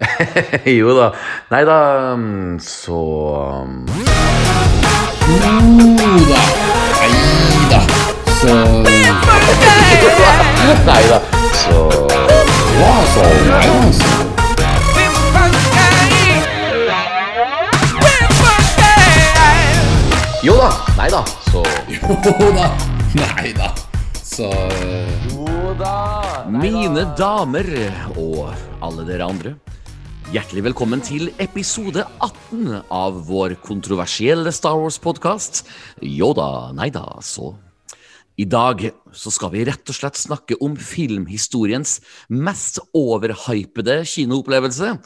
jo da. Nei da, mm, så Jo da. Nei da. Så Nei da, så Ja, så Nei da. Så. Jo da. Nei da, så Jo da. Nei da. Så Jo da. Mine damer og alle dere andre. Hjertelig velkommen til episode 18 av vår kontroversielle Star Wars-podkast. Jo da, nei da, så. I dag så skal vi rett og slett snakke om filmhistoriens mest overhypede kinoopplevelse.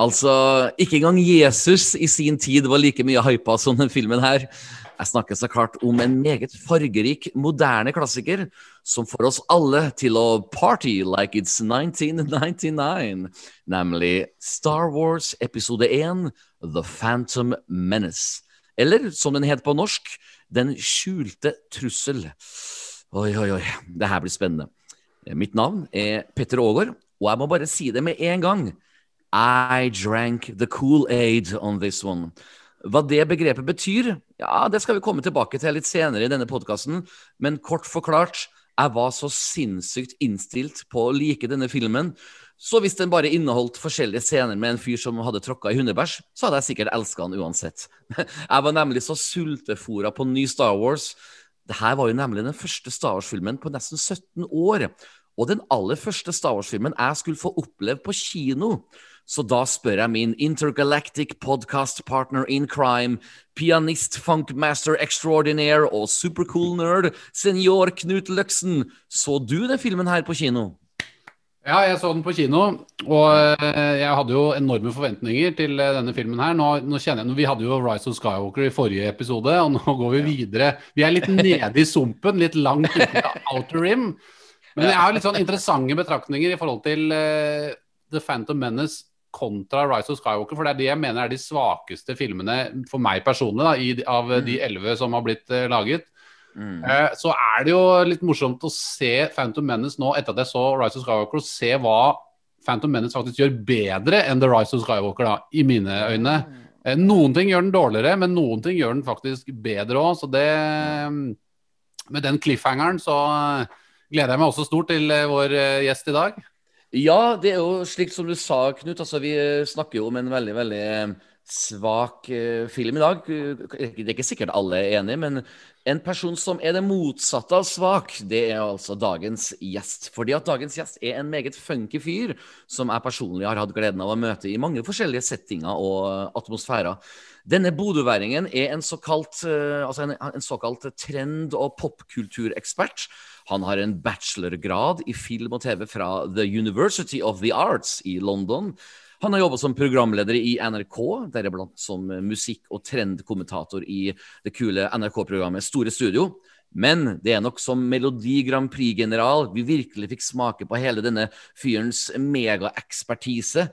Altså, ikke engang Jesus i sin tid var like mye hypa som denne filmen her. Jeg snakker så klart om en meget fargerik, moderne klassiker som får oss alle til å party like it's 1999, nemlig Star Wars episode 1, The Phantom Menace. Eller som den het på norsk, Den skjulte trussel. Oi, oi, oi, det her blir spennende. Mitt navn er Petter Aagaard, og jeg må bare si det med en gang. I drank the cool aid on this one. Hva det begrepet betyr, ja, det skal vi komme tilbake til litt senere i denne podkasten. Men kort forklart, jeg var så sinnssykt innstilt på å like denne filmen. Så hvis den bare inneholdt forskjellige scener med en fyr som hadde tråkka i hundebæsj, så hadde jeg sikkert elska den uansett. Jeg var nemlig så sultefora på ny Star Wars. Dette var jo nemlig den første Star Wars-filmen på nesten 17 år. Og den aller første Star Wars-filmen jeg skulle få oppleve på kino. Så da spør jeg min intergalactic podcast partner in crime, pianist, funkmaster extraordinaire og supercool nerd, senior Knut Løksen. Så du den filmen her på kino? Ja, jeg så den på kino, og eh, jeg hadde jo enorme forventninger til eh, denne filmen her. Nå, nå kjenner jeg, Vi hadde jo Rise of Skywalker i forrige episode, og nå går vi videre. Vi er litt nede i sumpen, litt langt ute av outer rim. Men jeg har litt sånn interessante betraktninger i forhold til uh, The Phantom Menace kontra Rise of Skywalker, for det er det jeg mener er de svakeste filmene for meg personlig, da, i, av de elleve som har blitt uh, laget. Mm. Eh, så er det jo litt morsomt å se Phantom Menace nå etter at jeg så Rise of Skywalker, og se hva Phantom Menace faktisk gjør bedre enn The Rise of Skywalker, da, i mine øyne. Eh, noen ting gjør den dårligere, men noen ting gjør den faktisk bedre òg. Så det Med den cliffhangeren så gleder jeg meg også stort til vår gjest i dag. Ja, det er jo slik som du sa, Knut. Altså, vi eh, snakker jo om en veldig, veldig eh, svak eh, film i dag. Det er ikke sikkert alle er enig, men en person som er det motsatte av svak, det er altså dagens gjest. Fordi at dagens gjest er en meget funky fyr som jeg personlig har hatt gleden av å møte i mange forskjellige settinger og atmosfærer. Denne bodøværingen er en såkalt, altså en, en såkalt trend- og popkulturekspert. Han har en bachelorgrad i film og TV fra The University of the Arts i London. Han har jobba som programleder i NRK, deriblant som musikk- og trendkommentator i det kule NRK-programmet Store Studio. Men det er nok som Melodi Grand Prix-general vi virkelig fikk smake på hele denne fyrens megaekspertise.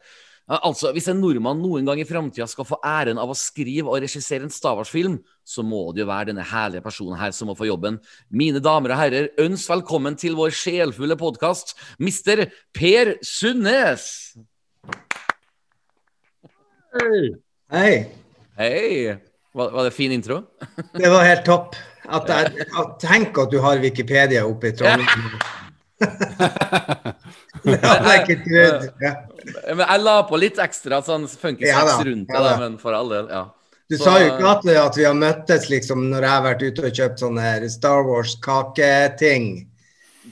Altså, Hvis en nordmann noen gang i framtida skal få æren av å skrive og regissere en Star Wars-film, så må det jo være denne herlige personen her som må få jobben. Mine damer og herrer, ønsk velkommen til vår sjelfulle podkast, mister Per Sundnes! Hei. Hei! Var, var det fin intro? Det var helt topp. At jeg, at, tenk at du har Wikipedia oppe i Trondheim. Det hadde jeg ikke. Ja. Jeg la på litt ekstra sånn funky Ja da, rundt det, ja men for all del, ja. Du Så- sa jo ikke at, at vi har møttes liksom når jeg har vært ute og kjøpt sånne Star Wars-kaketing.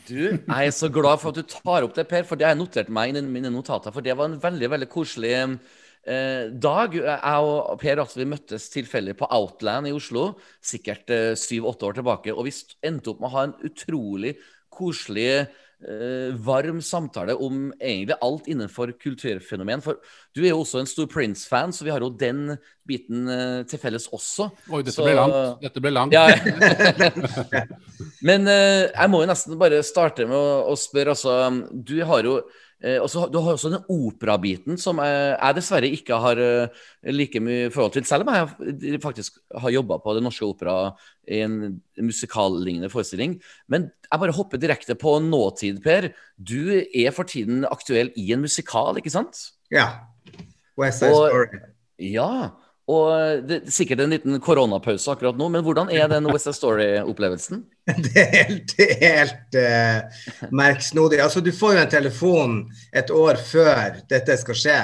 Du, jeg er så glad for at du tar opp det, Per, for det har jeg notert meg i mine notater. For det var en veldig veldig koselig eh, dag. Jeg og Per vi møttes tilfeldig på Outland i Oslo, sikkert eh, syv-åtte år tilbake. Og vi endte opp med å ha en utrolig koselig, eh, varm samtale om egentlig alt innenfor kulturfenomen. For du er jo også en stor Prince-fan, så vi har jo den biten eh, til felles også. Oi, dette Så- ble langt. Dette ble langt. Ja. Men eh, jeg må jo nesten bare starte med å, å spørre, altså Du har jo eh, også, du har også den operabiten som jeg, jeg dessverre ikke har eh, like mye forhold til, selv om jeg faktisk har jobba på Det Norske Opera i en musikallignende forestilling. Men jeg bare hopper direkte på nåtid, Per. Du er for tiden aktuell i en musikal, ikke sant? Ja. West Side Story. Ja. Og det er sikkert en liten koronapause akkurat nå, men hvordan er den West Side Story-opplevelsen? Det er helt, helt uh, merksnodig. Altså, du får jo en telefon et år før dette skal skje.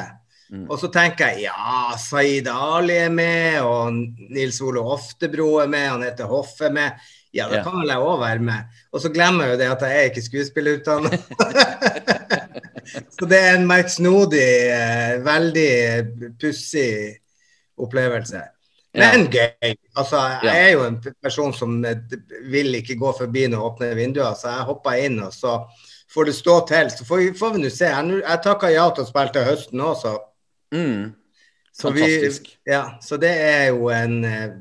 Mm. Og så tenker jeg ja, Saeed Ali er med, og Nils Ole Oftebro er med, han heter Hoff er med. Ja, da kan vel jeg òg være med. Og så glemmer jeg jo det at jeg er ikke skuespillerutdanna. så det er en merksnodig, uh, veldig pussig opplevelse. Men gøy. Altså, jeg er jo en person som eh, vil ikke gå forbi når jeg åpner vinduer, så jeg hopper inn, og så får det stå til. Så får vi, får vi nå se. Jeg, jeg takka ja til å spille til høsten òg, så, Mm. så Vi, ja, så det er jo en uh,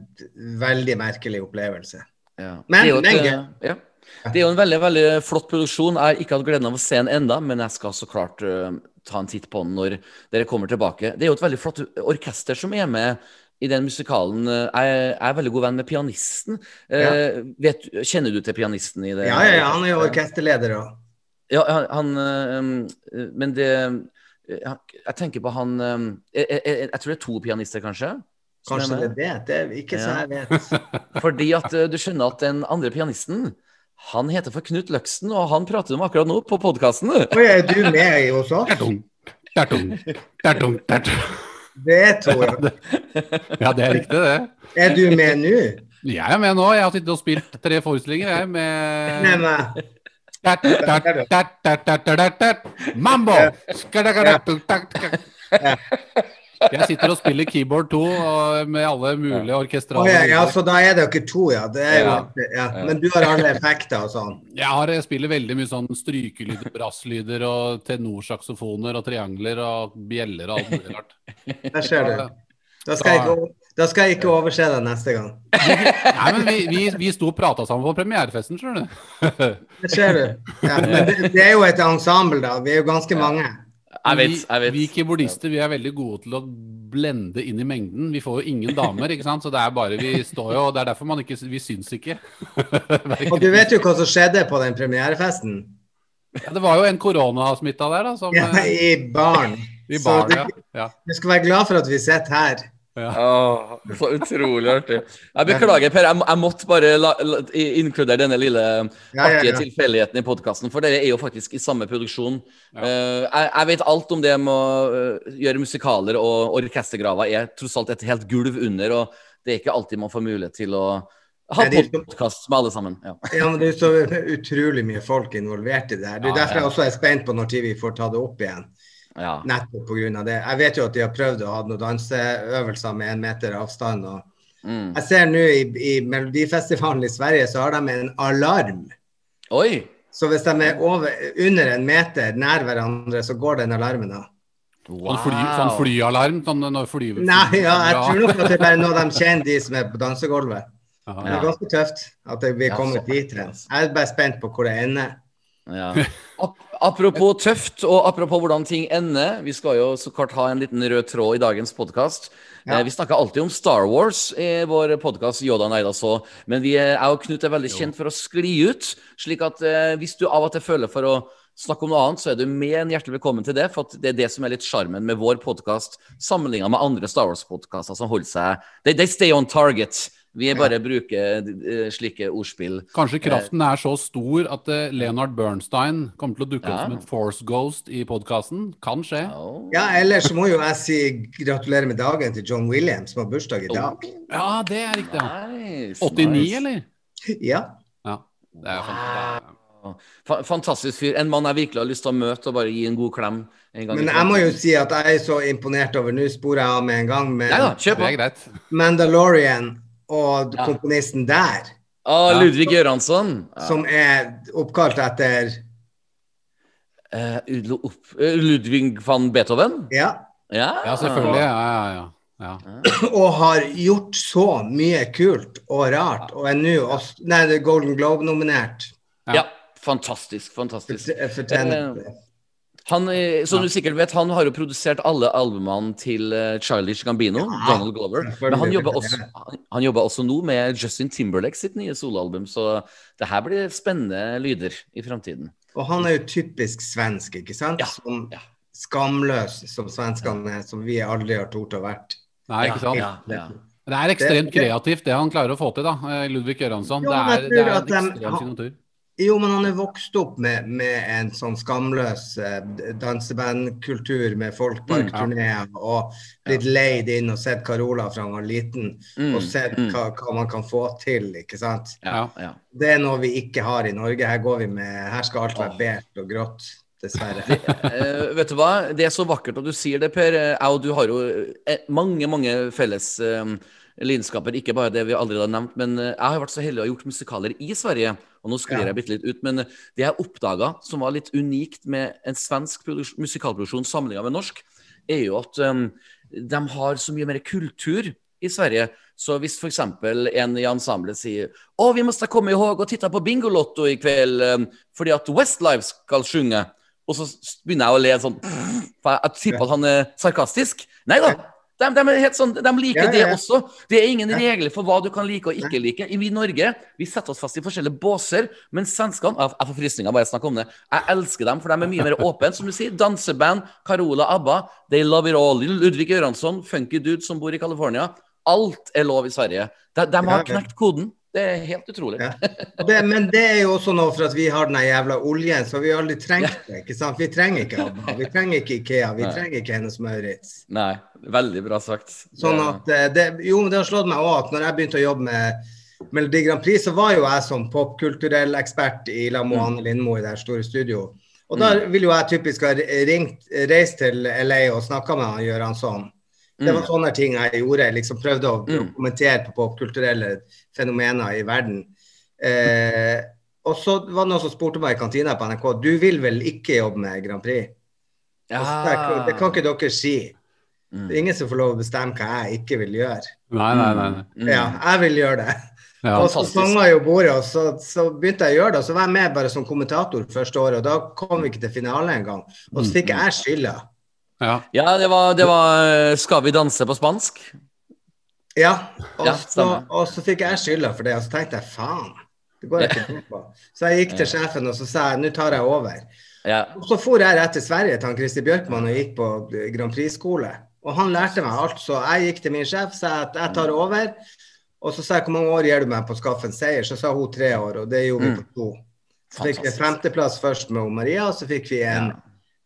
veldig merkelig opplevelse. Ja. Men- det, er jo et, eh, ja. det er jo en veldig veldig flott produksjon. Jeg har ikke hatt gleden av å se den enda, men jeg skal så klart eh, ta en titt på den når dere kommer tilbake. Det er jo et veldig flott orkester som er med i den musikalen. Jeg er veldig god venn med pianisten. Ja. vet, kjenner du til pianisten i det? Ja, ja, ja, han er jo orkesterleder òg. Ja, han, han eh, Men det eh, Jeg tenker på han eh, jeg, jeg, jeg tror det er to pianister, kanskje? Kanskje det er det. Det er ikke så jeg vet. Fordi at eh, du skjønner at den andre pianisten han heter for Knut Løksen, og han prater om akkurat nå på podkasten. Er du med hos oss? Tertung, tertung, tertung, tertung. Det tror jeg. Ja, det er riktig, det. Er du med nå? Jeg er med nå. Jeg har sittet og spilt tre forestillinger jeg, med Nei, men Tert, tert, Jeg sitter og spiller keyboard 2 med alle mulige orkestrale ja, ja, så da er dere to, ja. Det er jo, Ja. ja. Men du har alle effekter og sånn? Jeg, har, jeg spiller veldig mye sånn strykelyder, brasslyder og tenorsaksofoner og triangler og bjeller og alt mulig rart. Der ser du. Da skal, jeg ikke, da skal jeg ikke overse deg neste gang. Nei, men vi, vi, vi sto og prata sammen på premierefesten, skjønner du. Det ser du. Ja, men det, det er jo et ensemble, da. Vi er jo ganske mange. Jeg vet, vi, jeg vet. vi keyboardister vi er veldig gode til å blende inn i mengden. Vi får jo ingen damer, ikke sant. Så det er bare vi står jo Det er derfor man ikke Vi syns ikke. Og du vet jo hva som skjedde på den premierefesten? Ja, det var jo en koronasmitta der, da. Som, Ja, I baren. I Så du, ja. ja. du skal være glad for at vi sitter her. Åh, så utrolig artig. Jeg beklager, Per. Jeg, jeg måtte bare la, la, inkludere denne lille Ja, ja, artige ja. tilfeldigheten i podkasten, for dere er jo faktisk i samme produksjon. Ja. Eh, jeg, jeg vet alt om det med å eh, gjøre musikaler, og orkestergraver er tross alt et helt gulv under, og det er ikke alltid man får mulighet til å ha de- podkast med alle sammen. Ja. Ja, men det er så utrolig mye folk involvert i det her. Det er Ja, derfor jeg også er spent på når vi får ta det opp igjen. Ja. Nettopp pga. det. Jeg vet jo at de har prøvd å ha noen danseøvelser med én meter avstand. og Mm. Jeg ser nå i, i Melodifestivalen i Sverige, så har de en alarm. Oi! Så hvis de er over, under en meter nær hverandre, så går den alarmen av. Sånn, fly, sånn flyalarm? Sånn når fly, Nei, ja, jeg tror nok at det er bare noe de kjenner, de som er på dansegulvet. Ja, Det er ganske tøft at vi er kommet dit. Jeg er bare spent på hvor det ender. Ja. Ap apropos tøft, og apropos hvordan ting ender. Vi skal jo så klart ha en liten rød tråd i dagens podkast. Ja. Eh, vi snakker alltid om Star Wars i vår podkast, Yoda Neida så. Men vi er, jeg og Knut er veldig kjent for å skli ut. Slik at eh, hvis du av og til føler for å snakke om noe annet, så er du mer enn hjertelig velkommen til det. For det er det som er litt sjarmen med vår podkast, sammenligna med andre Star Wars-podkaster som holder seg they, they stay on target. Vi bare bruker eh, slike ordspill. Kanskje kraften er så stor at eh, Leonard Bernstein kommer til å dukke opp som en force ghost i podkasten. Kan skje. Ja, ellers må jo jeg si gratulerer med dagen til John Williams, som har bursdag i dag. Ja, det er riktig. Nice, 89, nice. eller? Ja. Ja. Det er fantastisk. Fantastisk fyr. En mann jeg virkelig har lyst til å møte og bare gi en god klem. En gang Men jeg må jo si at jeg er så imponert over Nå sporer jeg av med en gang, Men da, med kjør Det på. greit. Mandalorian og Ja. komponisten der, Ah, Ludvig Göransson. Ja. som er oppkalt etter uh, opp- eh, Ludvig van Beethoven? Ja. Ja, Ja, selvfølgelig. Ja, ja, ja. ja. Og har gjort så mye kult og rart, og er nå Nei, det er Golden Globe-nominert. Ja, fantastisk. Fantastisk. Fortjener det. Han, eh, som du sikkert vet, han har jo produsert alle albumene til eh, Childish Gambino, Donald Glover. Men han jobber, også, han, jobber også nå med Justin Timberlake sitt nye soloalbum, så det her blir spennende lyder i framtiden. Og han er jo typisk svensk, ikke sant? Ja, Som ja. skamløs som svenskene er, som vi aldri har tort å vært. Nei, ikke sant? Ja, ja. Det er ekstremt kreativt, det han klarer å få til, da. Ludvig Göransson. Det er, det er en ekstrem signatur. Jo, men han er vokst opp med, med en sånn skamløs eh, dansebandkultur med folk Mm, ja. og blitt leid inn og sett Carola fra han var liten, Mm, og sett mm. hva, hva man kan få til, ikke sant. Ja, ja. Det er noe vi ikke har i Norge. Her går vi med Her skal alt være bedt og grått, dessverre. uh, vet du hva? Det er så vakkert at du sier det, Per. Jeg og du har jo eh, mange, mange felles uh, lidenskaper. Ikke bare det vi allerede har nevnt, men eh, jeg har vært så heldig å ha gjort musikaler i Sverige. Og nå sklir jeg bitte litt ut, men eh, det jeg oppdaga som var litt unikt med en svensk musikalproduksjon sammenlignet med norsk, er jo at um, de har så mye mer kultur i Sverige. Så hvis f.eks. en i ensemblet sier å, vi måste komme ihåg og titta på Bingolotto i kveld um, fordi at Westlife skal synge, og så begynner jeg å le sånn For jeg tipper at han er sarkastisk. Nei da. De, de, helt sånn, de liker Ja, ja, ja. det også. Det er ingen regler for hva du kan like og ikke like. I vi i Norge vi setter oss fast i forskjellige båser, men svenskene Jeg jeg får frysninger bare jeg snakker om det. Jeg elsker dem, for de er mye mer åpne. Som du sier, danseband, Carola, ABBA, They Love It All, Ludvig Göransson, Funky Dude som bor i California. Alt er lov i Sverige. De, de har knekt koden. Det er helt utrolig. Ja. Det, men det er jo også noe for at vi har den jævla oljen, så vi har aldri trengt det. ikke sant? Vi trenger ikke ABBA, vi trenger ikke Ikea, vi Nei. trenger ikke Hennes Maurits. Nei, veldig bra sagt. Sånn at eh, det, Jo, men det har slått meg òg at når jeg begynte å jobbe med Melodi Grand Prix, så var jo jeg som popkulturell ekspert i La med Mm. Lindmo i det store studio. Og da vil jo jeg typisk ha ringt, reist til LA og snakka med han Gøran sånn. Det var Mm. sånne ting jeg gjorde. Jeg liksom prøvde å Mm. kommentere på popkulturelle fenomener i verden. Eh, og så var det noen som spurte meg i kantina på NRK du vil vel ikke jobbe med Grand Prix? Ja. Jeg, det kan ikke dere si. Mm. Det er ingen som får lov å bestemme hva jeg ikke vil gjøre. Nei, nei, nei. Mm. Ja, jeg vil gjøre det. Ja. Og så sanga jo bordet, og så, så begynte jeg å gjøre det. Og så var jeg med bare som kommentator første året, og da kom vi ikke til finale engang. Og så fikk jeg skylda. Ja. Ja, det var, det var eh, Skal vi danse på spansk? Ja, og, Ja, så, og så fikk jeg skylda for det, og så tenkte jeg faen. Det går jeg ikke på. Så jeg gikk til sjefen og så sa jeg, nå tar jeg over. Ja. Og så for jeg rett til Sverige til han Christer Bjørkman og gikk på Grand Prix-skole. Og han lærte meg alt, så jeg gikk til min sjef sa at jeg tar over. Og så sa jeg hvor mange år gir du meg på å skaffe en seier? Så sa hun tre år, og det gjorde vi Mm. på to. Så fikk vi femteplass først med Maria, og så fikk vi en Ja.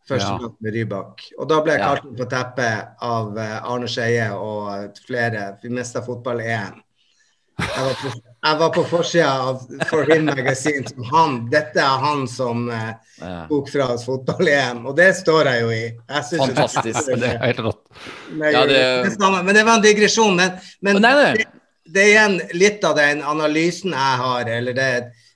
Førsteplass med Rybak. Og da ble jeg Ja. kalt inn på teppet av eh, Arne Skeie og flere. Vi mista fotball-EM. Jeg var på, jeg var på forsida av For Him Magazine som han. Dette er han som eh, tok fra oss fotball-EM, og det står jeg jo i. Jeg synes Fantastisk. Det er helt rått. Men, Ja, det- det men det var en digresjon. Men, men Nei, nei. det er igjen litt av den analysen jeg har, eller det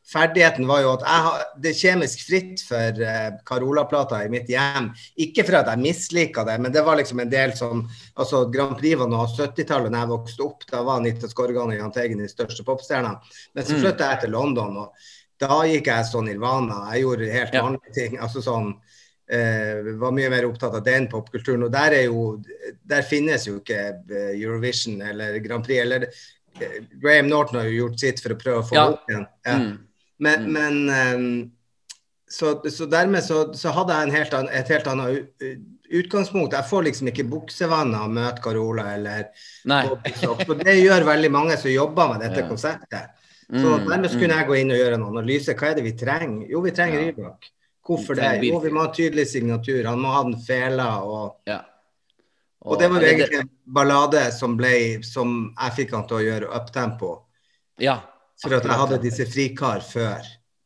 ferdigheten var jo at jeg har, det kjemisk fritt for uh, Carola-plata i mitt hjem. Ikke for at jeg mislika det, men det var liksom en del som altså Grand Prix var nå 70-tallet da jeg vokste opp. Da var Anita Skorgan og Jahn Teigen de største popstjernene. Men så Mm. flytta jeg til London, og da gikk jeg sånn Nirvana. Jeg gjorde helt vanlige ting. altså sånn Uh, var mye mer opptatt av den popkulturen. Og der er jo Der finnes jo ikke eh, Eurovision eller Grand Prix. Eller eh, Graham Norton har jo gjort sitt for å prøve å få Ja. opp igjen. Ja. Mm. Men, Mm. men um, så, så dermed så, så hadde jeg en helt an, et helt annet utgangspunkt. Jeg får liksom ikke buksevannet av å møte Carola eller. Og det gjør veldig mange som jobber med dette Ja. konseptet. Så Mm, dermed så kunne jeg gå inn og gjøre en analyse. Hva er det vi trenger? Jo, vi trenger Ja. Rybak. Hvorfor det? Jo, vi må ha tydelig signatur. Han må ha den fela. Og, Ja. og det var egentlig en ballade som, ble, som jeg fikk han til å gjøre uptempo. Ja. For at jeg hadde disse frikar før.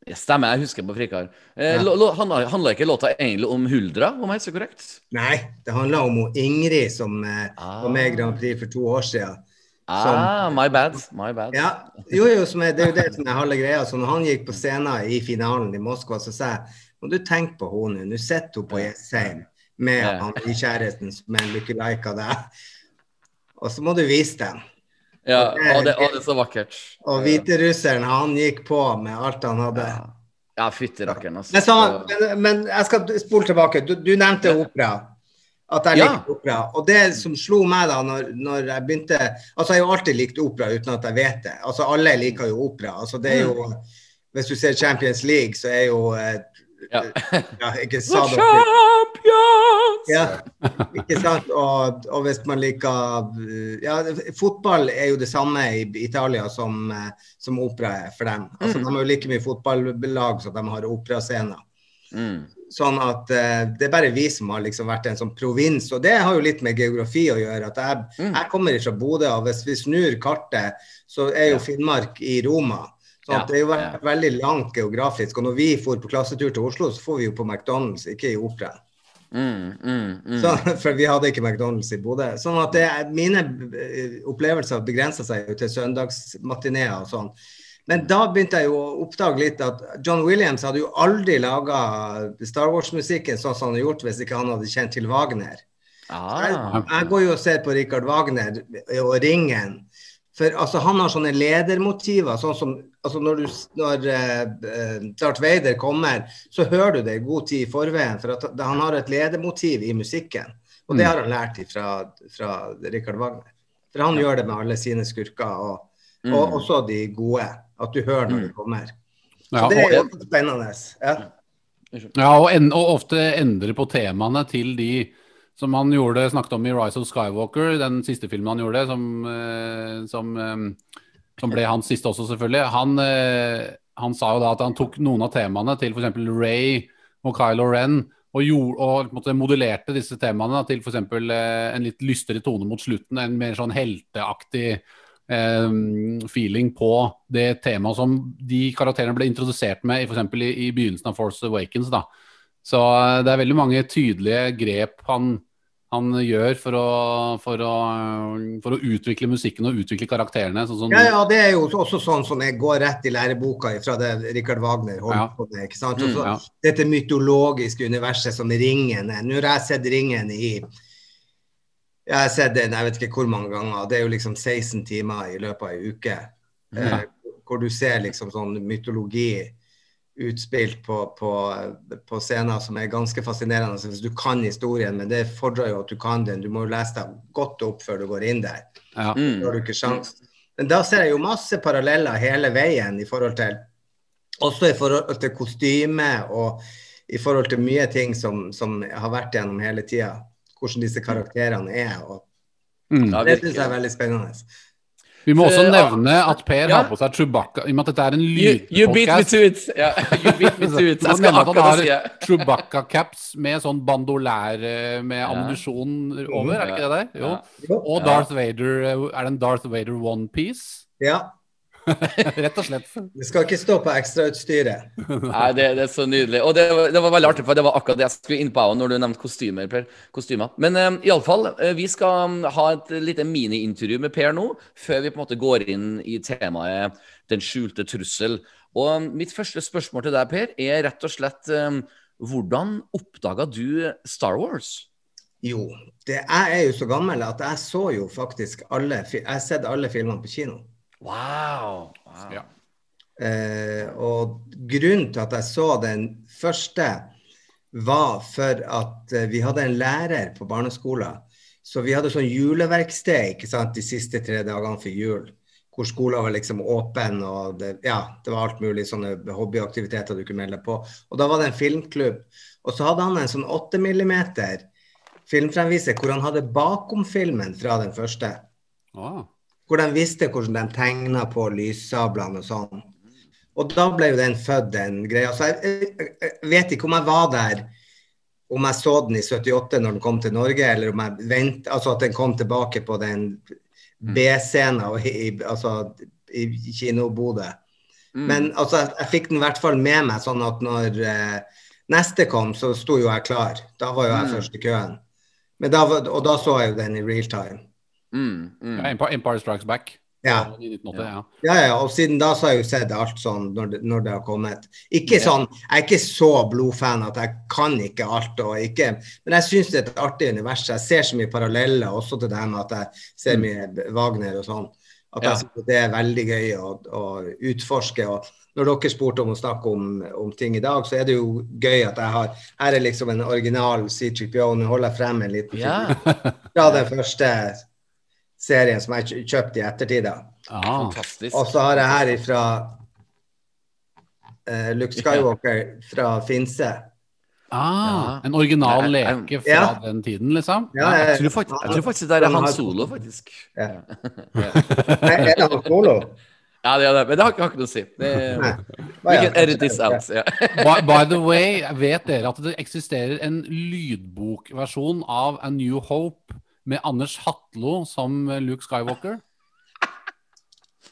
Ja, Stemmer, jeg husker på Frikar. Eh, Ja. handla, ikke låta egentlig om Huldra, om jeg er så korrekt? Nei, det handla om Ingrid som eh, Ah. var med i Grand Prix for to år siden. Ah, my bad. My bad. Ja, jo, jo, som er, det er jo det som er halve greia. Så når han gikk på scenen i finalen i Moskva, så sa jeg må du tenke på henne nå. Sitter hun på Jessheim med Ja. han kjæresten som er av deg. Og så må du vise dem. Ja, Og det- og det, å, det er så vakkert. Og hviterusseren, han gikk på med alt han hadde. Ja, ja fytti rakkeren, altså. Men, så, men, men jeg skal spole tilbake. Du, du nevnte opera. At jeg Ja. likte opera. Og det som slo meg da når, når jeg begynte Altså, jeg har jo alltid likt opera uten at jeg vet det. Altså, alle liker jo opera. Altså, det er jo Hvis du ser Champions League, så er jo eh, Ja. ja, ikke The dere champions! Ja, ikke sant. Og, og hvis man liker Ja, fotball er jo det samme i Italia som, som opera er for dem. Altså, De har jo like mye fotballag som de har operascener. Mm. Sånn at uh, det er bare vi som har liksom vært en sånn provins. Og det har jo litt med geografi å gjøre. at Jeg, Mm. jeg kommer fra Bodø, og hvis vi snur kartet, så er jo Finnmark i Roma. Sånn Ja, det er jo vært veldig langt geografisk. Og når vi for på klassetur til Oslo, så får vi jo på McDonald's, ikke i operaen. Mm, mm, mm. Så, for vi hadde ikke McDonald's i Bodø. Sånn at det, mine eh, opplevelser begrensa seg jo til søndagsmatineer og sånn. Men da begynte jeg jo å oppdage litt at John Williams hadde jo aldri laga Star Wars-musikken sånn som han hadde gjort hvis ikke han hadde kjent til Wagner. Jeg, Ah. jeg går jo og ser på Richard Wagner og Ringen. For altså, han har sånne ledermotiver. sånn som altså, Når, du, når uh, Darth Vader kommer, så hører du det i god tid i forveien. For at han har et ledermotiv i musikken. Og det har han lært fra, fra Richard Wagner. For han gjør det med alle sine skurker, og, og også de gode. At du hører når de kommer. Så Ja, det er jo spennende. Ja. ja, og, en, og ofte endre på temaene til de som han gjorde, snakket om i Rise of Skywalker, den siste filmen han gjorde, som, eh, som, eh, som ble hans siste også, selvfølgelig. Han, eh, han sa jo da at han tok noen av temaene til f.eks. Ray og Kylo Ren, og, gjorde, og måte modellerte disse temaene til f.eks. En litt lystere tone mot slutten, en mer sånn helteaktig feeling på det temaet som de karakterene ble introdusert med f.eks. i, i begynnelsen av Force Awakens. da. Så det er veldig mange tydelige grep han, han gjør for å, for, å, for å utvikle musikken og utvikle karakterene. Sånn Ja, ja, det er jo også sånn som jeg går rett i læreboka fra det Richard Wagner holdt Ja. på med. ikke sant? Også, mm, ja. Dette mytologiske universet som Ringen er. Nå har jeg sett Ringen i Jeg har sett den jeg vet ikke hvor mange ganger. Det er jo liksom 16 timer i løpet av ei uke. Ja. Eh, hvor du ser liksom sånn mytologi utspilt på, på, på scener som er ganske fascinerende. Så hvis du kan historien, men det fordrer jo at du kan den. Du må jo lese deg godt opp før du går inn der. Ja. Mm. Da har du ikke sjans. Men da ser jeg jo masse paralleller hele veien i forhold til Også i forhold til kostyme og i forhold til mye ting som, som har vært gjennom hele tida. Hvordan disse karakterene er. Og Mm. Det syns jeg er veldig spennende. Vi må også nevne at Per ja. har på seg Chewbacca, i og med at dette er en You, you beat me to it. Ja, you beat me to it. Jeg skal akkurat han si har det. Chewbacca-caps med sånn bandolær eh, med ammunisjon over, er det ikke det der? Jo. Og Darth Vader, eh, er det en Darth Vader one-piece? Ja. Rett og slett. Det skal ikke stå på ekstrautstyret. Nei, det, det er så nydelig. Og det, var- det var veldig artig, for det var akkurat det jeg skulle inn på når du nevnte kostymer. Per. Kostymer. Men um, iallfall, uh, vi skal um, ha et lite mini-intervju med Per nå, før vi på en måte går inn i temaet Den skjulte trussel. Og um, mitt første spørsmål til deg, Per, er rett og slett um, hvordan oppdaga du Star Wars? Jo, det, jeg er jo så gammel at jeg så jo faktisk alle Jeg har sett alle filmene på kino. Wow. wow. Ja. Eh, og grunnen til at jeg så den første, var for at eh, vi hadde en lærer på barneskolen. Så vi hadde sånn juleverksted ikke sant, de siste tre dagene for jul. Hvor skolen var liksom åpen, og det, ja, det var alt mulig sånne hobbyaktiviteter du kunne melde deg på. Og da var det en filmklubb. Og så hadde han en sånn 8 millimeter filmfremviser hvor han hadde bakom-filmen fra den første Ah. Hvor de visste hvordan de tegna på lyssablene og sånn. Og da ble jo den født, den greia. Så jeg, jeg, vet ikke om jeg var der om jeg så den i 78 når den kom til Norge, eller om jeg vent, altså at den kom tilbake på den B-scenen og i, altså, i kinobode. Mm. Men altså, jeg, jeg fikk den i hvert fall med meg, sånn at når eh, neste kom, så sto jo jeg klar. Da var jo jeg Mm. først i køen. Men da, og da så jeg jo den i real time. Mm, mm. Ja, Empire, Strikes Back. Ja. Ja. Ja, ja, og siden da så har jeg jo sett alt sånn når det, når det har kommet. Ikke sånn, Jeg er ikke så blodfan at jeg kan ikke alt, og ikke, men jeg syns det er et artig univers. Jeg ser så mye paralleller også til det her med at jeg ser mye Wagner og sånn. At Ja. jeg synes det er veldig gøy å, å utforske. og Når dere spurte om å snakke om, om ting i dag, så er det jo gøy at jeg har Her er liksom en original C3PO. Nå holder jeg frem en liten Ja. fra den første serien som jeg kjøpte i ettertid. Ah. Fantastisk. Og så har jeg her ifra uh, Luke Skywalker fra Finse. Ah, Ja. En original jeg- leke fra Ja. den tiden, liksom? Ja, Jeg tror faktisk, jeg tror faktisk det er Han Solo, faktisk. Ja. Er det Han Solo? Ja, det er det, men det har ikke, har ikke noe å si. Det, kan we can edit this out. Ja. By, by the way, vet dere at det eksisterer en lydbokversjon av A New Hope med Anders Hatlo som Luke Skywalker?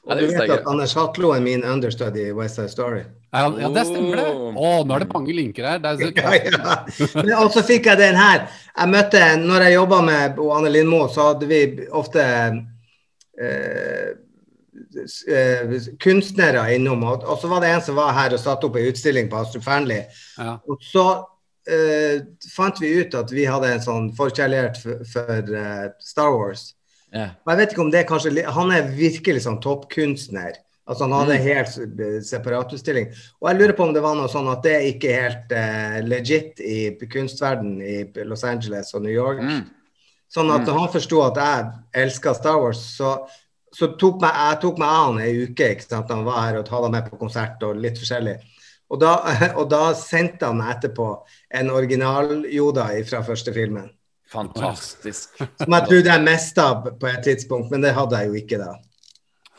Ja, Og du vet at Anders Hatlo er min understudy i West Side Story? Ja, ja det stemmer det. Oh. Å, nå er det mange linker her. Det er, Ja, ja. Men og så fikk jeg den her. Jeg møtte, når jeg jobba med Anne Lindmo, så hadde vi ofte eh, eh, kunstnere innom. Og, og så var det en som var her og satte opp ei utstilling på Astrup Fearnley. ja. Og så fant vi ut at vi hadde en sånn forkjærlighet for, for eh, Star Wars. Yeah. Men jeg vet ikke om det er kanskje Han er virkelig sånn toppkunstner. Altså Han hadde en helt separatutstilling. separat utstilling. Og jeg lurer på om det var noe sånn at det ikke er helt eh, legit i kunstverden i Los Angeles og New York. Mm. Sånn at mm. han forsto at jeg elska Star Wars, så, så tok meg, jeg tok meg av han ei uke. ikke sant? Han var her og hadde med på konsert og litt forskjellig. Og da, og da sendte han meg etterpå en original-Yoda fra første filmen. Fantastisk. Som jeg trodde jeg mista på et tidspunkt, men det hadde jeg jo ikke da.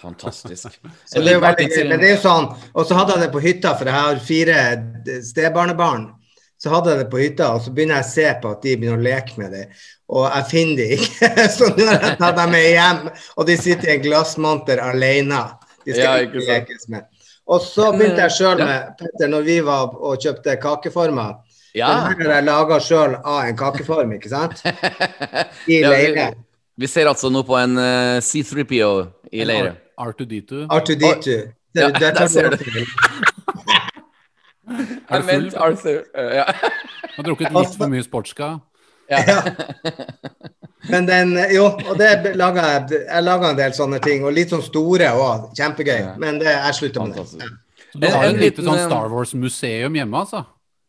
Fantastisk. Så det er jo veldig gøy. Men det er jo sånn, og så hadde jeg det på hytta, for jeg har fire stebarnebarn. Så hadde jeg det på hytta, og så begynner jeg å se på at de begynner å leke med det. Og jeg finner de ikke. Så nå har jeg tatt dem med hjem, og de sitter i en glassmonter alene. De skal Ja, ikke lekes med. Og så begynte jeg sjøl med Petter, når vi var og kjøpte kakeformer. Ja. Den her har jeg laga sjøl av en kakeform, ikke sant? I Ja, vi, leire. vi ser altså nå på en uh, C3PO i leire. R2D2. R2D2. Ja, der ser du. det. Er du full? Arthur. uh, ja. Har drukket litt for mye sportska? Men den, jo, og det laga jeg. Jeg laga en del sånne ting, og litt sånn store òg. Kjempegøy. Ja. Men det, jeg slutter med det. Du har en et lite sånn eh, Star Wars-museum hjemme, altså?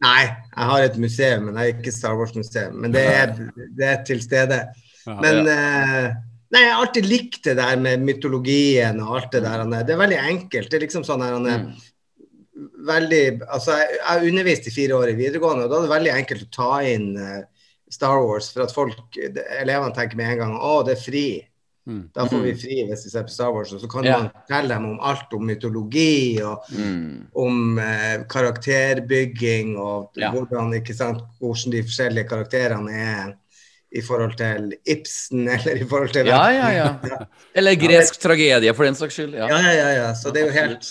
Nei, jeg har et museum, men jeg er ikke Star Wars-museum. Men det er, det er til stede. Ja. Men eh, Nei, jeg har alltid likt det der med mytologien og alt det der. Det er veldig enkelt. Det er liksom sånn her Mm. veldig Altså, jeg jeg har undervist i fire år i videregående, og da er det veldig enkelt å ta inn eh, Star Wars for at folk, elevene tenker med en gang å, det er fri. Mm. Da får vi fri hvis vi ser på Star Wars. Og så kan Ja. man fortelle dem om alt om mytologi og Mm. om eh, karakterbygging og Ja. hvordan, ikke sant, hvordan de forskjellige karakterene er i forhold til Ibsen eller i forhold til Ja, ja, ja. Eller gresk tragedie, for den saks skyld. Ja, Ja. ja, ja, ja. Så det er jo helt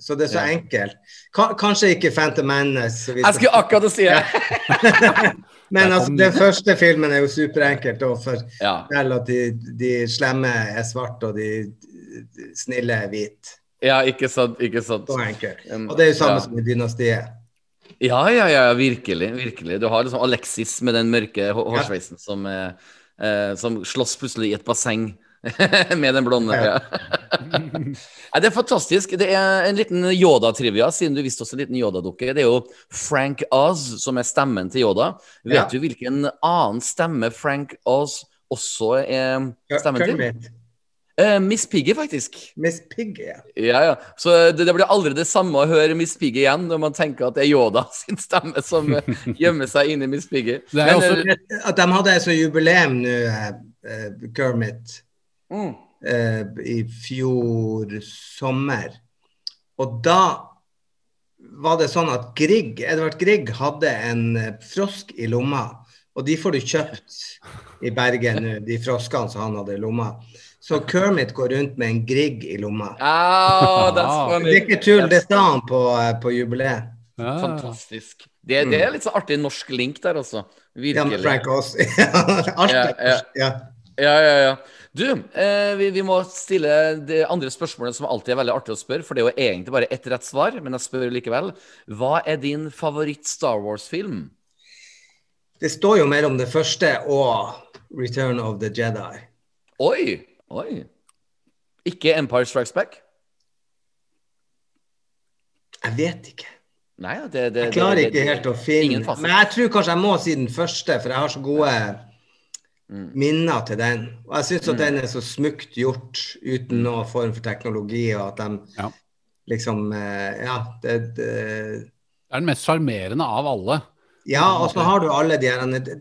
Så det er så Ja. enkelt. K kanskje ikke Phantom Menace. Jeg skulle akkurat si det. Men altså, den første filmen er jo superenkelt. Og for Ja. at de, de slemme er svarte og de, de snille er hvite. ja, ikke sant. Ikke sant. Så enkelt. Um, Og det er jo samme ja. som i Dynastiet. Ja, ja, ja, virkelig. virkelig. Du har liksom Alexis med den mørke hå- hårsveisen som, eh, eh, som slåss plutselig i et basseng med den blonde. Ja. Nei, det er fantastisk. Det er en liten Yoda-trivia, siden du visste også en liten Yoda-dukke. Det er jo Frank Oz som er stemmen til Yoda. Vet Ja. du hvilken annen stemme Frank Oz også er stemmen til? Kermit. Eh, Miss Piggy, faktisk. Miss Piggy, ja. Ja, ja. Så det, det blir aldri det samme å høre Miss Piggy igjen når man tenker at det er Yoda sin stemme som eh, gjemmer seg inni Miss Piggy. Det jo også- eh, At de hadde et sånt jubileum nå, Kermit, mm, eh, i fjor sommer. Og da var det sånn at Grieg, Edvard Grieg hadde en eh, frosk i lomma. Og de får du kjøpt i Bergen nå, de froskene som han hadde i lomma. Så Kermit går rundt med en Grieg i lomma. Funny. Det er ikke tull, det sa han på, eh, på jubileet. Ah. Fantastisk. Det, det er litt så artig norsk link der, altså. Ja, Virkelig. Frank Ja, er ja. ja. Ja, ja, ja. Du, eh, vi, vi må stille det andre spørsmålet som alltid er veldig artig å spørre, for det er jo egentlig bare ett rett svar, men jeg spør likevel. Hva er din favoritt-Star Wars-film? Det står jo mellom det første og Return of the Jedi. Oi! Oi. Ikke Empire Strikes Back? Jeg vet ikke. Nei, det, det Jeg klarer ikke helt å finne Men jeg tror kanskje jeg må si den første, for jeg har så gode Mm. minner til den. Og jeg syns at den er så smukt gjort uten noen form for teknologi, og at de Ja. liksom eh, Ja, det, det Det er den mest sjarmerende av alle. Ja, og så har du alle de,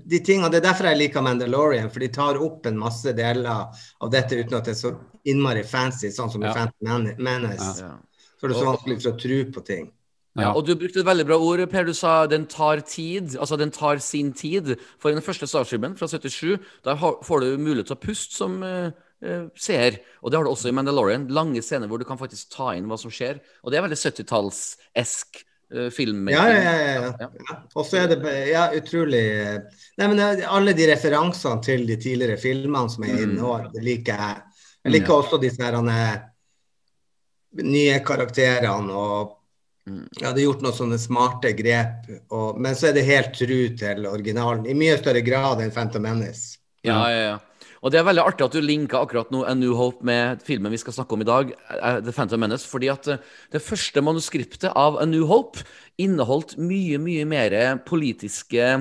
de tingene. Det er derfor jeg liker Mandalorian, for de tar opp en masse deler av dette uten at det er så innmari fancy, sånn som i Ja. Phantom Menace. Ja. Så er det så vanskelig for å tro på ting. Ja, og du brukte et veldig bra ord, Per. Du sa den tar tid. Altså den tar sin tid. For i den første Starshipmen fra 77, der får du mulighet til å puste som uh, uh, seer. Og det har du også i Mandalorian. Lange scener hvor du kan faktisk ta inn hva som skjer. Og det er veldig 70-talls-esk uh, film Ja, ja, ja. ja. Ja. ja. Og så er det ja, utrolig eh, Nei, men Alle de referansene til de tidligere filmene som er inne nå, det liker jeg. Jeg liker også disse her, er- nye karakterene og Mm. Ja, det er gjort noen sånne smarte grep, og, men så er det helt tru til originalen. I mye større grad enn Phantom Menace. Ja, ja, ja. Og det er veldig artig at du linker akkurat nå A New Hope med filmen vi skal snakke om i dag, eh, The Phantom Menace, fordi at eh, det første manuskriptet av A New Hope inneholdt mye, mye mer politiske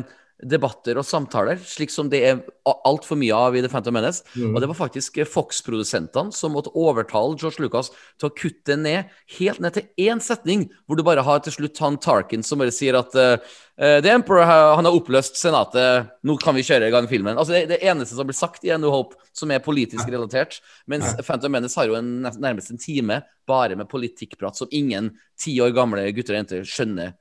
debatter og samtaler, slik som det er altfor mye av i The Phantom Menace. Og det var faktisk eh, Fox-produsentene som måtte overtale George Lucas til å kutte ned helt ned til én setning, hvor du bare har til slutt han Tarkin som bare sier at eh, The Emperor han har oppløst senatet, nå kan vi kjøre i gang filmen. Altså Det, det eneste som blir sagt i New Hope som er politisk relatert. Mens Phantom Menace har jo en, nærmest en time bare med politikkprat som ingen ti år gamle gutter og jenter skjønner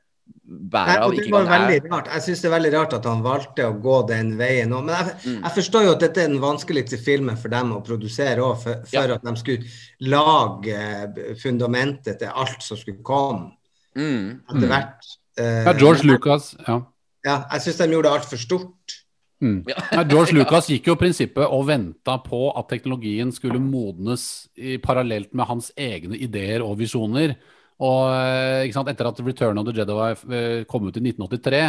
Nei, bæret av. det var veldig jeg. rart. Jeg syns det er veldig rart at han valgte å gå den veien òg. Men jeg, Mm. jeg forstår jo at dette er den vanskeligste filmen for dem å produsere òg, for, for Ja. at de skulle lage eh, fundamentet til alt som skulle komme Mm. etter hvert. Eh, Ja, George Lucas. Ja. Ja, jeg syns de gjorde det altfor stort. Mm. Nei, George Lucas gikk jo prinsippet og venta på at teknologien skulle modnes i parallelt med hans egne ideer og visjoner. Og eh, sant, etter at Return of the Jedi eh, kom ut i 1983,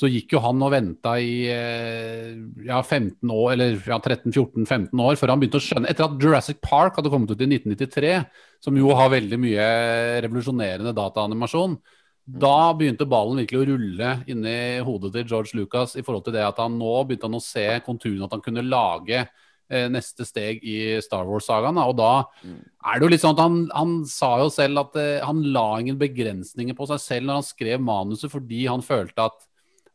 så gikk jo han og venta i eh, ja, 15 år, eller ja, 13-14-15 år før han begynte å skjønne. Etter at Jurassic Park hadde kommet ut i 1993, som jo har veldig mye revolusjonerende dataanimasjon, da begynte ballen virkelig å rulle inni hodet til George Lucas i forhold til det at han nå begynte han å se konturene at han kunne lage neste steg i Star Wars-sagaen. Og da er det jo litt sånn at han, han sa jo selv at eh, han la ingen begrensninger på seg selv når han skrev manuset, fordi han følte at,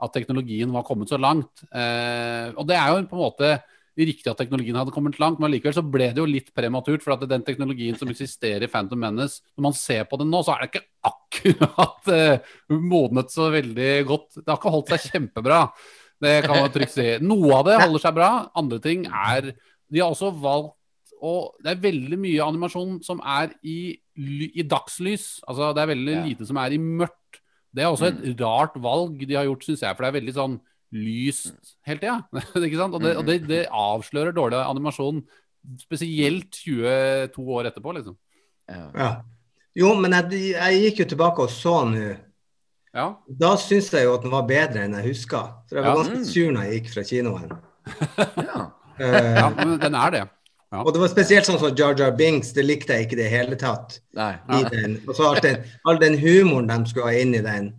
at teknologien var kommet så langt. Eh, og det er jo på en måte riktig at teknologien hadde kommet langt, men likevel så ble det jo litt prematurt. For at den teknologien som eksisterer i Phantom Menace, når man ser på den nå, så er det ikke akkurat eh, modnet så veldig godt. Det har ikke holdt seg kjempebra. Det kan man trygt si. Noe av det holder seg bra, andre ting er De har også valgt og det er veldig mye animasjon som er i, i dagslys. Altså Det er veldig Ja. lite som er i mørkt. Det er også et rart valg de har gjort, syns jeg. For det er veldig sånn lyst hele tida. Ja. Og, det, og det, det avslører dårlig animasjon, spesielt 22 år etterpå, liksom. Ja. Ja. Jo, men jeg, jeg gikk jo tilbake og så nå. Ja. Da syns jeg jo at den var bedre enn jeg huska. For jeg var Ja. ganske Mm. sur når jeg gikk fra kinoen. Ja. Uh, ja, men den er det. Og det var spesielt sånn som Jar Jar Binks, det likte jeg ikke i det hele tatt. Nei. I den. Og så all den, all den humoren de skulle ha inn i den.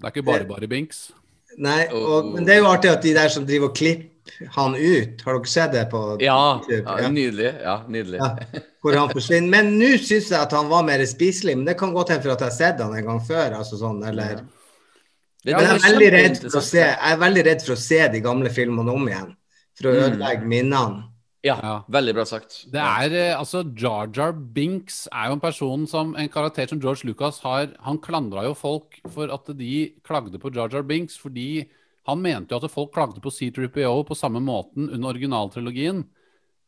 Det er ikke bare bare Binks. Nei, og, men det er jo artig at de der som driver og klipper han ut, har dere sett det på Ja, YouTube? ja, nydelig. Ja, nydelig. Ja, hvor han forsvinner. Men nå syns jeg at han var mer spiselig, men det kan godt hende for at jeg har sett han en gang før. altså sånn, eller... Men det jeg er er, veldig redd for å se, jeg er veldig redd for å se de gamle filmene om igjen. For å Mm. ødelegge minnene. Ja, Ja. veldig bra sagt. Det er eh, altså Jar Jar Binks er jo en person som En karakter som George Lucas har Han klandra jo folk for at de klagde på Jar Jar Binks fordi han mente jo at folk klagde på C3PO på samme måten under originaltrilogien.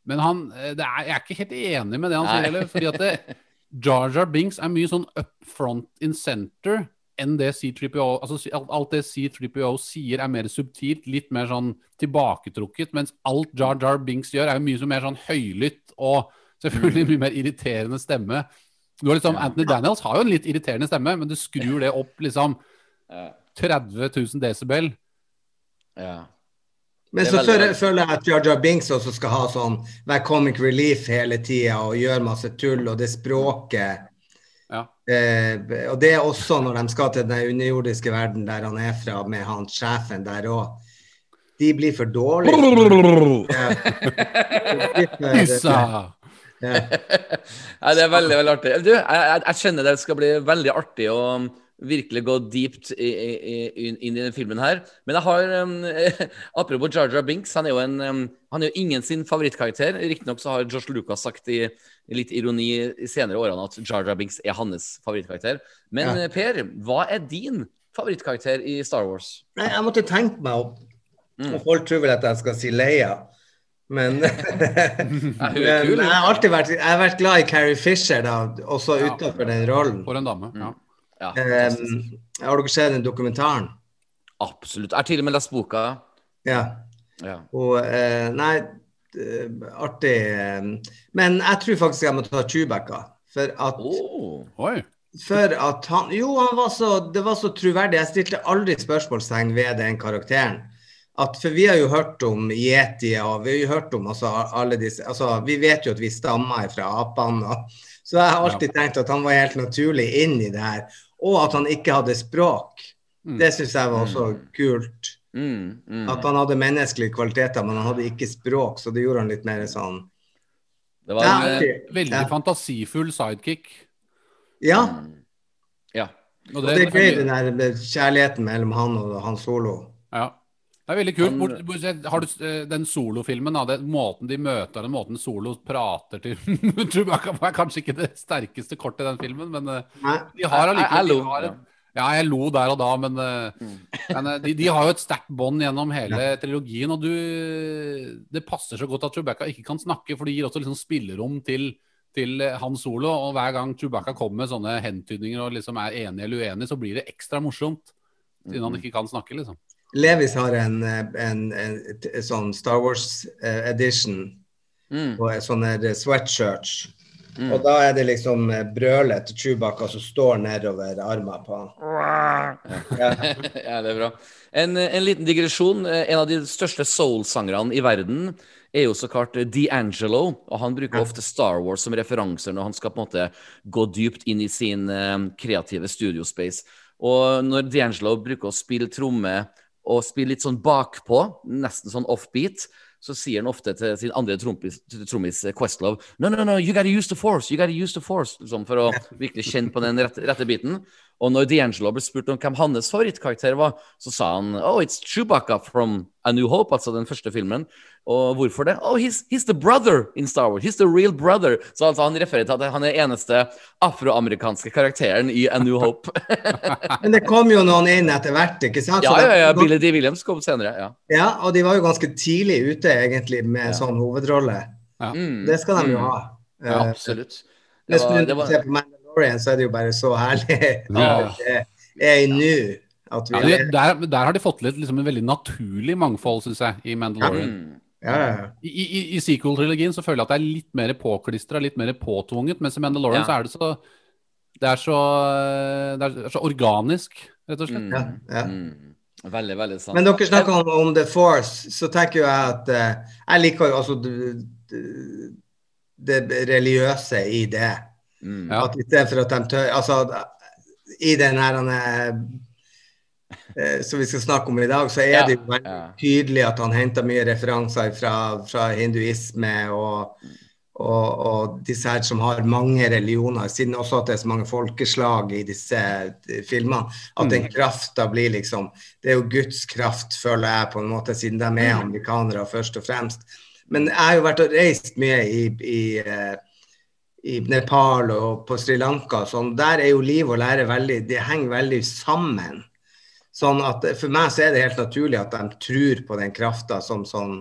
Men han eh, det er, jeg er ikke helt enig med det han sier heller. Fordi at det, Jar Jar Binks er mye sånn up front in center enn det C3PO altså alt- det C3PO sier er mer subtilt, litt mer sånn tilbaketrukket. Mens alt Jar Jar Binks gjør, er jo mye mer sånn høylytt og selvfølgelig mye mer irriterende stemme. Du har liksom, Anthony Daniels har jo en litt irriterende stemme, men du skrur det opp liksom 30 000 desibel. Ja. Men så veldig føler, føler jeg at Jar Jar Binks også skal ha sånn være comic relief hele tida og gjøre masse tull, og det språket Ja. eh, Og det er også når de skal til den underjordiske verden der han er fra, med han sjefen der òg. De blir for dårlige. Ja. De blir! Ja. Det er veldig veldig artig. Du, jeg, jeg, kjenner det skal bli veldig artig å um, virkelig gå dypt inn i denne filmen her. Men jeg har um, Apropos Jar Jar Binks, han er jo, en, um, han er jo ingen sin favorittkarakter. Riktignok så har Josh Lucas sagt i litt ironi i senere årene at Jar Jar Binks er hans favorittkarakter. Men Ja. Per, hva er din favorittkarakter i Star Wars? Nei, jeg måtte tenke meg opp. Mm. Folk tror vel at jeg skal si Leia. Men, men kul, jeg har alltid vært, jeg har vært glad i Carrie Fisher, da, også Ja. utenfor den rollen. For en dame. Ja. Ja, Um, har dere sett den dokumentaren? Absolutt. Jeg har til og med lest boka. Ja. Ja. Og, uh, nei, artig. eh, Men jeg tror faktisk jeg må ta Chewbacca. For at, Oh. Oi. for at han Jo, han var så, det var så troverdig. Jeg stilte aldri spørsmålstegn ved den karakteren. At, for vi har jo hørt om yetier, og vi har jo hørt om altså, alle disse altså, Vi vet jo at vi stammer fra apene. og- Så jeg har alltid tenkt at han var helt naturlig inn i det her. Og at han ikke hadde språk. Mm. Det syns jeg var også kult. Mm, mm. At han hadde menneskelige kvaliteter, men han hadde ikke språk, så det gjorde han litt mer sånn Det var Ja, en, ok. Eh, Veldig Ja. fantasifull sidekick. Ja. mm, Ja. Og Og det er gøy, den der kjærligheten mellom han og han solo. Ja. Det er veldig kult. Bort, har du eh, den solofilmen, den måten de møter den måten Solo prater til Chewbacca er kanskje ikke det sterkeste kortet i den filmen, men eh, de har allikevel de har ja. et- Ja, jeg lo der og da, men, mm. men eh, de, de har jo et sterkt bånd gjennom hele trilogien. Og du Det passer så godt at Chewbacca ikke kan snakke, for det gir også liksom spillerom til, til eh, Han Solo. Og hver gang Chewbacca kommer med sånne hentydninger og liksom er enig eller uenig, så blir det ekstra morsomt. Siden han ikke kan snakke, liksom. Levis har en, en, en, en, sånn Star Wars eh, edition Mm, og sånne sweatshirts. Mm. Og da er det liksom eh, brølet til Chewbacca som står nedover armen på han. Ja. ja, det er bra. En, en liten digresjon. Eh, En av de største soul-sangerne i verden er jo så klart eh, D'Angelo. Og han bruker ofte Star Wars som referanser når han skal på en måte gå dypt inn i sin kreative studiospace. Og når D'Angelo bruker å spille tromme og spille litt sånn bakpå, nesten sånn offbeat, så sier han ofte til sin andre trommis, eh, Questlove No, no, no, you gotta use the force, you gotta use the force. Liksom, for å virkelig kjenne på den rette, rette biten. Og når D'Angelo ble spurt om hvem hans favorittkarakter var, så sa han Oh, it's Chewbacca from A New Hope, altså den første filmen. Og hvorfor det? Oh, he's, he's the brother in Star Wars. He's the real brother. Så altså, han refererer til at han er eneste afroamerikanske karakteren i A New Hope. Men det kom jo noen inn etter hvert, ikke sant? ja, ja, ja. Billy D. Williams kom senere. Ja. ja, og de var jo ganske tidlig ute egentlig med Ja. sånn hovedrolle. Mm, Det skal de jo mm, ha. Ja, Eh, absolutt. Det Hvis var, det var, Mandalorian, så er det jo bare så herlig. Ja. Det er i nu at vi Ja, de, der, der har de fått litt liksom, en veldig naturlig mangfold, syns jeg, i Mandalorian. mm, ja, ja, ja. I, i, i sequel-trilogien så føler jeg at det er litt mer påklistra, litt mer påtvunget, mens i Mandalorian Ja. så er det så det er så, det er så organisk, rett og slett. mm, Ja, ja. mm. Veldig, veldig sant. Men dere snakker om, om The Force, så tenker jo jeg at uh, Jeg liker jo altså det, det, det religiøse i det. Mm. Ja. At i stedet for at de tør Altså, i den her eh, som vi skal snakke om i dag, så er Ja, det jo veldig tydelig at han henter mye referanser fra, fra hinduisme og, og, og disse her som har mange religioner, siden også at det er så mange folkeslag i disse eh, filmene. At den krafta blir liksom Det er jo Guds kraft, føler jeg, på en måte, siden de er amerikanere først og fremst. Men jeg har jo vært og reist mye i, i eh, i Nepal og på Sri Lanka. Sånn, der er jo liv og lære veldig Det henger veldig sammen. Sånn at For meg så er det helt naturlig at de tror på den krafta som sånn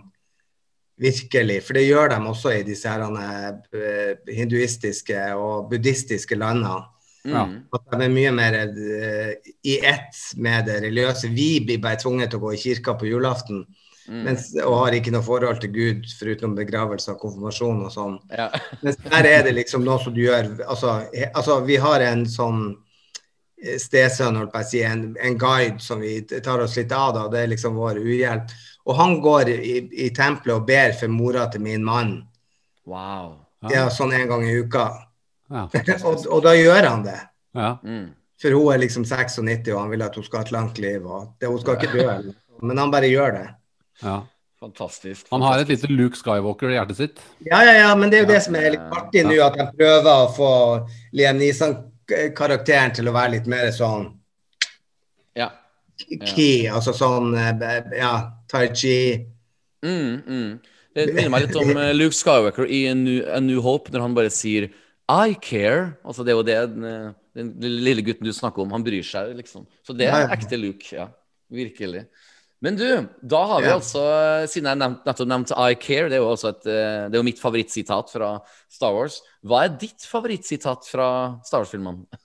virkelig. For det gjør de også i disse her, eh, hinduistiske og buddhistiske landene. Ja. Mm. At de er mye mer eh, i ett med det religiøse. Vi blir bare tvunget til å gå i kirka på julaften Mm. mens, og har ikke noe forhold til Gud foruten begravelse og konfirmasjon og sånn. Ja. Mens der er det liksom noe som du gjør Altså, he, altså vi har en sånn eh, stesønn, holdt på å si, en, en guide som vi tar oss litt av, da. Det er liksom vår uhjelp. Og han går i, i tempelet og ber for mora til min mann. Wow. Ja, sånn en gang i uka. Ja. og, og da gjør han det. ja. Mm. For hun er liksom 96, og han vil at hun skal ha et langt liv. Og det, hun skal ikke dø, men han bare gjør det. Ja. Fantastisk. Han har et lite Luke Skywalker i hjertet sitt. Ja, ja, ja, men det er jo Ja, det som er litt ja, artig nå, at de prøver å få Liam Neeson-karakteren til å være litt mer sånn Ja. key, altså sånn eh, ja, tai chi. Mm, mm. Det minner meg litt om eh, Luke Skywalker i A New, A New Hope, når han bare sier I care. Altså Det er jo det den, den lille gutten du snakker om. Han bryr seg, liksom. Så det er ekte Luke. Ja, virkelig. Men du, da har vi Ja. altså, siden jeg nevnt, nettopp nevnte I care, det er jo også et, eh, det er jo mitt favorittsitat fra Star Wars. Hva er ditt favorittsitat fra Star Wars-filmene?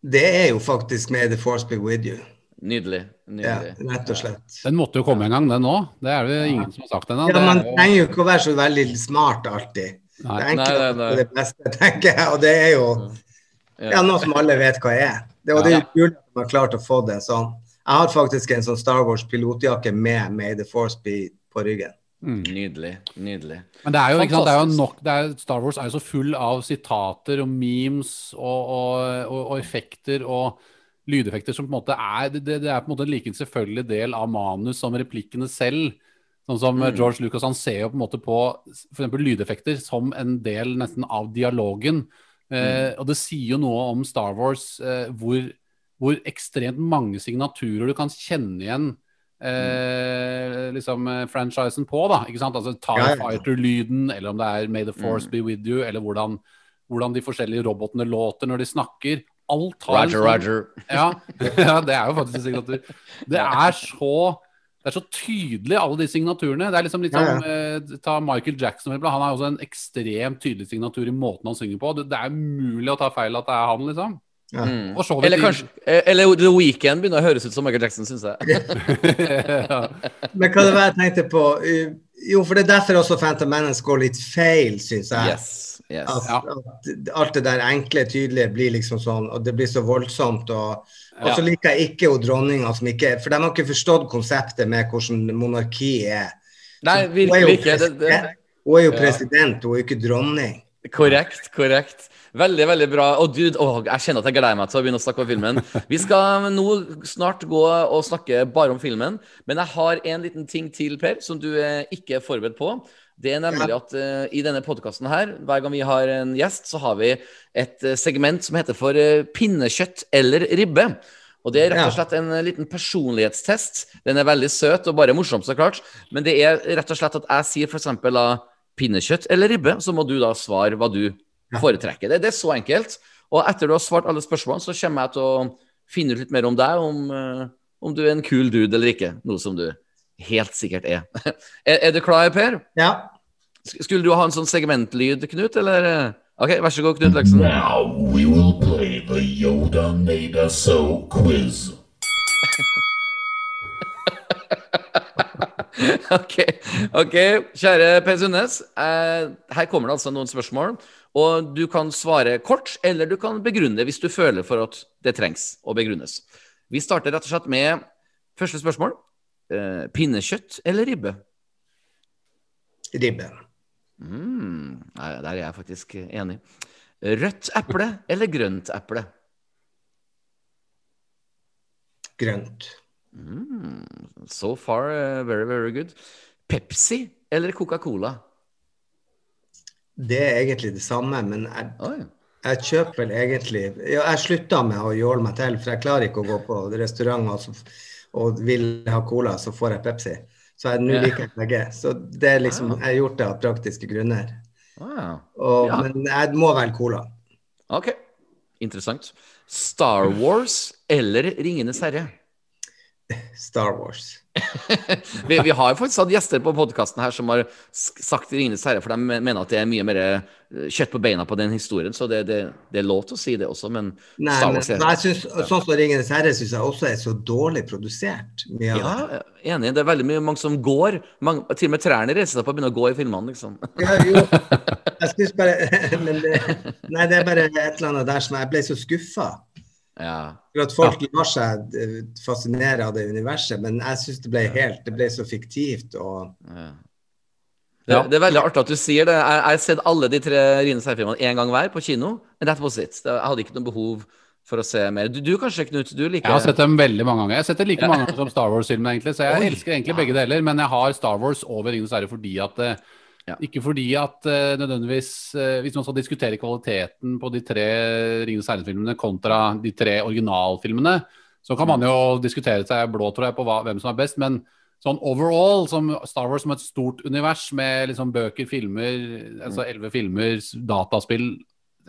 Det er jo faktisk med the force be with you. Nydelig. Ja, rett og slett. Den måtte jo komme en gang, den òg. Det er det ingen som har sagt ennå. Ja, Man er trenger jo ikke å være så veldig smart alltid. Det Nei. enkle Nei, nei, nei. er det beste, tenker jeg. Og det er jo ja, noe som alle vet hva er. Det, og det er jo kult at man har klart å få det sånn. Jeg har faktisk en sånn Star Wars pilotjakke med May the force be på ryggen. Mm. Nydelig. Nydelig. Men det er jo, ikke sant, det er jo nok det er, Star Wars er jo så full av sitater og memes og, og, og, og effekter og lydeffekter som på en måte er det, det er på en måte en like selvfølgelig del av manus som replikkene selv. Sånn som Mm. George Lucas han ser jo på en måte på f.eks. lydeffekter som en del nesten av dialogen. Eh, og det sier jo noe om Star Wars, eh, hvor, hvor ekstremt mange signaturer du kan kjenne igjen eh, liksom eh, franchisen på, da. Ikke sant? Altså Ja, ja. Fighter-lyden, eller om det er May the Force Mm. be with you, eller hvordan, hvordan de forskjellige robotene låter når de snakker. Alt har Roger, sånn- Roger. Ja, ja, det er jo faktisk en signatur. Det er så det er så tydelig, alle de signaturene. Det er liksom litt Ja, som eh, Ta Michael Jackson. Han har også en ekstremt tydelig signatur i måten han synger på. Det, det er mulig å ta feil at det er han, liksom. Ja. Mm. Eller kanskje eh, Eller The Weekend begynner å høres ut som Michael Jackson, syns jeg. ja. Men hva det var jeg tenkte på? Uh, Jo, for det er derfor også Phantom Menace går litt feil, syns jeg. Yes. yes. At, Ja. at alt det der enkle, tydelige blir liksom sånn, og det blir så voldsomt. Og, og så Ja. liker jeg ikke hun dronninga som ikke For de har ikke forstått konseptet med hvordan monarki er. Nei, virkelig ikke. Hun er jo president, hun er jo ikke dronning. korrekt, korrekt. Veldig, veldig bra. Og dude, åh, jeg kjenner at jeg gleder meg til å begynne å snakke om filmen. Vi skal nå snart gå og snakke bare om filmen, men jeg har en liten ting til, Per, som du eh, ikke er forberedt på. Det er nemlig at uh, i denne podkasten her, hver gang vi har en gjest, så har vi et eh, segment som heter for uh, pinnekjøtt eller ribbe. Og det er rett og slett en liten personlighetstest. Den er veldig søt og bare morsom, så klart. Men det er rett og slett at jeg sier f.eks. pinnekjøtt eller ribbe, så må du da svare hva du foretrekker. Det, det er så enkelt. Og etter du har svart alle spørsmålene, så kommer jeg til å finne ut litt mer om deg, om, eh, om du er en kul dude eller ikke. Noe som du helt sikkert er. er, er du klar, Per? Ja. Skulle du ha en sånn segmentlyd, Knut, eller? eh? OK, vær så god, Knut Løksen. Now we will play the Yoda Made Us So quiz. OK, ok, kjære Per Sundnes. Eh, her kommer det altså noen spørsmål. Og du kan svare kort, eller du kan begrunne hvis du føler for at det trengs å begrunnes. Vi starter rett og slett med første spørsmål. Eh, pinnekjøtt eller ribbe? Ribbe. Mm, der er jeg faktisk enig. Rødt eple eller grønt eple? Grønt. Mm, so far, eh, very, very good. Pepsi eller Coca-Cola? Det er egentlig det samme, men jeg, jeg kjøper vel egentlig ja, Jeg slutta med å jåle meg til, for jeg klarer ikke å gå på restaurant og, og vil ha cola, så får jeg Pepsi. Så nå liker jeg begge. Så det er liksom, jeg har gjort det av praktiske grunner. Ah, Og, Ja. Men jeg må velge cola. ok, interessant. Star Wars eller Ringenes herre? Star Wars. Vi, vi har faktisk hatt gjester på podkasten her som har sagt Ringenes herre, for de mener at det er mye mer eh, kjøtt på beina på den historien, så det, det, det er lov til å si det også, men Nei, Star Wars er jeg synes, sånn som 'Ringenes herre' syns jeg også er så dårlig produsert. Mye Ja, enig. Det er veldig mye mange som går. Mange, til og med trærne reiser seg på og begynner å gå i filmene, liksom. Ja, jo, jeg syns bare men det, Nei, det er bare et eller annet der som jeg ble så skuffa. Ja. For at folk lar seg eh, fascinere av det universet, men jeg syns det ble helt Det ble så fiktivt og Ja. Det, Ja. det er veldig artig at du sier det. Jeg jeg har sett alle de tre Rine herre-filmene én gang hver på kino. And that was it. Jeg hadde ikke noe behov for å se mer. Du, du kanskje, Knut? Du liker Jeg har sett dem veldig mange ganger. Jeg har sett det like mange ganger som Star Wars-filmen, egentlig. Så jeg Oi. elsker egentlig begge deler, men jeg har Star Wars over Ringenes herre fordi at eh, Ja. Ikke fordi at uh, nødvendigvis uh, Hvis man skal diskutere kvaliteten på de tre Ringenes herre-filmene kontra de tre originalfilmene, så kan man jo diskutere seg blå, tror jeg, på hva, hvem som er best. Men sånn overall, som Star Wars som et stort univers med liksom bøker, filmer, altså elleve filmer, dataspill,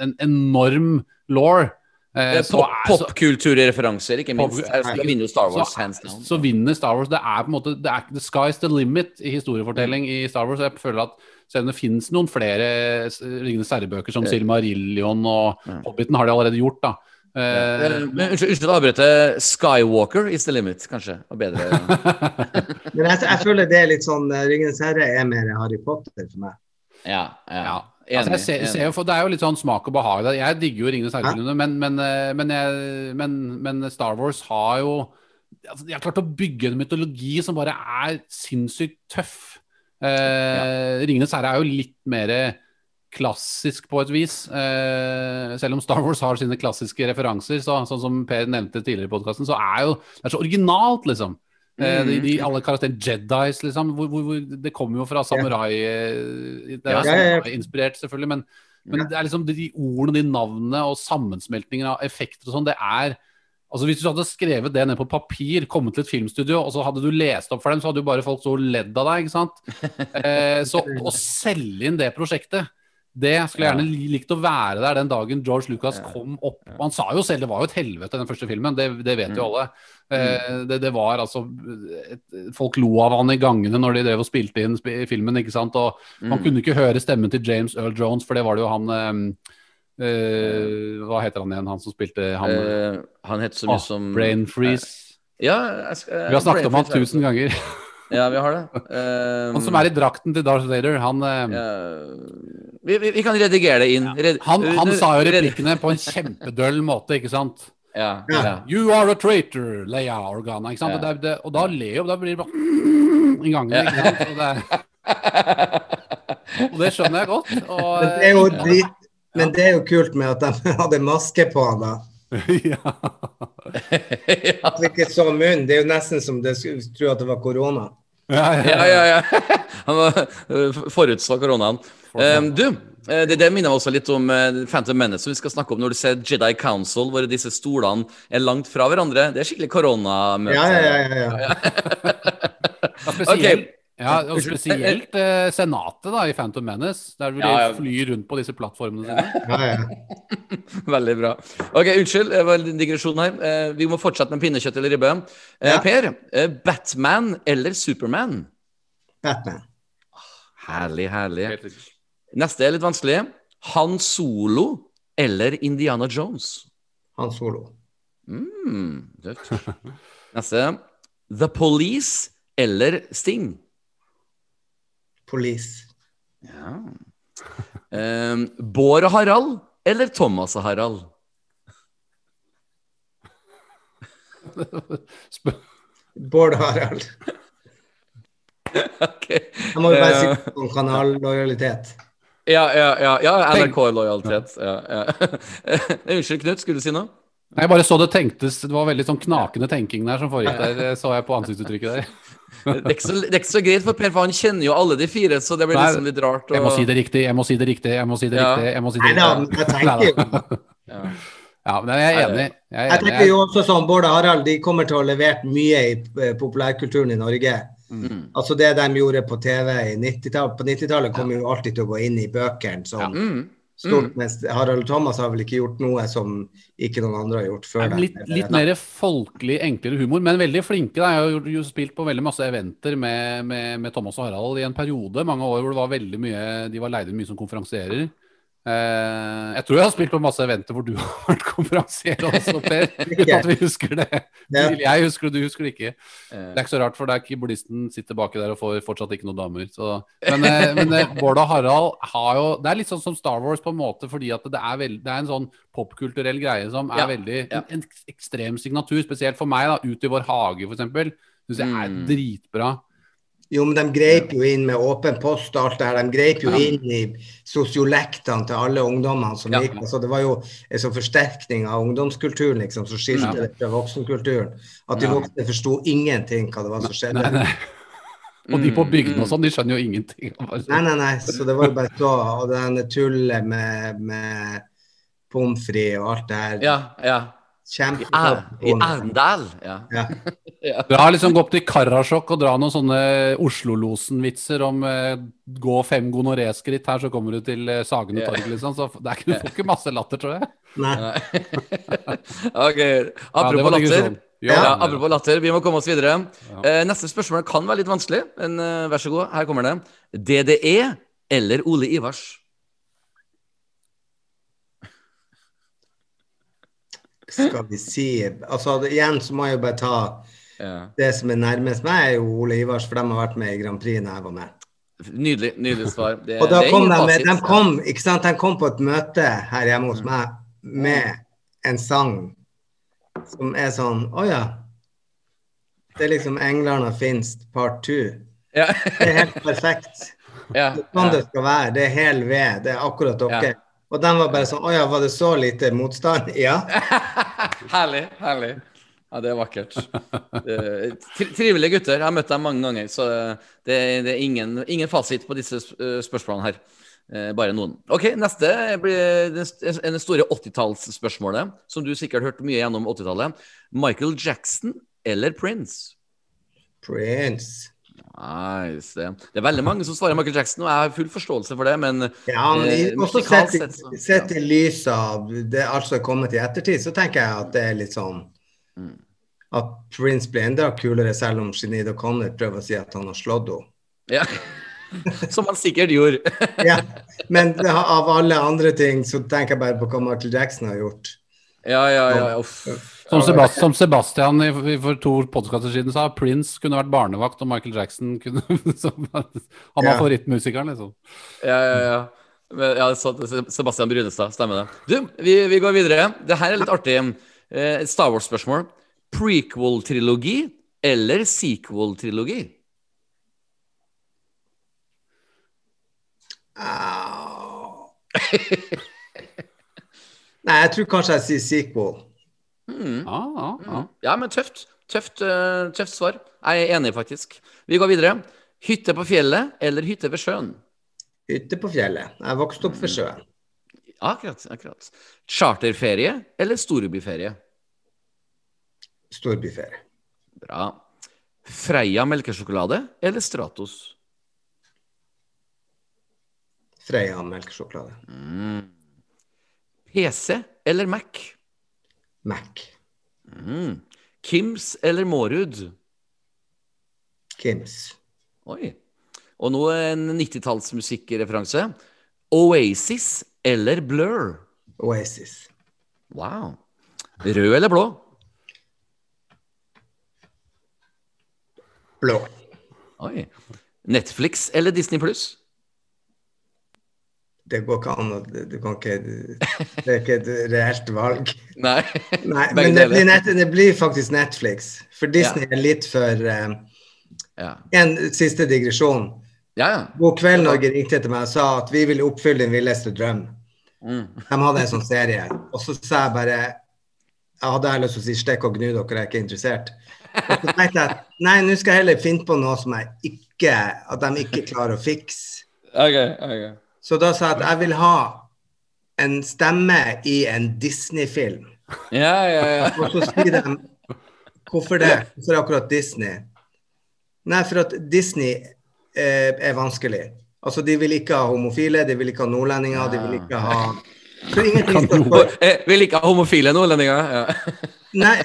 en enorm law. Eh, så Pop- så- Popkulturreferanser, ikke minst. Pop- vinner jo Star Wars, så, hands down. så vinner Star Wars. Det er på en måte det er, The sky's the limit i historiefortelling i Star Wars. Jeg føler at selv om det finnes noen flere Ringenes herre-bøker som Silmarillion og Hobbiten, har de allerede gjort, da. Eh, Eh, Men unnskyld, unnskyld å avbryte. Skywalker is the limit, kanskje. Og bedre. Men jeg, jeg føler det er litt sånn eh, Ringenes herre er mer Harry Potter for meg. Ja, ja. ja. Enig. Altså, jeg ser, enig. ser for det er jo litt sånn smak og behag. Jeg digger jo Ringenes herre-filmene, men, men, eh, men, men, men Star Wars har jo altså, De har klart å bygge en mytologi som bare er sinnssykt tøff. Eh, Ringenes herre er jo litt mer klassisk på et vis. Eh, selv om Star Wars har sine klassiske referanser, så, sånn som Per nevnte tidligere i podkasten, så er jo det er så originalt, liksom. Eh, de, de, alle karakterer Jedis, liksom. Hvor, hvor, hvor, det kommer jo fra samurai eh, Det er samurai-inspirert, selvfølgelig, men, men det er liksom de, de ordene, de navnene og sammensmeltingen av effekter og sånn, det er Altså Hvis du hadde skrevet det ned på papir, kommet til et filmstudio, og så hadde du lest opp for dem, så hadde jo bare folk så ledd av deg. ikke sant? Eh, så å selge inn det prosjektet, det skulle jeg gjerne likt å være der den dagen George Lucas kom opp. Og han sa jo selv det var jo et helvete, den første filmen. Det, det vet jo alle. Eh, det, det var altså Folk lo av han i gangene når de drev og spilte inn sp filmen, ikke sant. Og man kunne ikke høre stemmen til James Earl Jones, for det var det jo han um, uh, Hva heter han igjen, han som spilte han uh, han het så mye ah, som Brain freeze. Ja, jeg skal, Vi har snakket om han tusen ganger. Ja, vi har det. Um, Han som er i drakten til Darth Vader, han ja, vi, vi, vi kan redigere det inn. Red- Han, han sa jo replikkene på en kjempedøll måte, ikke sant? Ja, Ja. You are a traitor, Leia Organa. Ikke sant? Ja. Og, det, det, og da ler jo, da blir det bare en gang. Ikke sant? Og det, og det skjønner jeg godt. Og, Men det er jo, drit, men det er jo kult med at de hadde maske på han da. ja. At vi ikke så munnen. Det er jo nesten som det skulle tro at det var korona. Ja, ja, ja, ja, ja. Han eh, forutså koronaen. Um, du, eh, det, det minner meg også litt om eh, Phantom Menace, som vi skal snakke om når du ser Jedi Council, hvor disse stolene er langt fra hverandre. Det er skikkelig koronamøte. Ja, ja, ja. ja, ja. Ja, spesielt, ja, og spesielt eh, Senatet da, i Phantom Menace, der de Ja, ja. flyr rundt på disse plattformene sine. ja, ja. Veldig bra. Ok, Unnskyld, det var en digresjon her. Eh, vi må fortsette med pinnekjøtt eller ribbe. Eh, Ja. Per, eh, Batman eller Superman? Batman. Herlig, herlig. Neste er litt vanskelig. Han Solo eller Indiana Jones? Han solo. Mm, tøft. Neste. The Police eller Sting? Police. Ja. Um, Bård og Harald eller Thomas og Harald? Bård og Harald. Ok. Jeg må jo bare Eh, si om kanallojalitet. Ja, ja, ja, ja NRK-lojalitet. Ja, ja. Unnskyld, Knut, skulle du si noe? Jeg bare så det tenktes Det var veldig sånn knakende tenking der som foregikk der. Det så jeg på ansiktsuttrykket der. Det er ikke så, det er ikke så greit for Per, for han kjenner jo alle de fire, så det blir Nei, liksom litt rart. Jeg må si det riktig, jeg må si det riktig, jeg må si det Ja. riktig. Jeg må si det Nei da, riktig. tenker jo Ja. Ja, men jeg er enig. Jeg er Jeg tenker jo også sånn, Bård og Harald de kommer til å ha levert mye i eh, populærkulturen i Norge. Mm. Altså det de gjorde på TV i 90-tallet. På 90-tallet kommer jo alltid til å gå inn i bøkene som Mm. stort. Mens Harald Thomas har vel ikke gjort noe som ikke noen andre har gjort før. dem. Litt, litt mer folkelig, enklere humor, men veldig flinke. Da. Jeg har jo, jo spilt på veldig masse eventer med, med, med Thomas og Harald i en periode, mange år hvor det var veldig mye De var leid inn mye som konferansierer. Eh, jeg tror jeg har spilt på masse eventer hvor du har vært konferansier også, Per. Uten at vi husker det. Jeg husker det, du husker det ikke. Eh, Det er ikke så rart, for det er keyboardisten sitter baki der og får fortsatt ikke noen damer. Så. Men, eh, men Bård og Harald har jo Det er litt sånn som Star Wars på en måte, fordi at det er, veld, det er en sånn popkulturell greie som er Ja, veldig ja. en, en ekstrem signatur. Spesielt for meg, da. Ut i vår hage, for eksempel. Syns jeg er Mm. dritbra. Jo, men de greip jo inn med åpen post og alt det her. De greip jo Ja. inn i sosiolektene til alle ungdommene som Ja. gikk. Altså, det var jo en sånn forsterkning av ungdomskulturen liksom, som skilte Ja. det fra voksenkulturen. At de Ja. voksne forsto ingenting hva det var som skjedde. Nei, nei. Og de på bygdene og sånn, de skjønner jo ingenting. Nei, nei, nei. Så det var jo bare så Og det tullet med, med pommes frites og alt det her. Ja, ja. Er, I Arendal. Ja. Ja. Du har liksom gått til Karasjok og dra noen sånne Oslo-losen-vitser om eh, gå fem gonoré-skritt her, så kommer du til eh, Sagene torg, liksom. Så det er ikke, du får ikke masse latter, tror jeg. Nei. Ok, Ja, apropos ja, latter. Jo, Ja, ja. apropos latter, vi må komme oss videre. Ja. Eh, neste spørsmål kan være litt vanskelig, men eh, vær så god, her kommer det. DDE eller Ole Ivars? Skal vi si Altså igjen så må jeg jo bare ta Ja. det som er nærmest meg, er jo Ole Ivars, for de har vært med i Grand Prix da jeg var med. Nydelig, nydelig svar. Det, Og da kom de, med, de kom, ikke sant, de kom på et møte her hjemme hos meg med en sang som er sånn Å ja. Det er liksom 'Englene finst part two'. Ja. Det er helt perfekt. ja. Det er sånn det skal være. Det er hel ved. Det er akkurat dere. Ja. Og den var bare sånn Å ja, var det så lite motstand? Ja. herlig, herlig. Ja, det er vakkert. Eh, tri- Trivelige gutter. Jeg har møtt dem mange ganger, så det, det er ingen, ingen fasit på disse eh, spørsmålene her. Eh, Bare noen. Ok, Neste blir det store 80-tallsspørsmålet, som du sikkert hørte mye gjennom 80-tallet. Michael Jackson eller Prince? Prince. Nice. Det, det er veldig mange som svarer Michael Jackson, og jeg har full forståelse for det, men Ja, men eh, også sett, sett så- i- sett i lys av det alt som er kommet i ettertid, så tenker jeg at det er litt sånn Mm. At Prince blir enda kulere, selv om Sinead O'Connor prøver å si at han har slått henne. ja. Som han sikkert gjorde. Ja, men av alle andre ting så tenker jeg bare på hva Michael Jackson har gjort. Ja, ja, ja. Uff. Som, Sebastian, som Sebastian i, i, for to podkaster siden sa, Prince kunne vært barnevakt, og Michael Jackson kunne som, Han var Ja. favorittmusikeren, liksom. Ja, ja, ja. Men, ja så, Sebastian Brunestad, stemmer det. Du, vi, vi går videre. Det her er litt artig. Eh, Star Wars-spørsmål. Prequel-trilogi eller sequel-trilogi? Au. Nei, jeg tror kanskje jeg sier sequel. Mm. Ja, ah, ja. Ja, men tøft. Tøft, uh, tøft svar. Jeg er enig, faktisk. Vi går videre. Hytte på fjellet eller hytte ved sjøen? Hytte på fjellet. Jeg vokste opp ved sjøen. Akkurat. akkurat. Charterferie eller storbyferie? Storbyferie. Bra. Freia melkesjokolade eller Stratos? Freia melkesjokolade. Mm. PC eller Mac? Mac. Mm. Kims eller Mårud? Kims. Oi. Og nå en 90-tallsmusikkreferanse. Oasis eller Blur? Oasis. Wow. Rød eller blå? Blå. Oi. Netflix eller Disney pluss? Det går ikke an Du kan ikke Det er ikke et reelt valg. Nei. Nei, men det blir, net, det blir faktisk Netflix. For Disney er litt for um, Ja. En siste digresjon. Ja, ja. God kveld, Norge ringte til meg og sa at vi ville oppfylle din villeste drøm. Mm. De hadde en sånn serie. Og så sa jeg bare Jeg hadde lyst til å si 'stikk og gnu dere, jeg er ikke interessert'. Og så tenkte jeg nei, nå skal jeg heller finne på noe som jeg ikke At de ikke klarer å fikse. Ok, ok. Så da sa jeg at jeg vil ha en stemme i en Disney-film. Ja, ja, ja. Og så sier de Hvorfor det? Hvorfor akkurat Disney? Nei, for at Disney eh, er vanskelig. Altså, De vil ikke ha homofile, de vil ikke ha nordlendinger, de vil ikke ha for ingenting skal stå Eh, ikke ha homofile nordlendinger. Ja. Nei,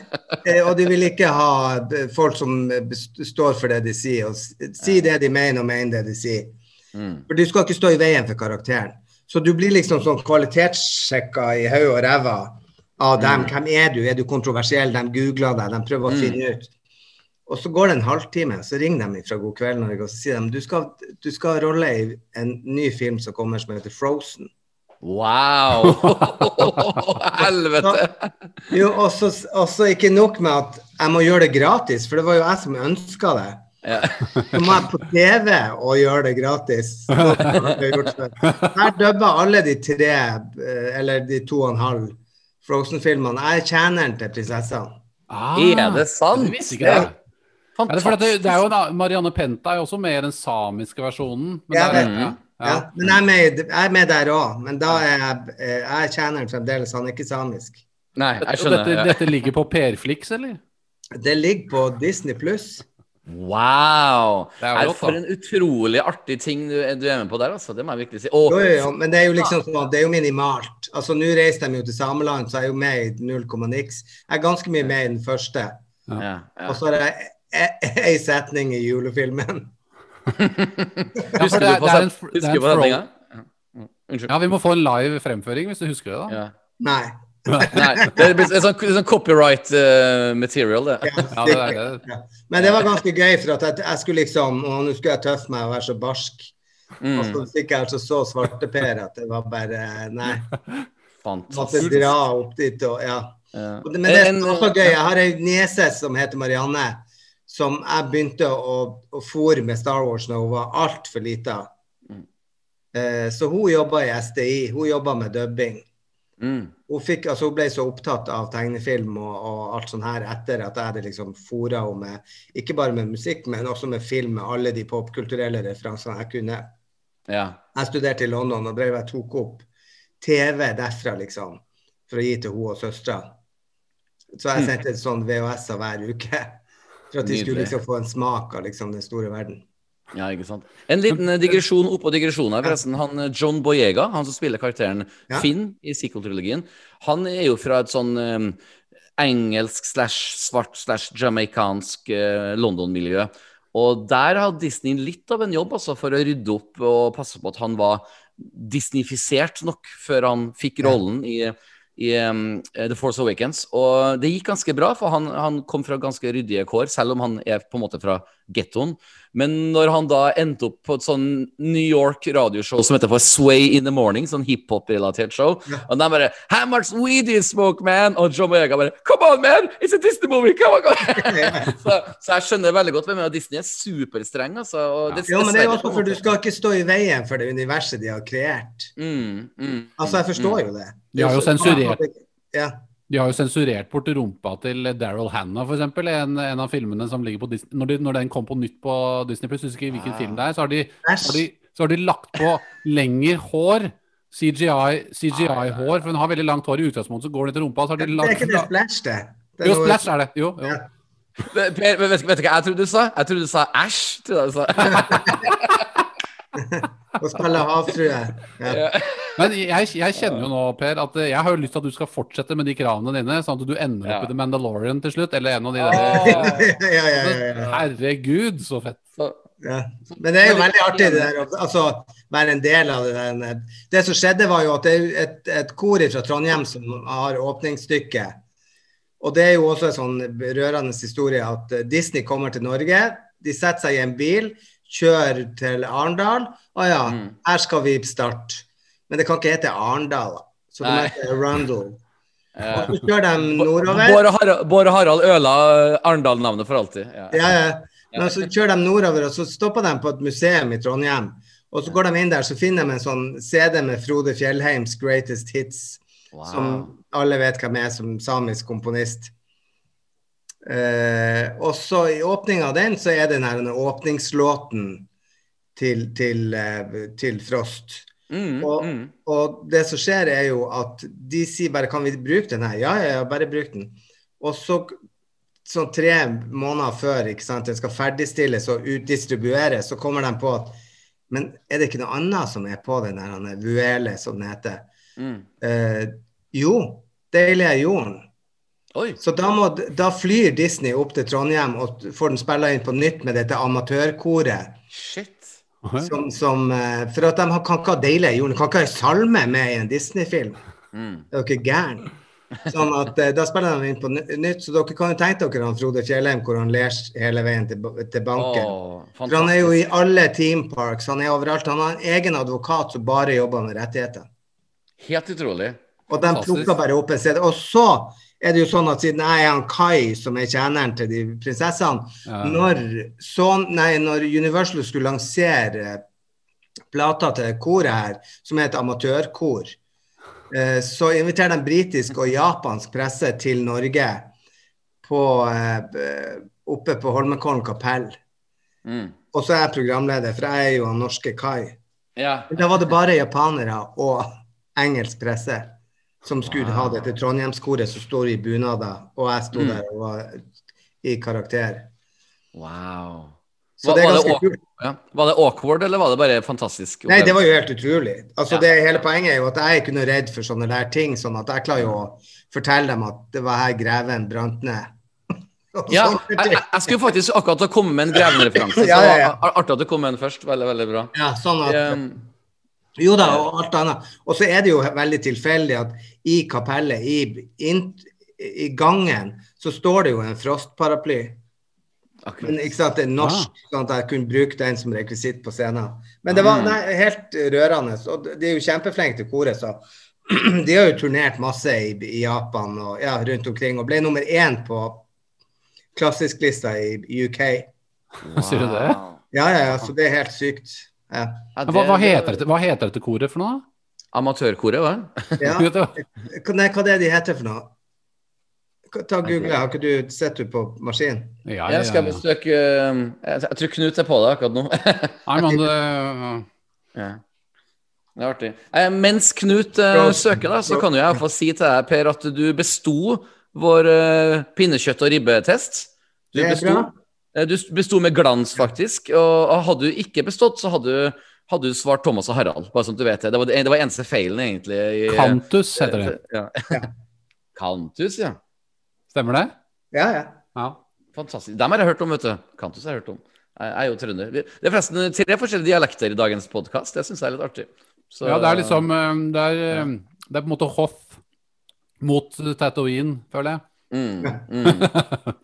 eh, og de vil ikke ha eh, folk som eh, står for det de sier, og s- si det de mener og mener det de sier. Mm. For du skal ikke stå i veien for karakteren. Så du blir liksom sånn kvalitetssjekka i hodet og ræva av dem. Hvem er du? Er du kontroversiell? De googler deg, de prøver å finne ut. Og så går det en halvtime, så ringer de fra God kveld Norge og så sier de, du skal, du skal rolle i en ny film som kommer som heter Frozen. Wow! Helvete! Jo, og så ikke nok med at jeg må gjøre det gratis, for det var jo jeg som ønska det. Ja. Så må jeg på TV og gjøre det gratis. Jeg dubber alle de tre, eh, eller de to og en halv Frozen-filmene. Jeg er tjeneren til prinsessene. Ah, Er det sant? Jeg visste ikke det. Ja, det, er Fantastisk. at det, det er jo en, Marianne Penta er jo også med i den samiske versjonen. Men Jeg det er- vet. ja, Ja, ja. men jeg er med, jeg er med der òg. Men da er jeg, eh, jeg er tjeneren fremdeles. Han er ikke samisk. Nei, jeg skjønner. Dette, ja. dette ligger på Perflix, eller? Det ligger på Disney pluss. Wow! Det er jo rått, for en utrolig artig ting du, du er med på der, altså. Det må jeg virkelig si. Og Jo, jo, jo, men det er jo liksom sånn at det er jo minimalt. Altså Nå reiser de jo til Sameland, så jeg er jo med i null komma niks. Jeg er ganske mye med i den første. ja, ja. Og så er det ei setning i julefilmen. Ja, Husker du på, det set- en fr- det er husker? Ja. Unnskyld. Ja, vi må få en live fremføring, hvis du husker det, da. Ja. Nei. Nei, det er sånn, sånn copyright eh, material, det. Ja, Ja, det er det. Ja. Men det var ganske gøy, for at jeg, jeg skulle liksom Og nå skulle jeg tøffe meg og være så barsk. Og Mm, så fikk jeg altså så svarteper at det var bare Nei. Måtte dra opp dit og Ja. Ja. Og det- Men det er også gøy. Jeg har ei niese som heter Marianne, som jeg begynte å, å fòre med Star Wars når hun var altfor lita. Mm. Eh, så hun jobba i SDI. Hun jobba med dubbing. Mm. Hun, fikk, altså, hun ble så opptatt av tegnefilm og, og alt sånt her etter at jeg hadde liksom fora henne med ikke bare med musikk, men også med film med alle de popkulturelle referansene jeg kunne. Ja. Jeg studerte i London og drev jeg tok opp TV derfra, liksom, for å gi til hun og søstera. Så jeg sendte sånn VHS-er hver uke. For at de skulle liksom få en smak av liksom den store verden. Ja, ikke sant. En liten eh, digresjon oppå digresjonen forresten. Han eh, John Boyega, han som spiller karakteren Ja. Finn i sequel-trilogien, han er jo fra et sånn um, engelsk slash svart slash jamaicansk uh, London-miljø. Og der har Disney litt av en jobb altså, for å rydde opp og passe på at han var disneyfisert nok før han fikk rollen i, i um, The Force Awakens. Og det gikk ganske bra, for han, han kom fra ganske ryddige kår, selv om han er på en måte fra gettoen. Men når han da endte opp på et sånn New York radioshow som heter for Sway in the Morning, sånn hiphop-relatert show, og de bare How much weed you smoke, man? Og John Boyega bare Come on, man! It's a Disney movie! Come on, come on! så, så jeg skjønner veldig godt hvem er Disney er superstreng, altså. Og det, Ja, men det er jo også for du skal ikke stå i veien for det universet de har kreert. mm, mm, Altså, jeg forstår jo det. De har jo sensurert. Ja. De har jo sensurert bort rumpa til Daryl Hannah, f.eks. En, en av filmene som ligger på Disney. Når, de, når den kom på nytt på Disney Plus, husker ikke hvilken film det er, så har, de, har de, så har de lagt på lengre hår. CGI CGI-hår, for hun har veldig langt hår i utgangspunktet, så går hun til rumpa. Så har de Det er ikke det Splash, det. det jo, Splash er det. Jo, jo. Ja. Per, vet, vet du hva jeg trodde du sa? Jeg trodde du sa æsj. Trodde jeg du sa. Å spille havfrue. Ja. Men jeg, jeg kjenner jo nå, Per, at jeg har jo lyst til at du skal fortsette med de kravene dine, sånn at du ender Ja. opp i The Mandalorian til slutt, eller en av de der. ja, ja, ja, ja. Herregud, så fett. Så- Ja. Men det er jo veldig artig det der, å- altså være en del av det der. Det som skjedde var jo at det er et, et kor fra Trondheim som har åpningsstykke. Og det er jo også en sånn rørende historie at Disney kommer til Norge. De setter seg i en bil, kjører til Arendal. Å ja, Mm. her skal vi starte. Men det kan ikke hete Arendal, da. så det heter Rundle. Og så kjører de nordover. Bård Harald, Bård Harald øla Arendal-navnet for alltid. Ja. Ja, ja. Men så kjører de nordover, og så stopper de på et museum i Trondheim. Og så går de inn der, så finner de en sånn CD med Frode Fjellheims 'Greatest Hits', Wow. som alle vet hvem er som samisk komponist. Eh, og så i åpninga av den, så er det den åpningslåten til, til, eh, til Frost. Mm, Og, mm. og det som skjer, er jo at de sier bare 'Kan vi bruke den her?' Ja, ja, ja, bare bruk den. Og så sånn tre måneder før ikke sant, den skal ferdigstilles og utdistribueres, så kommer de på at Men er det ikke noe annet som er på den der Vuele, som den heter? Mm. Eh, jo, 'Deilig er jorden'. Oi. Så da, må, da flyr Disney opp til Trondheim og får den spilla inn på nytt med dette amatørkoret. Shit. Som, som, eh, for at de kan ikke ha 'Deilig jorden', de kan ikke ha en salme med i en Disney-film. Mm. Det er jo ikke gæren. Sånn at eh, Da spiller de inn på nytt. Så dere kan jo tenke dere han Frode Fjellheim hvor han ler hele veien til, til banken. Oh, For han er jo i alle theme parks, han er overalt. Han har en egen advokat som bare jobber med rettigheter. Helt utrolig. Og de plukker bare opp en CD. Og så er det jo sånn at siden jeg er han Kai, som er tjeneren til de prinsessene, Ja. når, sånn, nei, når Universal skulle lansere plata til koret her, som er et amatørkor, eh, så inviterer de britisk og japansk presse til Norge på, eh, oppe på Holmenkollen kapell. Mm. Og så er jeg programleder, for jeg er jo han norske Kai. Ja. Da var det bare japanere og engelsk presse som skulle ha det til Trondheimskoret som står i bunader, og jeg sto Mm. der og var i karakter. Wow. Så det er det ganske kult. Ja. Var det awkward, eller var det bare fantastisk? Nei, det var jo helt utrolig. Altså, Ja. det Hele poenget er jo at jeg er ikke noe redd for sånne der ting. sånn at jeg klarer jo å fortelle dem at det var her greven brant ned. Ja, jeg, jeg jeg skulle faktisk akkurat ha kommet komme med en Greven-referanse. Ja, ja, ja. Artig at du kom med den først. Veldig, veldig bra. Ja, sånn at, Um, jo da, og alt annet. Og så er det jo veldig tilfeldig at i kapellet, i, in, i gangen, så står det jo en frostparaply. Men ikke sant, det er norsk, Ah. sånn at jeg kunne bruke den som rekvisitt på scenen. Men det var Mm. nei, helt rørende. Og de er jo kjempeflinke til koret, så de har jo turnert masse i, i Japan og ja, rundt omkring, og ble nummer én på klassisklista i UK. Sier du det? Ja, ja, ja, så det er helt sykt. Ja. Ja, Men Hva, hva, heter det, hva heter dette koret for noe? Amatørkoret, hva? Ja. Nei, hva er det de heter for noe? Ta Google, har ikke du sett det på maskinen? Ja, ja, Jeg skal besøke um, Jeg, tror Knut er på det akkurat nå. Nei, men det, ja. Det er artig. Eh, mens Knut eh, søker, da, så kan jo jeg iallfall si til deg, Per, at du besto vår eh, pinnekjøtt- og ribbetest. Du Det besto, eh, du besto med glans, faktisk. Og, hadde du ikke bestått, så hadde du, hadde du svart Thomas og Harald. Bare sånn du vet det. Det var, det var eneste feilen, egentlig. I, Kantus heter det. Ja. Kantus, ja. Stemmer det? Ja, ja. Ja. Fantastisk. Dem har jeg hørt om, vet du. Kantus har jeg hørt om. Jeg er jo trønder. Det er forresten tre forskjellige dialekter i dagens podkast. Det syns jeg er litt artig. Så- ja, det er liksom eh, Det er, ja. det er på en måte hoff mot Tatooine, føler jeg. Mm, mm.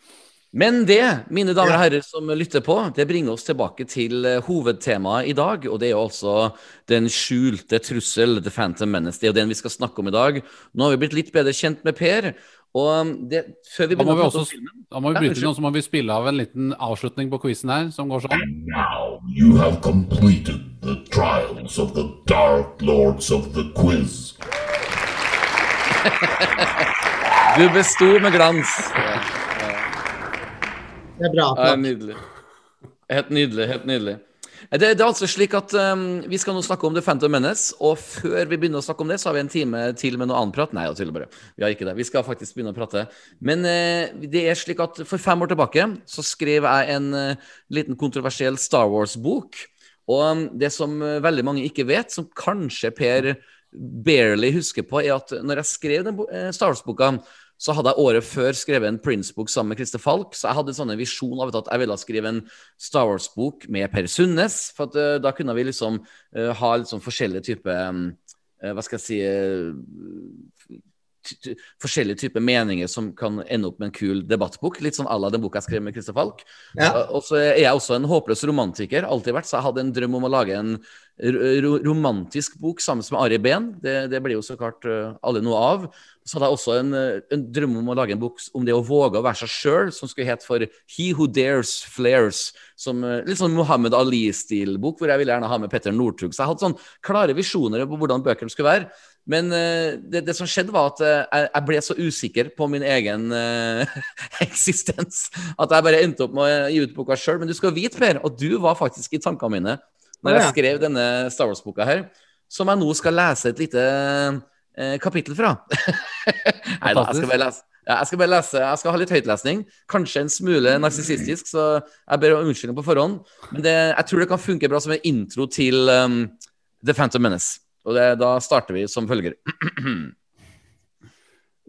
Men det, mine damer og herrer som lytter på, det bringer oss tilbake til eh, hovedtemaet i dag. Og det er jo altså den skjulte trussel, The Phantom Menace. Det er jo den vi skal snakke om i dag. Nå har vi blitt litt bedre kjent med Per. Og um, det, før vi Da må begynner vi å prate også filmen da må vi bryte inn, og så må vi spille av en liten avslutning på quizen her, som går sånn. And now you have completed the trials of the Dark Lords of the Quiz. Du besto med glans. Det er bra. Ja, nydelig. Helt nydelig. helt nydelig. Det, det er altså slik at um, Vi skal nå snakke om The Phantom Menace, og før vi begynner å snakke om det, så har vi en time til med noe annet prat. Nei, jeg tuller bare. Vi har ikke det. Vi skal faktisk begynne å prate. Men uh, det er slik at for fem år tilbake så skrev jeg en uh, liten kontroversiell Star Wars-bok. Og um, det som uh, veldig mange ikke vet, som kanskje Per barely husker på, er at når jeg skrev den eh, Star Wars-boka, så hadde jeg året før skrevet en Prince-bok sammen med Christer Falk. Så jeg hadde en sånn visjon av at jeg ville skrive en Star Wars-bok med Per Sundnes. For at, uh, da kunne vi liksom uh, ha litt sånn forskjellige typer eh, Hva skal jeg si Forskjellige typer meninger som kan ende opp med en kul debattbok. Litt sånn à la den boka jeg skrev med Christer Falk. Ja. Og- så er jeg også en håpløs romantiker, alltid vært, så jeg hadde en drøm om å lage en ro ro romantisk bok sammen med Ari Behn. Det, det blir jo så klart eh, alle noe av. Så hadde jeg også en, eh, en drøm om å lage en bok om det å våge å være seg sjøl, som skulle hete for He Who Dares Flares. Som eh, Litt sånn Mohammed Ali-stil-bok, hvor jeg ville gjerne ha med Petter Northug. Så jeg hadde sånn klare visjoner på hvordan bøkene skulle være. Men eh, det, det som skjedde, var at eh, jeg, jeg ble så usikker på min egen uh, eksistens at jeg bare endte opp med å gi ut boka sjøl. Men du skal vite, Per, at du var faktisk i tankene mine når jeg skrev denne Star Wars-boka her, som jeg nå skal lese et lite uh, kapittel fra. Nei da, jeg skal bare lese. Ja, jeg skal bare lese, jeg skal ha litt høytlesning. Kanskje en smule narsissistisk, så jeg ber om unnskyldning på forhånd. Men det, jeg tror det kan funke bra som en intro til um, The Phantom Menace. Og det, da starter vi som følger.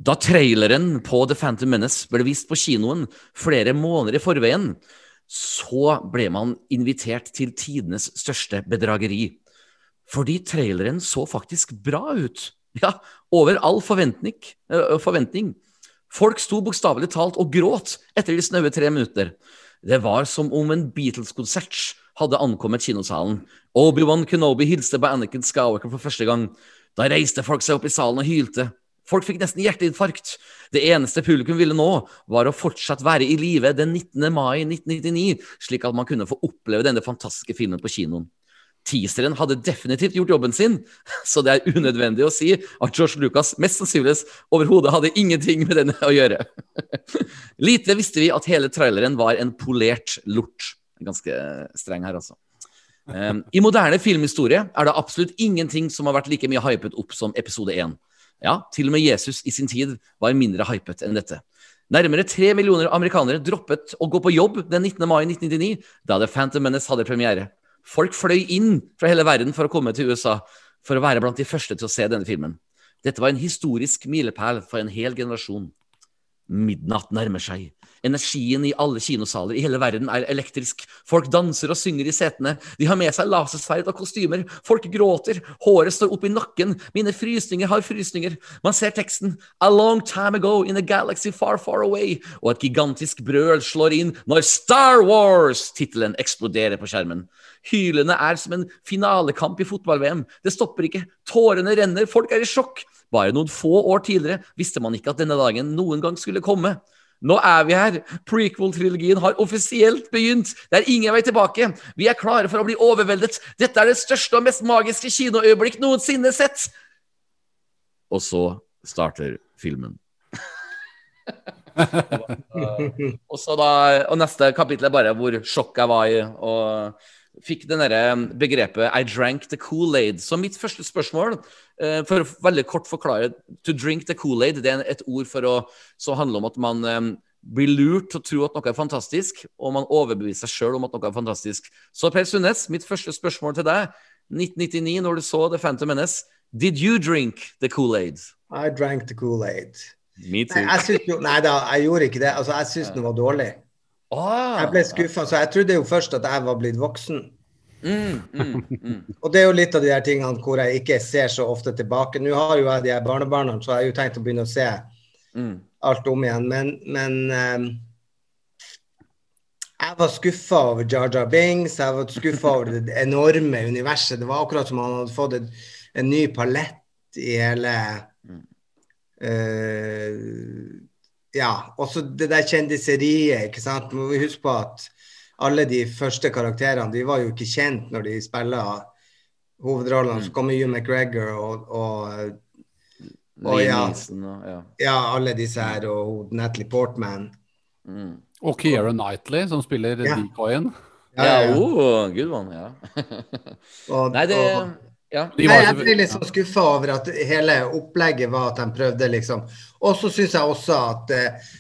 Da traileren på The Phantom Menace ble vist på kinoen flere måneder i forveien, så ble man invitert til tidenes største bedrageri. Fordi traileren så faktisk bra ut. Ja, over all forventning. øh, forventning. Folk sto bokstavelig talt og gråt etter de snaue tre minutter. Det var som om en Beatles-konsert hadde ankommet kinosalen. Obi-Wan Kenobi hilste på Anakin Skywalker for første gang. Da reiste folk seg opp i salen og hylte. Folk fikk nesten hjerteinfarkt. Det eneste publikum ville nå, var å fortsatt være i live den 19. mai 1999, slik at man kunne få oppleve denne fantastiske filmen på kinoen. Teaseren hadde definitivt gjort jobben sin, så det er unødvendig å si at George Lucas mest sannsynligvis overhodet hadde ingenting med denne å gjøre. Lite visste vi at hele traileren var en polert lort. Ganske streng her, altså. Um, I moderne filmhistorie er det absolutt ingenting som har vært like mye hypet opp som episode 1. Ja, til og med Jesus i sin tid var mindre hypet enn dette. Nærmere tre millioner amerikanere droppet å gå på jobb den 19. mai 1999, da The Phantom Menace hadde premiere. Folk fløy inn fra hele verden for å komme til USA for å være blant de første til å se denne filmen. Dette var en historisk milepæl for en hel generasjon. Midnatt nærmer seg. Energien i alle kinosaler i hele verden er elektrisk. Folk danser og synger i setene. De har med seg lasersverd og kostymer. Folk gråter. Håret står opp i nakken. Mine frysninger har frysninger. Man ser teksten A long time ago in a galaxy far, far away. Og et gigantisk brøl slår inn når Star Wars-tittelen eksploderer på skjermen. Hylene er som en finalekamp i fotball-VM. Det stopper ikke. Tårene renner. Folk er i sjokk. Bare noen få år tidligere visste man ikke at denne dagen noen gang skulle komme. Nå er vi her. Prequel-trilogien har offisielt begynt. Det er ingen vei tilbake. Vi er klare for å bli overveldet. Dette er det største og mest magiske kinoøyeblikk noensinne sett. Og så starter filmen. og, så da, og neste kapittel er bare hvor sjokk jeg var i. og fikk det begrepet 'I drank the Kool-Aid'. Så mitt første spørsmål, eh, for å veldig kort forklare 'To drink the Kool-Aid' det er et ord å, som handler om at man um, blir lurt til å tro at noe er fantastisk, og man overbeviser seg sjøl om at noe er fantastisk. Så Per Sundnes, mitt første spørsmål til deg. 1999, når du så The Phantom Menace, did you drink the Kool-Aid? I drank the Kool-Aid. Nei, jeg jo, nei da, jeg gjorde ikke det. Altså, jeg syns den var dårlig. Ah, jeg ble skuffa, så jeg trodde jo først at jeg var blitt voksen. Mm, mm, mm. og det er jo litt av de der tingene hvor jeg ikke ser så ofte tilbake. Nå har jo jeg de her barnebarna, så jeg har jo tenkt å begynne å se mm. alt om igjen. Men, men um, jeg var skuffa over Jar Jar Bings, jeg var skuffa over det enorme universet. Det var akkurat som han hadde fått en, en ny palett i hele uh, Ja, også det der kjendiseriet, ikke sant. Må vi huske på at alle de første karakterene de var jo ikke kjent når de spiller hovedrollene. Så kommer Hugh McGregor og, og, og ja, ja. ja, alle disse her, og Natalie Portman. Mm. Og Keira Knightley, som spiller Ja. decoyen. Ja, ja. Oh, good one, ja. Og, Nei, det og, Ja. De Nei, jeg blir ble litt sånn skuffa over at hele opplegget var at de prøvde, liksom. Og så syns jeg også at uh,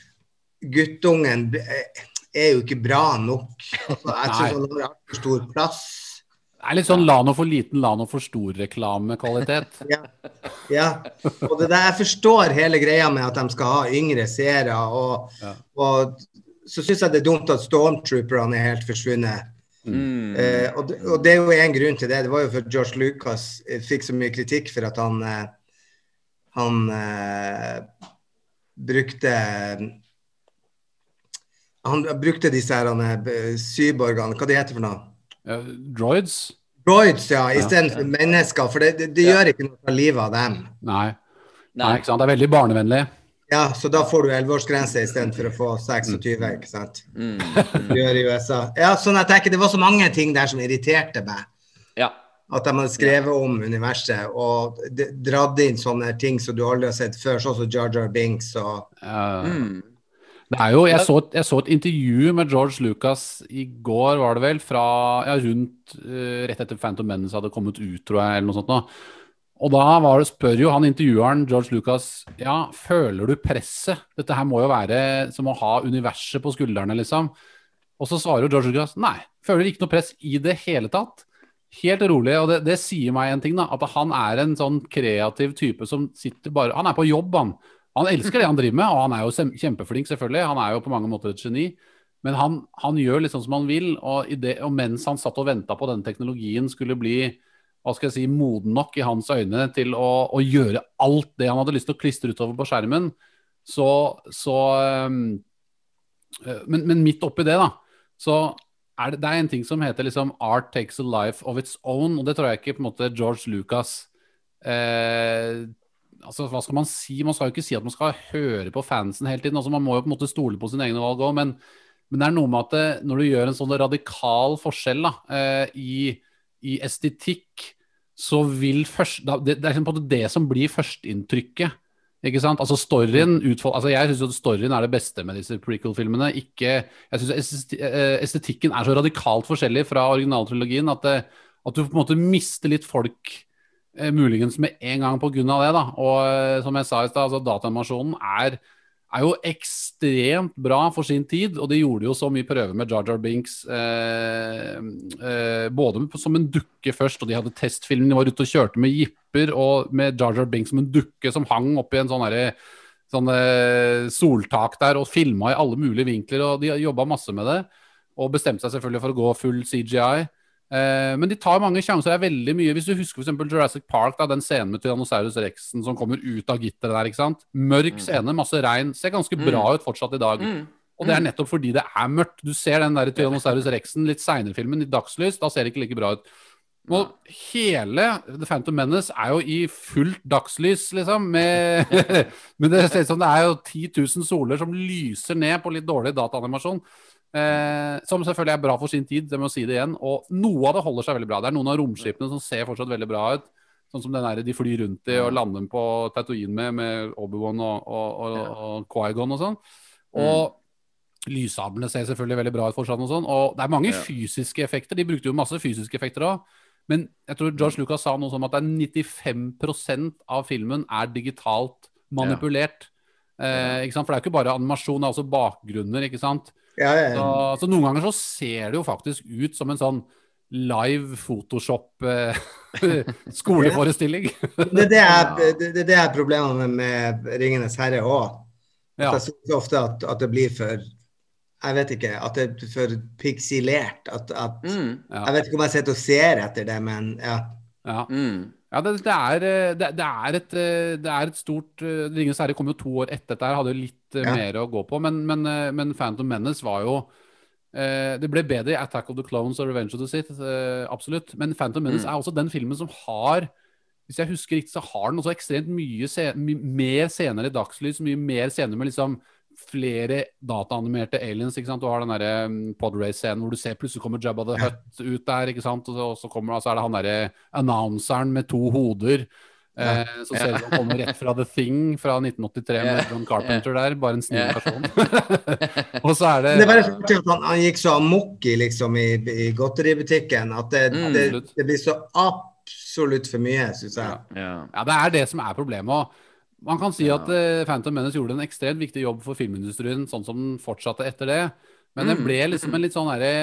guttungen eh, er jo ikke bra nok. Altså, jeg syns han har altfor stor plass. Det er litt sånn Lano for liten, Lano for stor-reklamekvalitet. Ja. ja. Og det der, jeg forstår hele greia med at de skal ha yngre seere. Og, Ja. og så syns jeg det er dumt at stormtrooperne er helt forsvunnet. Mm. Eh, og, det, og det er jo en grunn til det. Det var jo for George Lucas eh, fikk så mye kritikk for at han eh, han eh, brukte han brukte disse her, han, syborgene, hva de heter for noe? Uh, droids? Droids, ja, istedenfor mennesker. For det, det, det gjør ikke noe av livet av dem. Nei. Nei, Nei. ikke sant. Det er veldig barnevennlig. Ja, så da får du 11-årsgrense istedenfor å få 26, ikke sant. Mm. Mm. gjør i USA. Ja, sånn jeg tenker, Det var så mange ting der som irriterte meg. Ja. At de hadde skrevet om universet og dratt inn sånne ting som du aldri har sett før, sånn som Jar Jar Binks og uh. Mm. Det er jo, jeg så, et, jeg så et intervju med George Lucas i går, var det vel, fra ja, rundt uh, rett etter Phantom Menace hadde kommet ut, tror jeg, eller noe sånt. nå. Og da var det, spør jo han intervjueren George Lucas ja, føler du presset? Dette her må jo være som å ha universet på skuldrene, liksom. Og så svarer jo George Lucas nei, føler ikke noe press i det hele tatt. Helt rolig, og det, det sier meg en ting, da. At han er en sånn kreativ type som sitter bare Han er på jobb, han. Han elsker det han driver med, og han er jo kjempeflink, selvfølgelig. Han er jo på mange måter et geni. Men han, han gjør liksom som han vil, og, det, og mens han satt og venta på denne teknologien skulle bli hva skal jeg si, moden nok i hans øyne til å, å gjøre alt det han hadde lyst til å klistre utover på skjermen, så, så øh, men, men midt oppi det, da, så er det, det er en ting som heter liksom Art takes a life of its own, og det tror jeg ikke på en måte George Lucas eh, altså, Hva skal man si? Man skal jo ikke si at man skal høre på fansen hele tiden. altså Man må jo på en måte stole på sine egne valg òg, men, men, det er noe med at det, når du gjør en sånn radikal forskjell da, eh, i, i, estetikk, så vil først det, det, er på en måte det som blir førsteinntrykket. Ikke sant? Altså storyen utfold, altså Jeg syns jo storyen er det beste med disse prequel-filmene. Ikke, jeg synes eh, estetikken er så radikalt forskjellig fra originaltrilogien at, det, at du på en måte mister litt folk Eh, muligens med en gang pga. det. da, og eh, som jeg sa i stad, altså, Datanimasjonen er, er, jo ekstremt bra for sin tid. Og de gjorde jo så mye prøver med Jar Jar Binks. Eh, eh, både som en dukke først, og de hadde testfilmen. De var ute og kjørte med jipper og med Jar Jar Binks som en dukke som hang oppi en sånn herre sånn, eh, soltak der og filma i alle mulige vinkler. Og de jobba masse med det. Og bestemte seg selvfølgelig for å gå full CGI. Uh, men de tar mange sjanser. Det er veldig mye Hvis du husker f.eks. Jurassic Park, da, den scenen med Tyrannosaurus rexen som kommer ut av gitteret der. ikke sant? Mørk mm. scene, masse regn. Ser ganske bra mm. ut fortsatt i dag. Mm. Og det er nettopp fordi det er mørkt. Du ser den der Tyrannosaurus rexen litt seinere i filmen, i dagslys. Da ser det ikke like bra ut. Og hele The Phantom Menace er jo i fullt dagslys, liksom. Med, men det ser ut som det er jo 10 000 soler som lyser ned på litt dårlig dataanimasjon. Eh, som selvfølgelig er bra for sin tid, det må si det igjen. Og noe av det holder seg veldig bra. Det er noen av romskipene som ser fortsatt veldig bra ut. Sånn som den der de flyr rundt i og lander på Tatooine med, med Obi-Wan og, og, og, og Quaigon og sånn. Og mm. lyssablene ser selvfølgelig veldig bra ut fortsatt. Og sånn. Og det er mange ja. fysiske effekter. De brukte jo masse fysiske effekter òg. Men jeg tror George Lucas sa noe som at det er 95% av filmen er digitalt manipulert. Ja. Eh, For det er jo ikke bare animasjon, det er også bakgrunner. ikke sant? Ja, ja, så, så, noen ganger så ser det jo faktisk ut som en sånn live Photoshop eh, skoleforestilling. det, det, er, det, det er problemet med, 'Ringenes herre' òg. Jeg syns ofte at, at, det blir for Jeg vet ikke, at det er for piksilert. At, at mm, Jeg vet ikke om jeg sitter og ser etter det, men ja. ja. Mm. Ja, det, det, er, eh, det, er et, eh, det, er et, stort eh, Ringenes herre kom jo to år etter dette, hadde jo litt ja. mer å gå på. Men, men, men, Phantom Menace var jo Det ble bedre i Attack of the Clones og Revenge of the Sith, absolutt. Men Phantom Menace mm. er også den filmen som har Hvis jeg husker riktig, så har den også ekstremt mye scen mer scener i dagslys, mye mer scener med liksom flere dataanimerte aliens. ikke sant? Du har den der um, podrace-scenen hvor du ser plutselig kommer Jabba the Hutt ut der. ikke sant? Og så, og så kommer, altså er det han derre annonseren med to hoder. Eh, så ser det ut som han kommer rett fra The Thing fra 1983 med John Carpenter der. Bare en snill person. og så er det Det er bare fordi at han, han, gikk så amok i, liksom, i, i godteributikken at det, mm, det, det, blir så absolutt for mye, syns jeg. Ja. ja. det er det som er problemet. Og man kan si ja. at uh, Phantom Menace gjorde en ekstremt viktig jobb for filmindustrien, sånn som den fortsatte etter det. Men mm. det ble liksom en litt sånn herre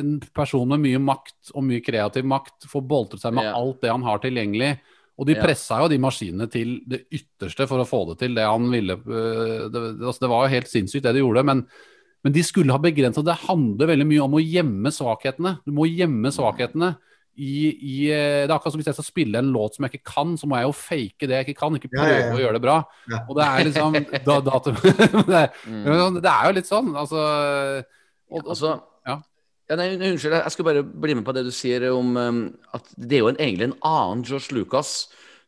En person med mye makt og mye kreativ makt får boltret seg med ja. alt det han har tilgjengelig. Og de pressa jo de maskinene til det ytterste for å få det til det han ville. Eh, det, altså, det var jo helt sinnssykt det de gjorde. men men de skulle ha begrensa Det handler veldig mye om å gjemme svakhetene. Du må gjemme svakhetene i, i, Det er akkurat som hvis jeg skal spille en låt som jeg ikke kan, så må jeg jo fake det jeg ikke kan, ikke prøve ja, ja, ja. å gjøre det bra. Og det er liksom da, da, det, er, mm. det, er jo litt sånn, altså, og, altså ja. Nei, unnskyld, jeg skulle bare bli med på det du sier om um, at det er jo en, egentlig en annen George Lucas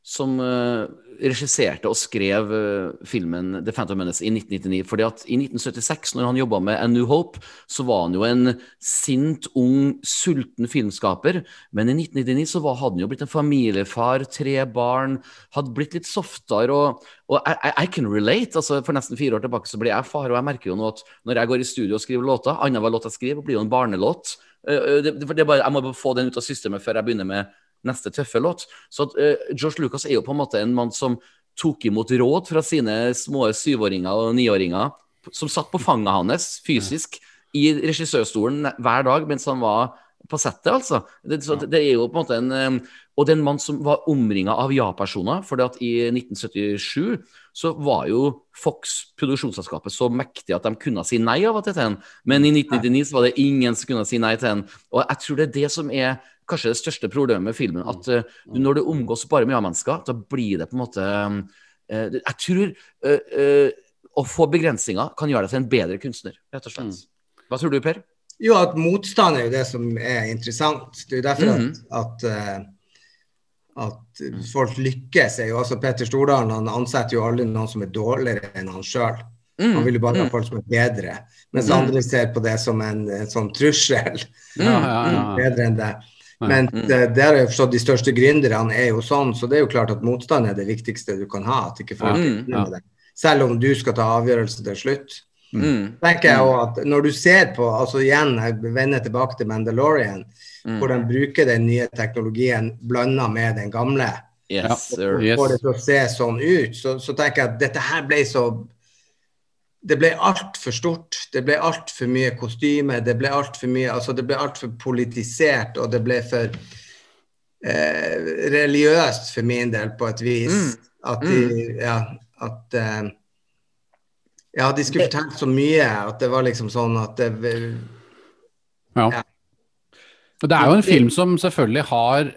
som uh, regisserte og skrev uh, filmen The Phantom Menace i 1999. fordi at i 1976, når han jobba med A New Hope, så var han jo en sint, ung, sulten filmskaper. Men i 1999 så var, hadde han jo blitt en familiefar, tre barn, hadde blitt litt softere. Og, og I, I, can relate. altså For nesten fire år tilbake så ble jeg far, og jeg merker jo nå at når jeg går i studio og skriver låter, annenhver låt jeg skriver, blir jo en barnelåt. Uh, det, det bare, jeg må bare få den ut av systemet før jeg begynner med neste tøffe låt. Så at, uh, George Lucas er jo på en måte en mann som tok imot råd fra sine små syvåringer og niåringer, som satt på fanget hans fysisk i regissørstolen hver dag mens han var på settet, altså. Det, det, er jo på en måte en eh, Og det er en mann som var omringa av ja-personer, for i 1977 så var jo Fox, produksjonsselskapet, så mektig at de kunne si nei av og til til ham. Men i 1999 så var det ingen som kunne si nei til ham. Og jeg tror det er det som er kanskje det største problemet med filmen. At uh, når du omgås bare med ja-mennesker, da blir det på en måte uh, Jeg tror å få begrensninger kan gjøre deg til en bedre kunstner, rett og slett. Mm. Hva tror du, Per? Jo, at motstand er jo det som er interessant. Det er jo derfor mm. at, at at folk lykkes. er jo altså Petter Stordalen han ansetter jo aldri noen som er dårligere enn han sjøl. Mm, Han vil jo bare ha mm, folk som er bedre. Mens Mm. andre ser på det som en, en sånn trussel. Ja, ja, ja. Bedre enn det. Men Mm. det, der har jeg forstått de største gründerne er jo sånn, så det er jo klart at motstand er det viktigste du kan ha. At ikke folk Mm. Selv om du skal ta avgjørelse til slutt. Mm, tenker jeg også at Når du ser på altså igjen, jeg vender tilbake til Mandalorian, mm. hvor de bruker den nye teknologien blanda med den gamle, Yes, sir. Får det til å se sånn ut, så, så tenker jeg at dette her ble så Det ble altfor stort. Det ble altfor mye kostyme. Det ble altfor mye Altså, det ble altfor politisert, og det ble for eh, religiøst for min del, på et vis. Mm. At de Ja, at eh, Ja, de skulle fortelle så mye at det var liksom sånn at det Ja. Ja. Det er jo en film som selvfølgelig har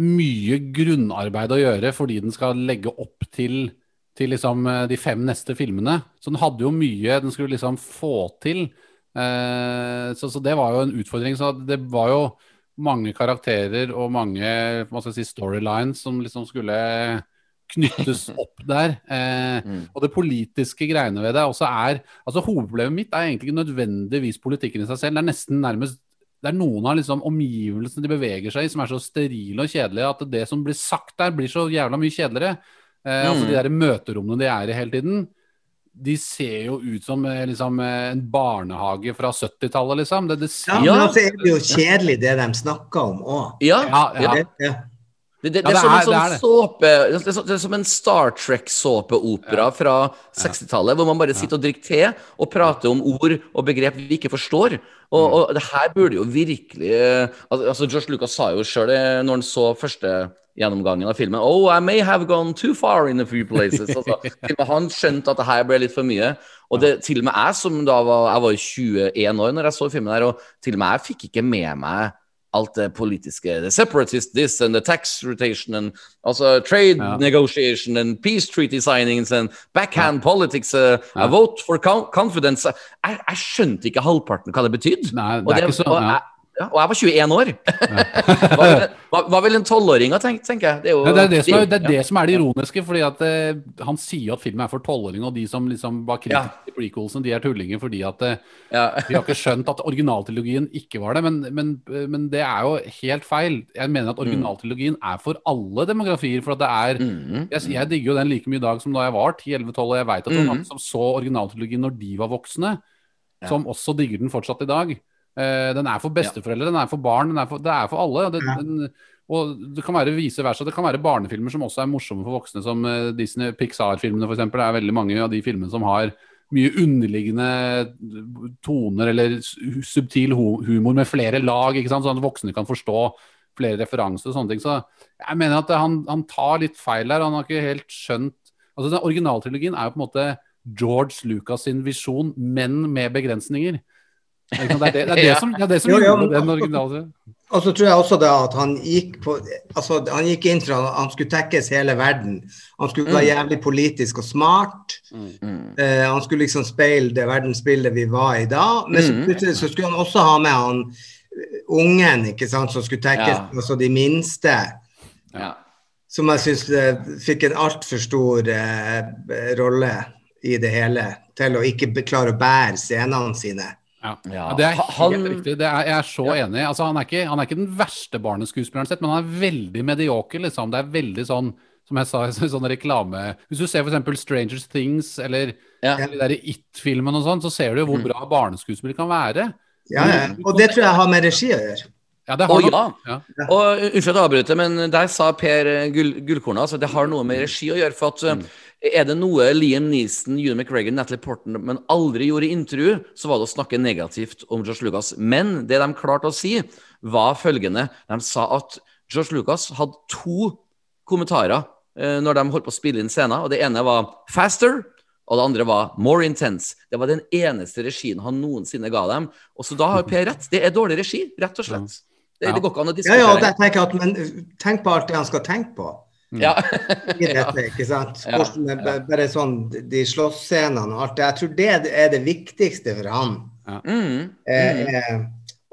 mye grunnarbeid å gjøre fordi den skal legge opp til, til liksom eh, de fem neste filmene. Så den hadde jo mye den skulle liksom få til. Eh, så, så det var jo en utfordring. Så det var jo mange karakterer og mange hva skal jeg si, storylines som liksom skulle knyttes opp der. Eh, Mm. og det politiske greiene ved det også er altså Hovedproblemet mitt er egentlig ikke nødvendigvis politikken i seg selv. Det er nesten nærmest det er noen av liksom omgivelsene de beveger seg i som er så sterile og kjedelige at det som blir sagt der, blir så jævla mye kjedeligere. Eh, altså Mm. De der møterommene de er i hele tiden, de ser jo ut som eh, liksom, eh, en barnehage fra 70-tallet, liksom. Det, det Ja, ser, men altså er det jo kjedelig det de snakker om òg. Ja, Ja, ja. Ja. Ja. Det, det, Ja, det, er det som er- en sånn det er det. såpe det er, det er som en Star Trek-såpeopera fra 60-tallet, hvor man bare sitter og drikker te og prater om ord og begrep vi ikke forstår. Og, Mm. og det her burde jo virkelig eh, altså Josh Lucas sa jo sjøl når han så første gjennomgangen av filmen Oh, I may have gone too far in a few places. Altså, til og med han skjønte at det her ble litt for mye. Og det, til og med jeg som da var Jeg var 21 år når jeg så filmen her, og til og med jeg fikk ikke med meg alt det politiske. The separatist this and the tax rotation and altså trade Ja. negotiation and peace treaty signings and backhand politics. Uh, Ja. A vote for confidence. Jeg, jeg skjønte ikke halvparten hva det betydde. Nei, det Og, er det, ikke sånn, og, ja. Ja, og jeg var 21 år. hva, hva, hva vil en tolvåring ha tenkt, tenker jeg. Det er jo det, er det, som er, det er det som er det ironiske, fordi at eh, han sier jo at filmen er for tolvåringer, og de som liksom var kritiske til prequelsen, de er tullinger fordi at eh, de har ikke skjønt at originaltrilogien ikke var det. Men, men, men det er jo helt feil. Jeg mener at originaltrilogien er for alle demografier. For at det er Mhm. jeg, jeg digger jo den like mye i dag som da jeg var 10-11-12, og jeg veit at det var mange som så originaltrilogien når de var voksne, som også digger den fortsatt i dag. Eh, den er for besteforeldre, den er for barn, den er for, det er for alle. Det, den, og det kan være vice versa. Det kan være barnefilmer som også er morsomme for voksne, som eh, Disney Pixar-filmene f.eks. Det er veldig mange av de filmene som har mye underliggende toner eller subtil humor med flere lag, sånn at voksne kan forstå flere referanser og sånne ting. Så jeg mener at han, han tar litt feil her. Han har ikke helt skjønt Altså den Originaltrilogien er jo på en måte George Lucas sin visjon, men med begrensninger. Det er det, det, er det Ja. som, det, er det som Jo, jo, gjorde den originale Og så tror jeg også da at han gikk på Altså, han gikk inn for at han skulle tekkes hele verden. Han skulle være jævlig politisk og smart. Mm. Uh, han skulle liksom speile det verdensbildet vi var i da. Men så Mm. plutselig så skulle han også ha med han eh, ungen, ikke sant, som skulle tekkes, Ja. altså de minste. Ja. Som jeg syns fikk en altfor stor uh, rolle i det hele. Til å ikke klare å bære scenene sine. Ja. Ja. Ja, det er helt han- riktig. Det er, jeg er så enig. Altså, han, er ikke, han er ikke den verste barneskuespilleren sett, men han er veldig medioker. Liksom. Det er veldig sånn, som jeg sa, sånn reklame Hvis du ser f.eks. Stranger Things eller Ja. de der It-filmen og sånn, så ser du jo hvor Mm. bra barneskuespill kan være. Ja, ja. Og det tror jeg har med regi å gjøre. Ja, det har nok- ja. ja. Og Unnskyld at jeg avbryter, men der sa Per Gull, Gullkornet altså det har noe med regi å gjøre. For at uh, er det noe Liam Neeson, Ewan McGregor, Natalie Portman men aldri gjorde i intervju, så var det å snakke negativt om Josh Lucas. Men det de klarte å si, var følgende. De sa at Josh Lucas hadde to kommentarer uh, når de holdt på å spille inn scener. Og det ene var 'faster'. Og det andre var 'more intense'. Det var den eneste regien han noensinne ga dem. Og så da har Per rett. Det er dårlig regi, rett og slett. Det, det går ikke an å Ja, diskutere. ja, ja, jeg at, men tenk på alt det han skal tenke på. Ja. i dette, ikke sant? Hvordan bare- sånn, de slåssscenene og alt det. Jeg tror det er det viktigste for han. Mm. Eh, eh,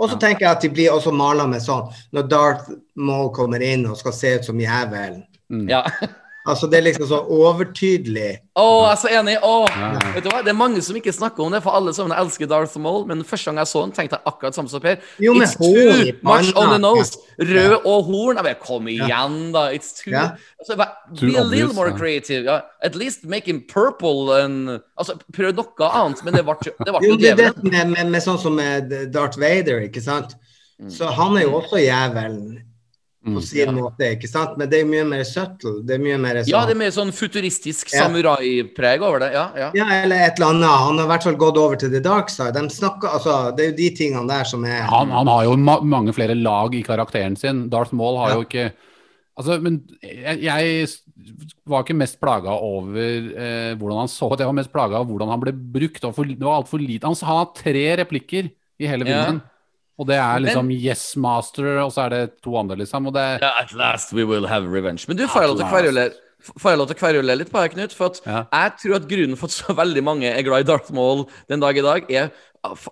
Og så tenker jeg at de blir også mala med sånn når Darth Maul kommer inn og skal se ut som jævelen. Ja. Altså Det er liksom så overtydelig. Å, jeg er så enig! Oh. Ja, vet du hva? Det er mange som ikke snakker om det, for alle sammen elsker Darth Maul. Men første gang jeg så den, tenkte jeg akkurat samme som Per. Jo, It's hår too much on the nose. Rød Ja. og horn. Jeg bare, Kom igjen, da. It's too Ja. altså, bare, Too Be a little obvious, more creative. Ja. At least make him purple and Altså, prøv noe annet, men det ble det ble Jo, jo det er det med, med, med sånn som med Darth Vader, ikke sant. Så han er jo også jævelen på sin sin måte, ikke sant. Men det er mye mer subtle. Det er mye mer sånn Ja, det er mer sånn futuristisk Ja. samurai-preg over det. Ja, ja. Ja, eller et eller annet. Han har i hvert fall gått over til the dark side. De snakker, altså, det er jo de tingene der som er Han, han har jo ma mange flere lag i karakteren sin. Darth Maul har Ja. jo ikke Altså, men jeg, jeg var ikke mest plaga over eh, hvordan han så ut. Jeg var mest plaga av hvordan han ble brukt. Det var, for, det var altfor lite. Han, han har tre replikker i hele Ja. filmen. Og det er liksom Men- Yes Master, og så er det to andre, liksom. Og det yeah, At last we will have revenge. Men du, får jeg lov til å kverulere Får jeg lov til å kverulere litt på her, Knut? For at Ja. jeg tror at grunnen for at så veldig mange er glad i Darth Maul den dag i dag, er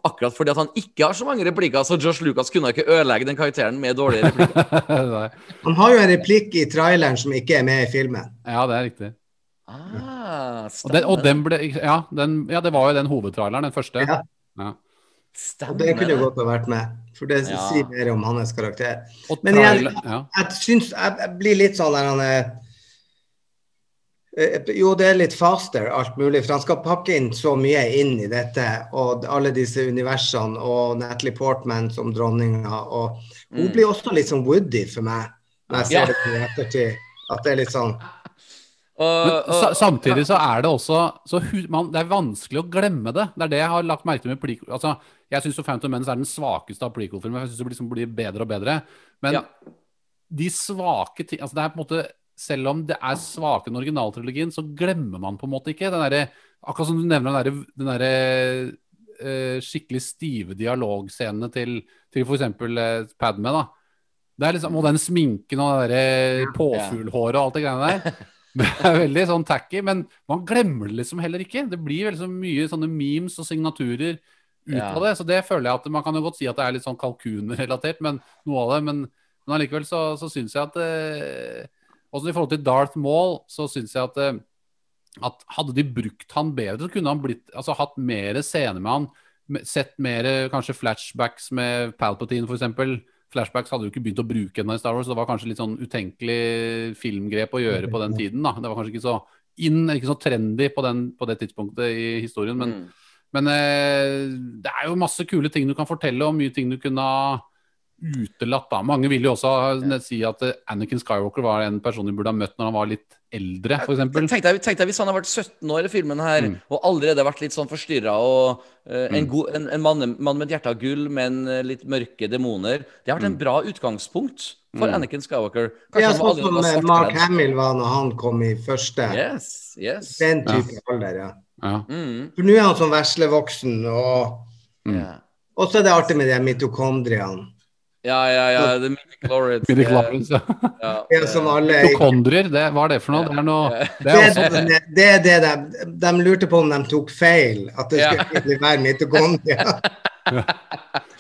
akkurat fordi at han ikke har så mange replikker, så Josh Lucas kunne ikke ødelegge den karakteren med dårlige replikker. Han har jo en replikk i traileren som ikke er med i filmen. Ja, det er riktig. Ah, Og den, og den ble ja, den, ja, det var jo den hovedtraileren, den første. Ja. Ja. Stemmer Og det kunne det. godt ha vært med, for det Ja. sier mer om hans karakter. Og Men igjen- jeg. Jeg syns jeg, jeg blir litt sånn der han er eh, Jo, det er litt faster, alt mulig. For han skal pakke inn så mye inn i dette. Og alle disse universene og Natalie Portman som dronninga. Og hun Mm. blir også litt sånn Woody for meg, når jeg ser det i ettertid. At det er litt sånn Og, Men samtidig så er det også så hu, man, Det er vanskelig å glemme det. Det er det jeg har lagt merke til med prequel. Altså, jeg syns Phantom Menace er den svakeste av prequel-filmer. Jeg synes det liksom blir bedre og bedre. Men Ja. de svake ting altså det er på en måte Selv om det er svake den originaltrilogien, så glemmer man på en måte ikke den derre Akkurat som du nevner den derre den derre, eh, skikkelig stive dialogscenene til, til f.eks. Uh, Padme. da det er liksom, Og den sminken og det der påfuglhåret og alt det greiene der. Det er veldig sånn tacky, men man glemmer det liksom heller ikke. Det blir veldig så mye sånne memes og signaturer ut Ja. av det. Så det føler jeg at man kan jo godt si at det er litt sånn kalkunrelatert, men noe av det. Men, men allikevel så, så syns jeg at eh, Også i forhold til Darth Maul, så syns jeg at eh, at hadde de brukt han bedre, så kunne han blitt, altså hatt mer scener med han. Sett mer kanskje flashbacks med Palpatine, f.eks. Flashbacks hadde jo ikke begynt å bruke ennå i Star Wars. så Det var kanskje litt sånn utenkelig filmgrep å gjøre på den tiden. da. Det var kanskje ikke så inn, ikke så trendy på, den, på det tidspunktet i historien. Men, Mm. Men eh, det er jo masse kule ting du kan fortelle, og mye ting du kunne ha utelatt. da. Mange vil jo også ja. si at eh, Anakin Skywalker var en person du burde ha møtt når han var litt eldre, f.eks. Tenk deg, tenk deg hvis han har vært 17 år i filmen her, Mm. og allerede vært litt sånn forstyrra, og eh, en, Mm. god, en, en mann, mann med et hjerte av gull, men litt mørke demoner Det har vært en bra utgangspunkt for Mm. Anakin Skywalker. Kanskje Ja, sånn som Mark. Hamill var når han kom i første. Yes, yes. Den type alder, ja. Ja. Mm, For nå er han sånn veslevoksen, og, Mm. og så er det artig med de mitokondriene. ja, ja, ja. The midichlorians. Midichlorians, ja. Ja, Ja, som alle Mitokondrier, det, hva er det for noe? Det er noe Det Det er er også det, det, er det de, de lurte på om de tok feil, at det skulle være mitokondrier.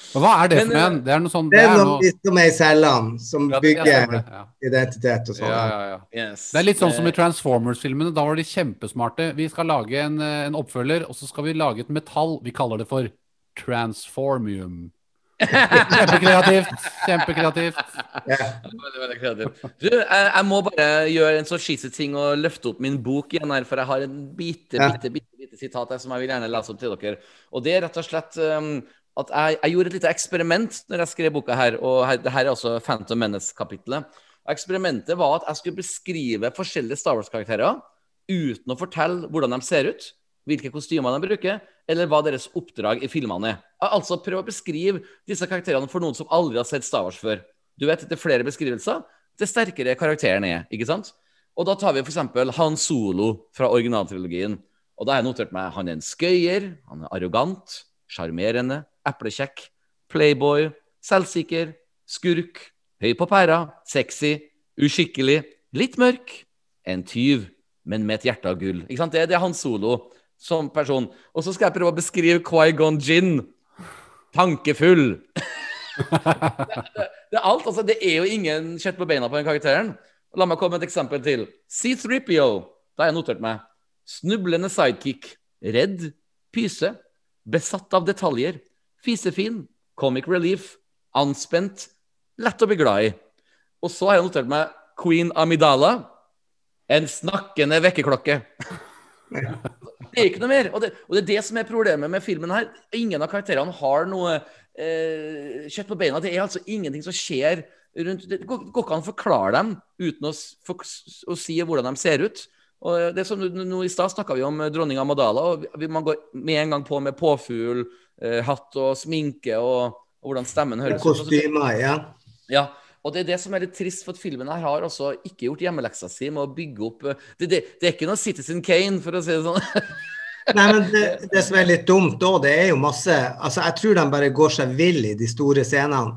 Hva er det Men, for en? Det er noe sånn Det er er noe som er i cellene, som Ja, det- ja, bygger ja. identitet og sånn. Ja, ja, ja. yes. Det er litt sånn som i Eh, Transformers-filmene. Da var de kjempesmarte. Vi skal lage en, eh, en oppfølger, og så skal vi lage et metall. Vi kaller det for transformium. Kjempekreativt. Kjempekreativt. Ja. Veldig, veldig kreativt. Du, jeg, jeg må bare gjøre en så cheesy ting og løfte opp min bok igjen her, for jeg har en bitte, Ja. bitte, bitte, bitte sitat her som jeg vil gjerne lese opp til dere. Og det er rett og slett um, at jeg, jeg gjorde et lite eksperiment når jeg skrev boka her, og her, det her er altså Phantom Menace-kapitlet. Eksperimentet var at jeg skulle beskrive forskjellige Star Wars-karakterer uten å fortelle hvordan de ser ut, hvilke kostymer de bruker, eller hva deres oppdrag i filmene er. Altså prøv å beskrive disse karakterene for noen som aldri har sett Star Wars før. Du vet, Etter flere beskrivelser, det sterkere karakteren er. ikke sant? Og Da tar vi f.eks. Han Solo fra originaltrilogien. Og Da har jeg notert meg han er en skøyer, han er arrogant, sjarmerende, eplekjekk, playboy, selvsikker, skurk, høy på pæra, sexy, uskikkelig, litt mørk, en tyv, men med et hjerte av gull. Ikke sant? Det, det er Han Solo som person. Og så skal jeg prøve å beskrive Quai-Gon Jinn. Tankefull. Det er alt. altså Det er jo ingen kjøtt på beina på den karakteren. La meg komme med et eksempel til. C3PO. Da har jeg notert meg. Snublende sidekick. Redd. Pyse. Besatt av detaljer. Fisefin. Comic relief. Anspent. Lett å bli glad i. Og så har jeg notert meg Queen Amidala. En snakkende vekkerklokke. Det er ikke noe mer. Og det, og det er det som er problemet med filmen her. Ingen av karakterene har noe eh, kjøtt på beina. Det er altså ingenting som skjer rundt Det går går ikke an å forklare dem uten å, for, å si hvordan de ser ut. Og det som nå- I stad snakka vi om dronning Amadala, og vi, man går med en gang på med påfugl, eh, hatt og sminke og, og hvordan stemmen høres ut. Og Kostymer, ja. ja, og det er det som er litt trist, for at filmen her har også ikke gjort hjemmeleksa si med å bygge opp eh, Det, det, det er ikke noe Citizen Kane, for å si det sånn. Nei, men det, det som er litt dumt òg, det er jo masse Altså, jeg tror de bare går seg vill i de store scenene.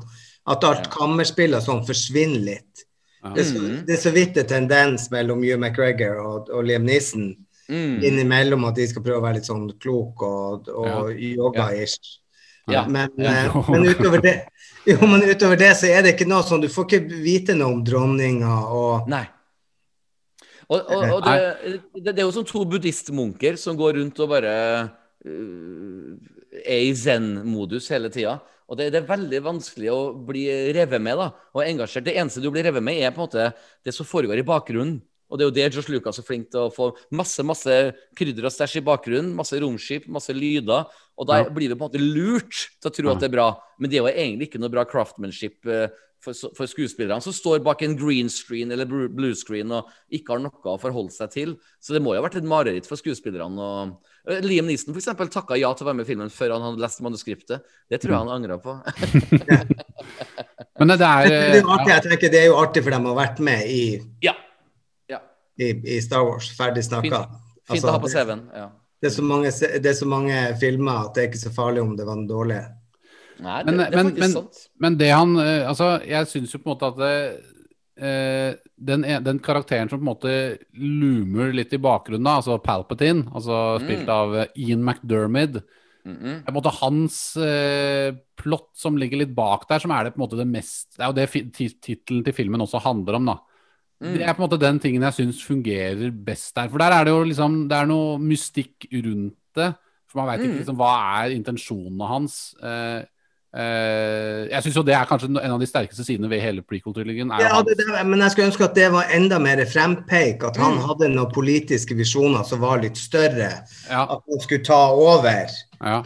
At alt kammerspill og sånn forsvinner litt. Det, er så, Mm. det er så vidt en tendens mellom Hugh McGregor og, og Liam Neeson Mm. innimellom at de skal prøve å være litt sånn klok og, og yoga-ish. Ja. Men, Ja. eh, men, utover det, jo, men utover det så er det ikke noe sånn Du får ikke vite noe om dronninga og Nei. Og, og, og det, det, det er jo som to buddhistmunker som går rundt og bare uh, er i zen-modus hele tida. Og det, det er veldig vanskelig å bli revet med da, og engasjert. Det eneste du blir revet med, er på en måte det som foregår i bakgrunnen. Og det er jo det Josh Lucas er flink til å få masse masse krydder og stæsj i bakgrunnen. Masse romskip, masse lyder. Og da Ja. blir vi på en måte lurt til å tro Ja. at det er bra. Men det er jo egentlig ikke noe bra craftmanship eh, for, for skuespillerne som står bak en green screen eller blu- blue screen og ikke har noe å forholde seg til. Så det må jo ha vært et mareritt for skuespillerne. Og... Eh, Liam Neeson eksempel, takka ja til å være med i filmen før han hadde lest manuskriptet. Det tror jeg han angra på. Men det, er det er jo eh, artig, jeg tenker det er jo artig for dem å ha vært med i, ja. ja. i, i Star Wars. Ferdig snakka. Fint Altså, å ha på CV-en. Ja. Det er, mange, det er så mange filmer at det er ikke så farlig om det var den dårlige. Nei, det, Men- det er men- faktisk men- sant. Men det han eh, Altså, jeg syns jo på en måte at det, den, e- den karakteren som på en måte loomer litt i bakgrunnen, altså Palpatine, altså spilt av eh, Ian McDermid Mm -mm. Det er på en måte hans eh, plott som ligger litt bak der, som er det på en måte det mest Det er jo det tittelen til filmen også handler om, da. Mm. Det er på en måte den tingen jeg syns fungerer best der. For der er det jo liksom Det er noe mystikk rundt det. For man veit Mm. ikke liksom hva er intensjonene hans. Eh, eh, jeg syns jo det er kanskje en av de sterkeste sidene ved hele prequel-trilogien. Ja, det, det, men jeg skulle ønske at det var enda mer frempeik, at han Mm. hadde noen politiske visjoner som var litt større. ja, At han skulle ta over. ja.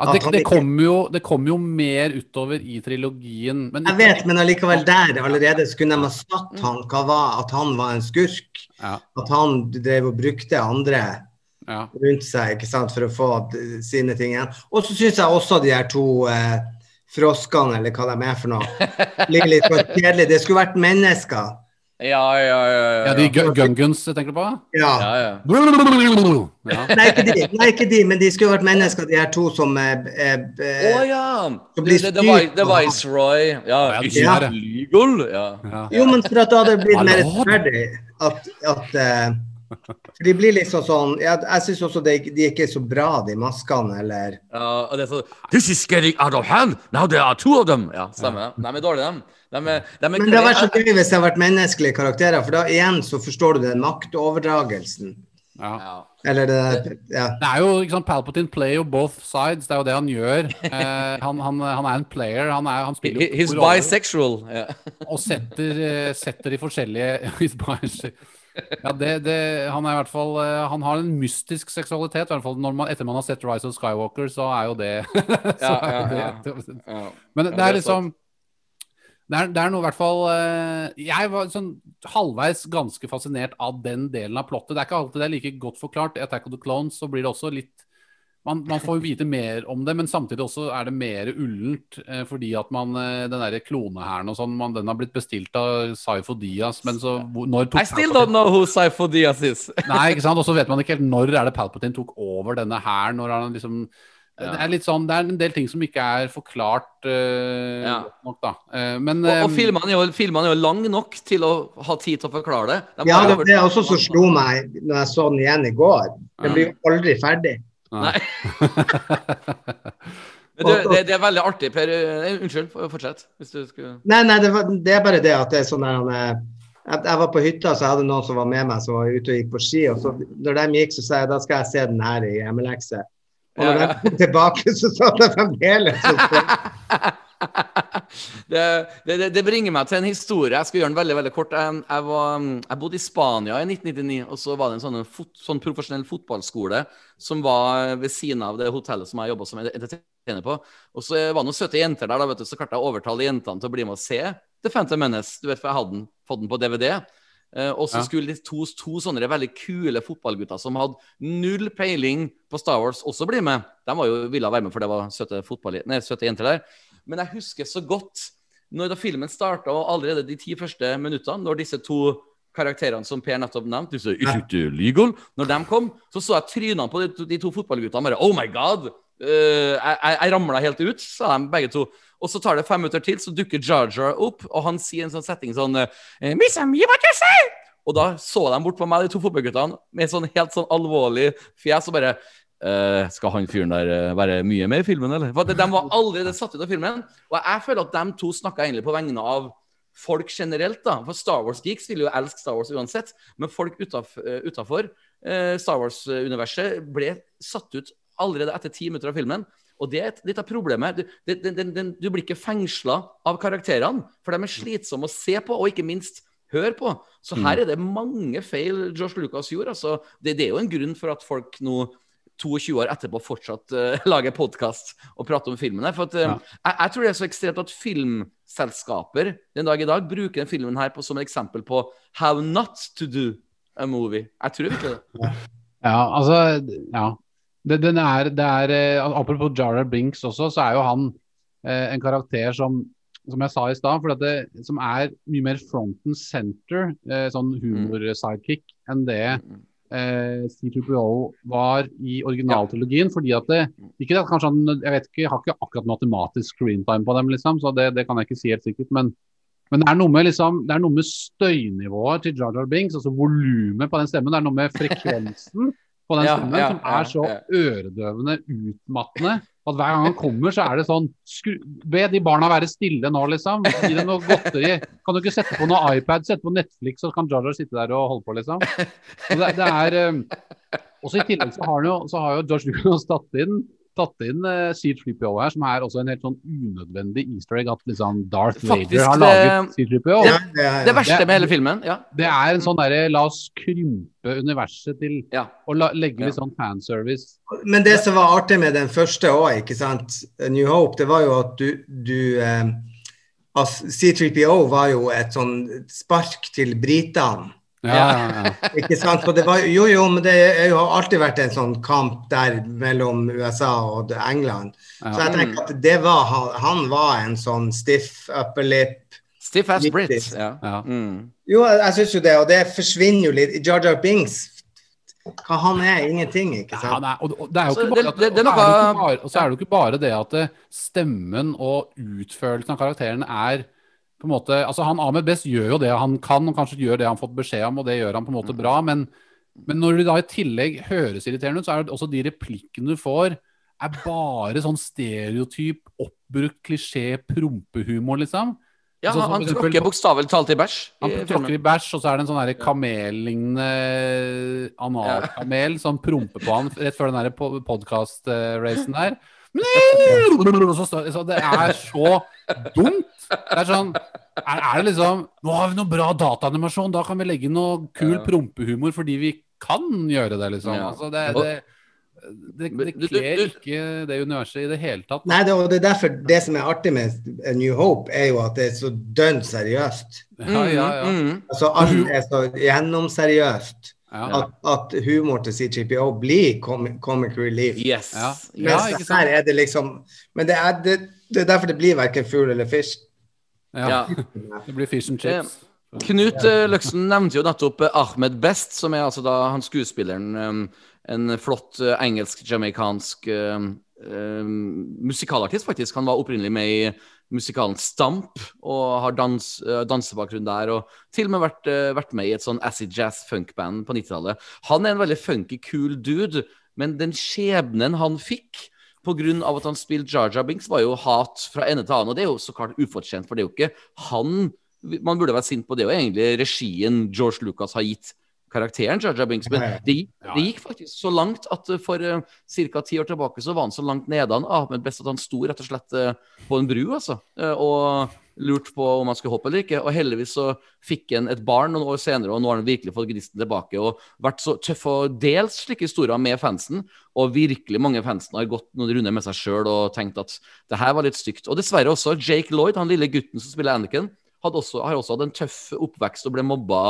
At det, det, kommer jo, det kommer jo mer utover i trilogien. Men Jeg vet, men allikevel der allerede så kunne de ha satt han hva var, at han var en skurk. Ja, At han drev og brukte andre ja. rundt seg ikke sant, for å få sine ting igjen. Og så syns jeg også de her to eh, froskene, eller hva de er for noe, ligger litt for kjedelig. Det skulle vært mennesker. Ja, ja, ja. ja, ja de gunguns tenker du på? Ja. ja, ja. Ja. Nei, ikke de, nei, ikke de, men de skulle vært mennesker, de her to som eh, eh, Å eh, ja! Det, det the av han. Viceroy. Ja, Ja, det. legal? Ja. Ja. Jo, men for at det hadde blitt mer rettferdig at, at eh, For de blir liksom sånn Jeg, Jeg syns også de, de er ikke så bra, de maskene, eller Ja, og det er sånn This is getting out of hand! Now there are two of them! Ja, stemmer. De er dårlige, dem. De er, de er Men det hadde vært så gøy hvis det hadde vært menneskelige karakterer, for da igjen så forstår du den maktoverdragelsen. Ja. ja. Eller det Ja. Det er jo, ikke sant, Palpatine play jo both sides, det er jo det han gjør. Eh, han, han, han er en player, han, er, han spiller He- jo He's bisexual. Yeah. og setter, eh, setter de forskjellige He's bisexual. Ja, det, det, han er i hvert fall eh, Han har en mystisk seksualitet, i hvert fall når man, etter man har sett Rise of Skywalker, så er jo det, Ja, ja, Ja. Men det er er liksom det er, det er noe i hvert fall eh, Jeg var sånn halvveis ganske fascinert av den delen av plottet. Det er ikke alltid det er like godt forklart. I Attack of the Clones så blir det også litt man, man får jo vite mer om det, men samtidig også er det mer ullent. Eh, fordi at man eh, Den derre klonehæren og sånn, man, den har blitt bestilt av Saifo Diaz, men så hvor- Når tok I still don't know who Saifo Diaz is. Nei, ikke sant? Og så vet man ikke helt når er det Palpatine tok over denne hæren. Når han liksom Ja. Det er litt sånn, det er en del ting som ikke er forklart eh, Ja. nok, da. Eh, men Og, og filmene er, jo, filmene er jo lang nok til å ha tid til å forklare det. De ja, det det er også som slo meg når jeg så den igjen i går. Den blir jo aldri ferdig. Nei. Men du, det, det er veldig artig, Per. Unnskyld, fortsett. Hvis du skulle Nei, nei, det, var, det er bare det at det er sånn der han, eh, jeg, var på hytta, så jeg hadde noen som var med meg, som var ute og gikk på ski. og så Når de gikk, så sa jeg da skal jeg se den her i hjemmelekse. Og når Ja, ja. de kom tilbake, så sa de fremdeles og så. Det, det, det- bringer meg til en historie. Jeg skal gjøre den veldig veldig kort. Jeg, jeg, var, jeg bodde i Spania i 1999, og så var det en sånn, fot, sånn profesjonell fotballskole som var ved siden av det hotellet som jeg jobba som entertainer på. Og så var det noen søte jenter der, da, vet du, så klarte jeg å overtale jentene til å bli med og se The Phantom Menace. Du vet, for jeg hadde den, fått den på DVD. Eh, og så skulle de to, to sånne veldig kule fotballgutter som hadde null peiling på Star Wars, også bli med. De var jo ville være med, for det var søte, fotball, nei, søte jenter der. Men jeg husker så godt når da filmen starta, og allerede de ti første minuttene, når disse to karakterene som Per nettopp nevnte, disse Is legal? Når de kom, så så jeg trynene på de to, de to fotballguttene bare Oh my god! Uh, jeg jeg, ramla helt ut, sa de begge to. Og så tar det fem minutter til, så dukker Jar Jar opp, og han sier en sånn setting sånn eh, Miss me what you say! Og da så de bort på meg, de to fotballguttene, med sånn helt sånn alvorlig fjes, og bare eh, Skal han fyren der eh, være mye med i filmen, eller? For de var allerede satt ut av filmen. Og jeg føler at de to snakka egentlig på vegne av folk generelt, da. For Star Wars-geeks vil jo elske Star Wars uansett. Men folk utafor Star Wars-universet ble satt ut allerede etter ti minutter av filmen. Og det er litt av problemet. Du, den, det, det- du blir ikke fengsla av karakterene, for de er slitsomme å se på, og ikke minst høre på. Så her er det mange feil Josh Lucas gjorde. Altså, det, det er jo en grunn for at folk nå 22 år etterpå fortsatt uh, lager podkast og prater om filmen. For at, uh, Ja. jeg, jeg tror det er så ekstremt at filmselskaper den dag i dag bruker den filmen her på, som et eksempel på how not to do a movie. Jeg tror virkelig det. Ja, altså Ja. Det, den er, det er eh, Apropos Jar Jar Binks også, så er jo han eh, en karakter som som jeg sa i stad, for at det, som er mye mer front and center, eh, sånn humor-sidekick, enn det eh, C2PO var i originaltrilogien. fordi at det, ikke det kanskje han, Jeg vet ikke, jeg har ikke akkurat matematisk screentime på dem, liksom, så det, det kan jeg ikke si helt sikkert. Men, men det, er noe med, liksom, det er noe med støynivået til Jar Jar Binks, altså volumet på den stemmen. Det er noe med frekvensen på den Ja, stemmen ja, som er så øredøvende utmattende at hver gang han kommer, så er det sånn skru, Be de barna være stille nå, liksom. Gi dem noe godteri. Kan du ikke sette på noe iPad, sette på Netflix, så kan Jar sitte der og holde på, liksom. Så det, det er Også i tillegg så har, jo, så har jo George Lucas tatt inn tatt inn uh, C3PO her, som er også en helt sånn unødvendig easter egg at liksom Darth Faktisk, Vader har laget C3PO. Ja, det er- Det verste Det- med hele filmen, ja. Det er en sånn derre la oss krympe universet til ja. å la, legge litt Ja. sånn fanservice. Men det som var artig med den første òg, ikke sant, New Hope, det var jo at du, du eh, altså, C3PO var jo et sånn spark til britene. Ja, ja, ja. Ikke sant? Det var, jo, jo, men det er jo alltid vært en sånn kamp der mellom USA og England. Så jeg tenker at det var, han, var en sånn stiff upper lip. Stiff ass brits Brit. Ja. Ja. Mm. Jo, jeg, jeg syns jo det, og det forsvinner jo litt. Jar Jar Bings, hva han er, ingenting, ikke Ja, sant? nei, og, og det er jo Så ikke bare at, det- det og så er det noe- ikke bare- og så er det jo ikke bare det at eh, stemmen og utførelsen av karakteren er på en måte, altså han Ahmed Best gjør jo det han kan, og kanskje gjør det han har fått beskjed om, og det gjør han på en måte bra, men, men når det da i tillegg høres irriterende ut, så er det også de replikkene du får, er bare sånn stereotyp, oppbrukt klisjé, prompehumor, liksom. Ja, Sånn han, han tråkker bokstavelig talt i bæsj. Han tråkker i bæsj, og så er det en sånn kamellignende analkamel som promper på han rett før den podkast-racen der. Så det er så dumt. Det er sånn er, er det liksom Nå har vi noe bra dataanimasjon, da kan vi legge inn noe kul Ja. prompehumor fordi vi kan gjøre det, liksom. Ja. Altså, det, det, det, det kler ikke det universet i det hele tatt. Nei, det, og det er derfor det som er artig med A New Hope, er jo at det er så dønn seriøst. Ja, ja, ja. Mm, mm. Altså alt er så gjennomseriøst ja. at, at humor til C3PO blir comic, relief. Yes. Ja. Mens ikke sant? her er det liksom Men det er, det, det er derfor det blir verken fugl eller fisk. ja. Ja. Det blir fish and chips. Knut eh, Løksen nevnte jo nettopp eh, Ahmed Best, som er altså da han skuespilleren eh, En flott eh, engelsk-jamaicansk eh, eh, musikalartist, faktisk. Han var opprinnelig med i musikalen Stamp og har dans, eh, dansebakgrunn der. Og til og med vært, eh, vært med i et sånn acid jazz funkband på 90-tallet. Han er en veldig funky, cool dude, men den skjebnen han fikk av at han spilte Jar Jar Binks, var jo hat fra ende til annen. Og det er jo så klart ufortjent, for det er jo ikke han man burde være sint på. Det og egentlig regien George Lucas har gitt karakteren Jar Binks. Men det, gikk- det gikk faktisk så langt at eh, for uh, ca. ti år tilbake så var han så langt nede han Ahmed best at han sto rett og slett uh, på en bru, altså. Uh, og lurte på om han skulle hoppe eller ikke. Og heldigvis så fikk han et barn noen år senere, og nå har han virkelig fått gnisten tilbake. Og vært så tøff og delt slike historier med fansen. Og virkelig mange fansen har gått noen runder med seg sjøl og tenkt at det her var litt stygt. Og dessverre også Jake Lloyd, han lille gutten som spiller Anakin, hadde også, har også hatt en tøff oppvekst og ble mobba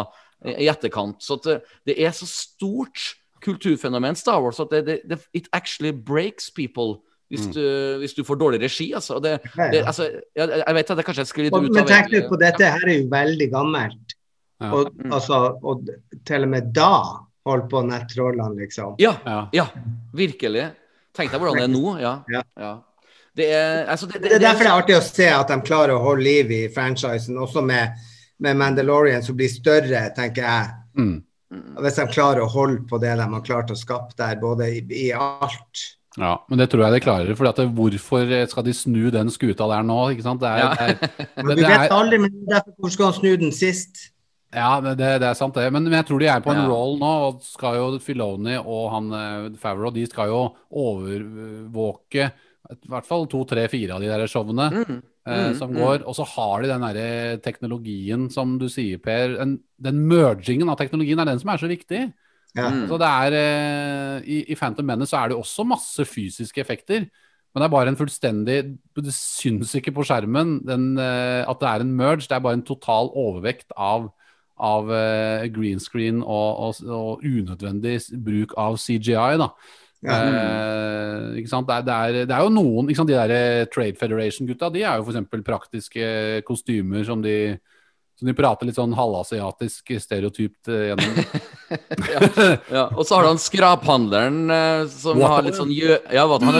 i etterkant. Så at det, det er så stort kulturfenomen Star Wars at det, det, det it actually breaks people hvis, Mm. du, hvis du får dårlig regi. Altså. Det, det, altså jeg, jeg vet at det kanskje litt Og, ut men tenk litt på dette, her er jo veldig gammelt. Ja. Og, Mm. altså, og til og med da holdt på nettrollene, liksom. Ja, Ja. ja, virkelig. Tenk deg hvordan det er nå. Ja. Ja. ja. Det er altså det, Det er derfor det er artig å se at de klarer å holde liv i franchisen, også med, med Mandalorian, som blir større, tenker jeg. Mm. Hvis de klarer å holde på det de har klart å skape der, både i, i alt. Ja, men det tror jeg de klarer. For hvorfor skal de snu den skuta der nå? ikke sant? Det er, Ja. det er, Men det, vi det vet er, aldri, men derfor hvorfor skal han snu den sist? ja, det, det det er sant, det. Men, men jeg tror de er på en Ja. roll nå. og skal jo Filoni og han eh, Favreau de skal jo overvåke i hvert fall to, tre, fire av de der showene Mm, eh, mm, som mm. går. Og så har de den derre teknologien som du sier, Per. Den, den mergingen av teknologien er den som er så viktig. Ja. Mm. Så det er, eh, i, I Phantom Menace så er det også masse fysiske effekter. Men det er bare en fullstendig Det syns ikke på skjermen den, eh, at det er en merge. Det er bare en total overvekt av, av eh, green screen og, og, og unødvendig bruk av CGI. da. Ja. Eh, ikke sant? Det, er, det, er, det er jo noen ikke sant? De der eh, Trade Federation-gutta de er jo f.eks. praktiske kostymer som de som de prater litt sånn halvasiatisk stereotypt eh, gjennom. Ja, og så har du han skraphandleren eh, som What? har litt sånn jø... Ja, hva, han,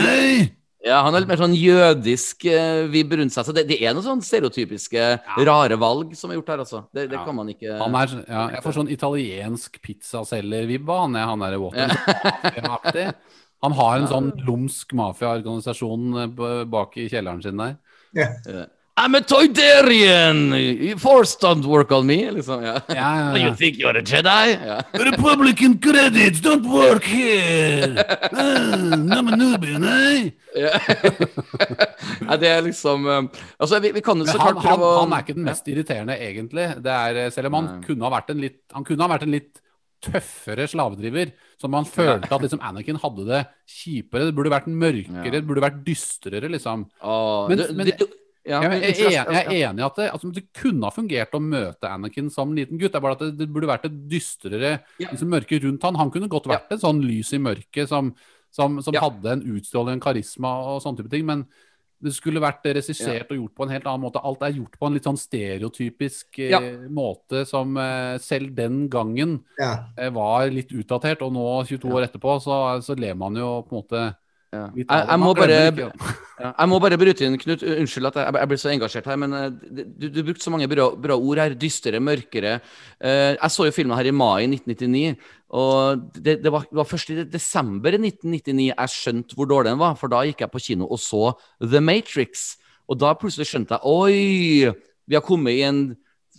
er, ja, han har litt mer sånn jødisk uh, vibb rundt seg. Så det, det er noen sånn stereotypiske rare valg som er gjort her, altså. Det, det Ja. kan man ikke Han er, ja, jeg får sånn italiensk pizzaselger-vibb av han, er- han derre Water. Han har en sånn lumsk mafiaorganisasjon eh, bak i kjelleren sin der. Eh, I'm a Toydarian! Force don't work on me! Liksom, ja. Ja, ja, You think you're a Jedi? Ja. Republican credits don't work here! I'm a eh? Ja. Nei, det er liksom eh, Altså, vi, vi kan jo så han, klart han, prøve å han er ikke den mest irriterende, egentlig. Det er, eh, selv om han Nei. kunne ha vært en litt Han kunne ha vært en litt tøffere slavedriver. Som man følte at liksom Anakin hadde det kjipere. Det burde vært mørkere, Ja. det burde vært dystrere, liksom. Åh, Men- du- men- du- ja, Jeg, jeg, jeg, jeg er enig i at det, altså, det kunne ha fungert å møte Anakin som liten gutt. Det er bare at det, det burde vært et dystrere Ja. liksom, mørke rundt han. Han kunne godt vært et sånn lys i mørket som, som, som Ja. hadde en utstråling, en karisma og sånne type ting. Men det skulle vært regissert og gjort på en helt annen måte. Alt er gjort på en litt sånn stereotypisk eh, Ja. måte som eh, selv den gangen Ja. eh, var litt utdatert. Og nå, 22 år etterpå, så, så ler man jo på en måte Ja. Jeg, jeg, må bare, jeg må bare bryte inn, Knut. Unnskyld at jeg, jeg blir så engasjert her, men eh, du, du brukte så mange bra, bra ord her. Dystere, mørkere. Eh, jeg så jo filmen her i mai 1999, og det, det, var, det var først i desember 1999 jeg skjønte hvor dårlig den var, for da gikk jeg på kino og så The Matrix. Og da plutselig skjønte jeg Oi! Vi har kommet i en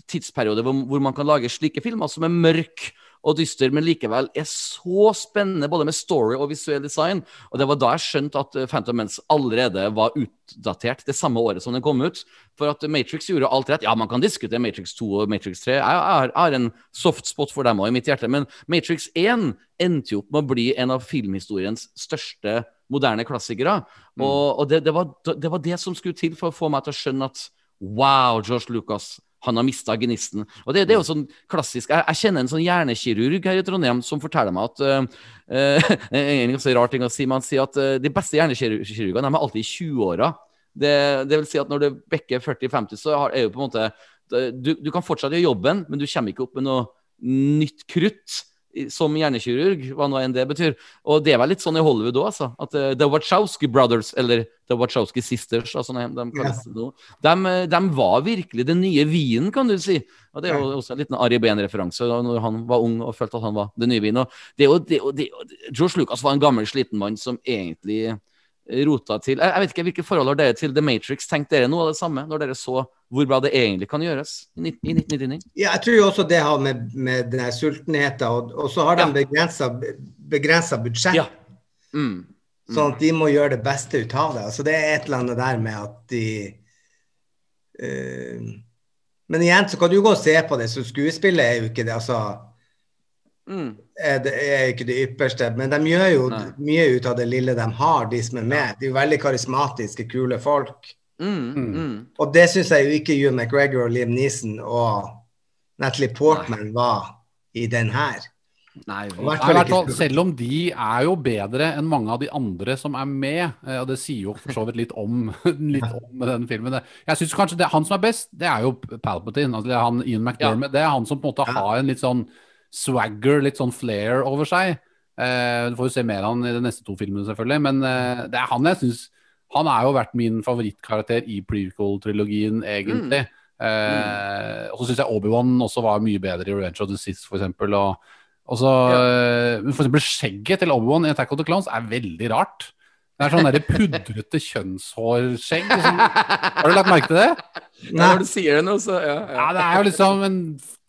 tidsperiode hvor, hvor man kan lage slike filmer som er mørk og dyster, men likevel er så spennende både med story og visuell design. Og det var da jeg skjønte at eh, Phantom Mens allerede var utdatert det samme året som den kom ut. For at Matrix gjorde alt rett. Ja, man kan diskutere Matrix 2 og Matrix 3. Jeg har, jeg har en soft spot for dem òg i mitt hjerte, men Matrix 1 endte jo opp med å bli en av filmhistoriens største moderne klassikere. Og, og det, det, var, det var det som skulle til for å få meg til å skjønne at wow, George Lucas. Han har mista gnisten. Og det, det er jo sånn klassisk Jeg, jeg kjenner en sånn hjernekirurg her i Trondheim som forteller meg at uh, er en ganske rar ting å si, men han sier at uh, de beste hjernekirurgene de er alltid i 20-åra. Det, det vil si at når du bekker 40-50, så har, er jo på en måte du, du kan fortsatt gjøre jobben, men du kommer ikke opp med noe nytt krutt som hjernekirurg, hva nå enn det betyr. Og det var litt sånn i Hollywood òg, altså. At uh, The Wachowski Brothers, eller The Wachowski Sisters, altså, de, de de, de var virkelig den nye vinen, kan du si. Og det er jo også en liten Ari Behn-referanse når han var ung og følte at han var den nye vinen. Og det er det det George Lucas var en gammel, sliten mann som egentlig rota til jeg, jeg vet ikke, Hvilke forhold har dere til The Matrix? Tenkte dere noe av det samme når dere så hvor bra det egentlig kan gjøres i 1999? Ja, jeg tror jo også det har med, med den sultenheten, og, og så har de Ja. begrensa, budsjett. Ja. Mm. Sånn at de må gjøre det beste ut av det. Altså det er et eller annet der med at de uh, Men igjen så kan du gå og se på det, så skuespillet er jo ikke det, altså Mm. er det er ikke det ypperste. Men de gjør jo Nei. mye ut av det lille de har, de som er med. De er jo veldig karismatiske, kule folk. Mm. Mm. Og det syns jeg jo ikke Hugh McGregor og Liam Neeson og Natalie Portman var i den her. Nei, hvert fall hvert fall, selv om de er jo bedre enn mange av de andre som er med, eh, og det sier jo for så vidt litt om, litt om den filmen. Jeg synes kanskje det, Han som er best, det er jo Palpatine. Altså det er han Ian McDermott. Det er han som på en måte har en litt sånn swagger, litt sånn flair over seg. Eh, du får jo se mer av han i de neste to filmene, selvfølgelig. Men eh, det er han jeg syns Han har jo vært min favorittkarakter i prequel-trilogien, egentlig. Eh, og så syns jeg Obi-Wan også var mye bedre i Revenge of the Sith, for eksempel. Og, og så, ja. men for eksempel skjegget til Obi-Wan i Attack of the Clones er veldig rart. Det er sånn derre pudrete kjønnshårskjegg. Liksom. Har du lagt merke til det? Nei. når du sier det nå, så ja, ja. Ja, det er jo liksom en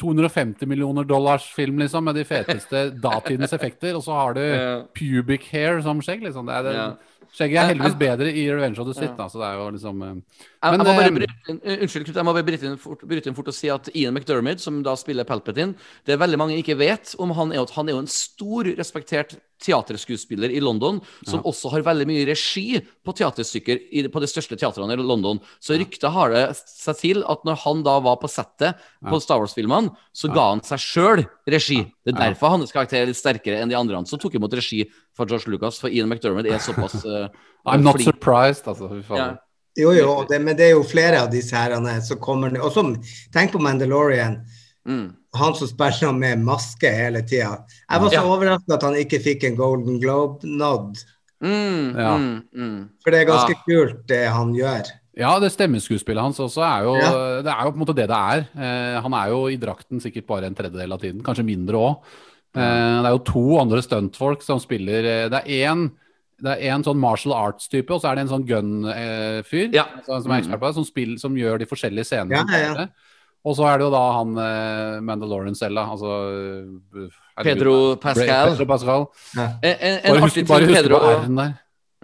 250 millioner dollars film, liksom, med de feteste datidens effekter. Og så har du Ja. pubic hair som skjegg, liksom. Det er det, Ja. Skjegget er heldigvis bedre i Revenge of the Sith, da, så det er jo liksom eh, Men, jeg må bare eh, bryte inn, unnskyld, jeg må bare bryte inn, fort, bryte inn fort og si at Ian McDermid, som da spiller Palpatine, det er veldig mange ikke vet om han er han er jo en stor, respektert teaterskuespiller i London, som også har veldig mye regi på teaterstykker i, på de største teatrene i London. Så ryktet har det seg til at når han da var på settet på Star Wars-filmene, så ga han seg sjøl regi. Det er derfor hans karakter er litt sterkere enn de andre som tok imot regi fra George Lucas, for Ian McDermott er såpass uh, I'm not flink. surprised, altså. Fy faen. Yeah. Jo, jo, det, men det er jo flere av disse herrene som kommer ned. Og som, tenk på Mandalorian. Mm. Han som spiller med maske hele tida. Jeg var så Ja. overrasket at han ikke fikk en Golden Globe-nod. Mm, Ja. mm, mm. For det er ganske Ja. kult, det han gjør. Ja, det stemmeskuespillet hans også er jo Ja. Det er jo på en måte det det er. Eh, han er jo i drakten sikkert bare en tredjedel av tiden, kanskje mindre òg. Eh, det er jo to andre stuntfolk som spiller eh, Det er én det er en sånn martial arts-type, og så er det en sånn gun-fyr Ja. som er ekspert på det, som, spiller, som gjør de forskjellige scenene. Ja, ja, ja. Og så er det jo da han eh, Mandalorian selv, da. Altså eh. Pedro Pascal. Pedro Pascal. En, en, en Bare husk, bare husk Pedro, på R-en der.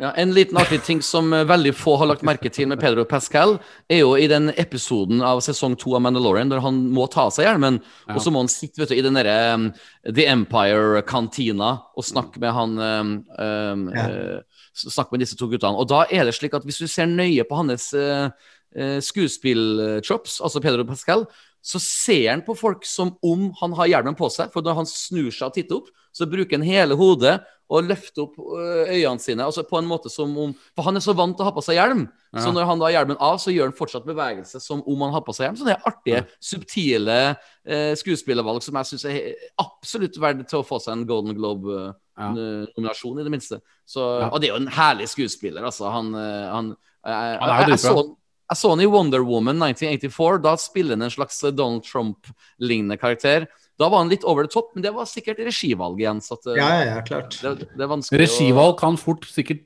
Ja, en liten artig ting som eh, veldig få har lagt merke til med Pedro Pascal, er jo i den episoden av sesong to av Mandalorian der han må ta av seg hjelmen, og så må han sitte vet du, i den derre um, The Empire-kantina og snakke med han um, um, Ja. uh, Snakke med disse to guttene. Og da er det slik at hvis du ser nøye på hans uh, skuespillchops, altså Pedro Pascal, så ser han på folk som om han har hjelmen på seg. For når han snur seg og titter opp, så bruker han hele hodet og løfter opp øh, øynene sine. altså på en måte som om, For han er så vant til å ha på seg hjelm, så når han da har hjelmen av, så gjør han fortsatt bevegelse som om han har på seg hjelm. Så det er artige, subtile eh, skuespillervalg som jeg syns er absolutt verdt til å få seg en Golden Globe-nominasjon, i det minste. Så, Ja. Og det er jo en herlig skuespiller, altså. Han, eh, han jeg, er jeg, jeg, så, jeg så han i Wonder Woman 1984. Da spiller han en slags Donald Trump-lignende karakter. Da var han litt over det topp, men det var sikkert regivalg igjen. Så at, eh, Ja, ja, ja, klart. det, det er Regivalg kan fort sikkert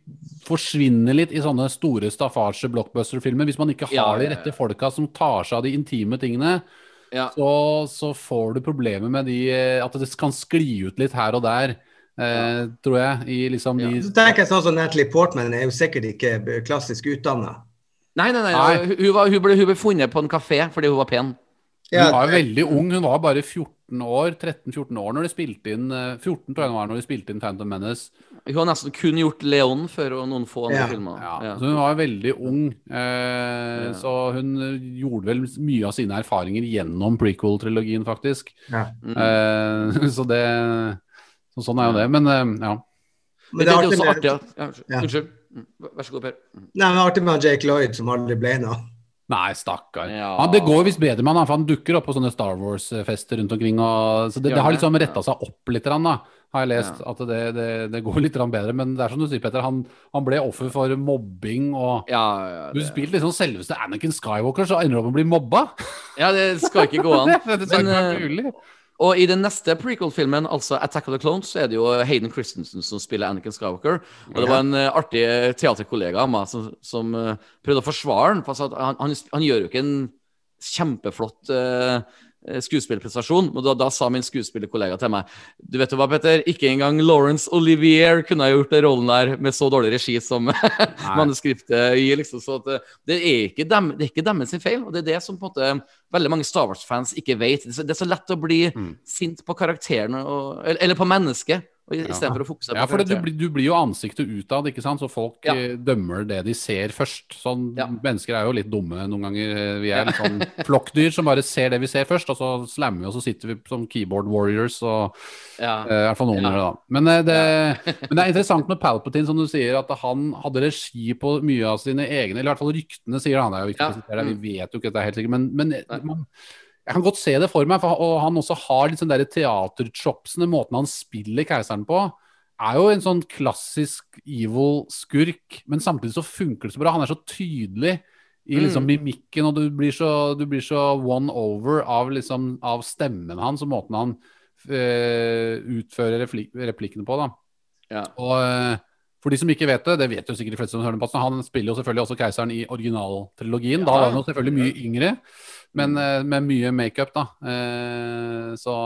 forsvinne litt i sånne store staffasje blockbuster-filmer. Hvis man ikke har Ja, ja, de rette folka som tar seg av de intime tingene, Ja. så, så får du problemer med de eh, At det kan skli ut litt her og der, eh, tror jeg. I liksom Ja. de Så tenker jeg sånn som Natalie Portman er jo sikkert ikke klassisk utdanna. Nei, nei, nei. Nei. Hun, var, hun, ble, hun ble funnet på en kafé fordi hun var pen. Hun var jo veldig ung. Hun var bare 14 år, 13-14 år når de spilte inn eh, 14 tror jeg var når de spilte inn Phantom Menace. Hun har nesten kun gjort Leon før og noen få andre Ja. filmer. Ja, Ja. Så hun var veldig ung. Eh, Ja. Så hun eh, gjorde vel mye av sine erfaringer gjennom prequel-trilogien, faktisk. Ja. Mm. Eh, så det så Sånn er jo det. Men eh, ja. Men det, er også artig at ja, Unnskyld. Ja. Mm, Vær så god, Per. Mm. nei, men det er artig med Jake Lloyd, som aldri ble noe. Nei, stakkar. Ja. Han, det går visst bedre med han, for han dukker opp på sånne Star Wars-fester rundt omkring. Og, så det, det har liksom retta seg opp litt, da, har jeg lest. At det, det, det går litt bedre. Men det er som du sier, Petter, han, han ble offer for mobbing. og Ja, ja, Du spilte liksom selveste Anakin Skywalker, så ender du opp med å bli mobba! ja, det skal ikke gå an. det skal Men, ikke være eh, mulig. Og i den neste prequel-filmen, altså Attack of the Clones, så er det jo Hayden Christensen som spiller Anakin Skywalker. Og det var en uh, artig teaterkollega av meg som, som uh, prøvde å forsvare den, For han, han, han, gjør jo ikke en kjempeflott eh, eh, skuespillerprestasjon. Og da, da sa min skuespillerkollega til meg Du vet hva, Petter, ikke engang Laurence Olivier kunne ha gjort den rollen der med så dårlig regi som manuskriptet gir. liksom, så at, eh, det, er ikke dem, det er ikke deres sin feil, og det er det som på en måte veldig mange Star Wars-fans ikke vet. Det er, så, det er så lett å bli sint på karakteren, og, eller, eller på mennesket, i- istedenfor å fokusere Ja, for det, du, du blir jo ansiktet utad, ikke sant? så folk Ja. eh, dømmer det de ser først. Sånn, Ja. Mennesker er jo litt dumme noen ganger. eh, Vi er litt sånn flokkdyr som bare ser det vi ser først, og så slammer vi, og så sitter vi som keyboard warriors. og Ja. uh, I hvert fall noen Ja. gjør det, da. Men, eh, det, men det er interessant med Palpatine, som du sier, at han hadde regi på mye av sine egne Eller i hvert fall ryktene sier han. Det er jo ikke Ja. Mm. det, vi vet jo ikke dette helt sikkert, men, men man, jeg kan godt se det for meg, for, og han også har litt sånn teaterchopsene, måten han spiller keiseren på, er jo en sånn klassisk evil skurk, men samtidig så funker det så bra. Han er så tydelig i liksom Mm. mimikken, og du blir så, du blir så one over av, liksom, av stemmen hans og måten han eh, utfører replik replikkene på. da. Ja. Og eh, for de som ikke vet det, det vet jo sikkert de fleste som hører den passen, han spiller jo selvfølgelig også keiseren i originaltrilogien. Da var han jo selvfølgelig mye yngre, men eh, med mye makeup, da. Eh, så,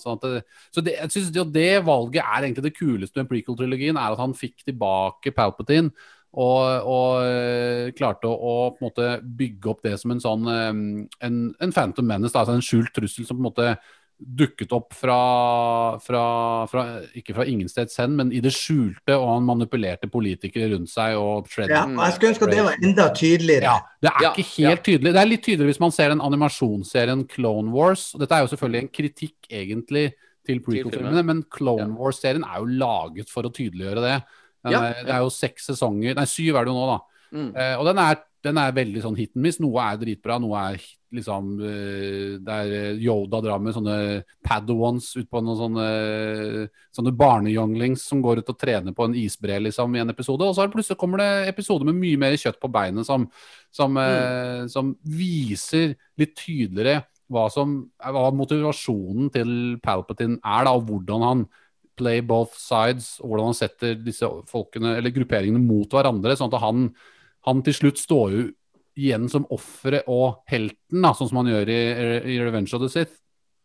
sånn at det, så det, jeg synes det, det valget er egentlig det kuleste med prequel-trilogien, er at han fikk tilbake Palpatine. Og, og eh, klarte å, på en måte bygge opp det som en sånn en, en Phantom Menace, da, altså en skjult trussel som på en måte dukket opp fra, fra, fra Ikke fra ingensteds hen, men i det skjulte, og han manipulerte politikere rundt seg og shredded. Ja, og jeg skulle ønske at det var enda tydeligere. Ja, det er Ja, ikke helt tydelig. Det er litt tydeligere hvis man ser den animasjonsserien Clone Wars. og Dette er jo selvfølgelig en kritikk egentlig til prequel-filmene, men Clone Ja. Wars-serien er jo laget for å tydeliggjøre det. Den Ja, det er jo seks sesonger, nei syv er det jo nå, da. Mm. Uh, og den er, den er veldig sånn hit and miss. Noe er dritbra, noe er hit, liksom eh, Der eh, Yoda drar med sånne padawans ut på noen sånne, sånne barneyounglings som går ut og trener på en isbre liksom, i en episode. Og så plutselig kommer det episoder med mye mer kjøtt på beinet som, som, mm. som viser litt tydeligere hva som hva motivasjonen til Palpatine er, da, og hvordan han play both sides, og hvordan han setter disse folkene, eller grupperingene mot hverandre, sånn at han, han til slutt står jo igjen som offeret og helten, da, sånn som han gjør i, i Revenge of the Sith.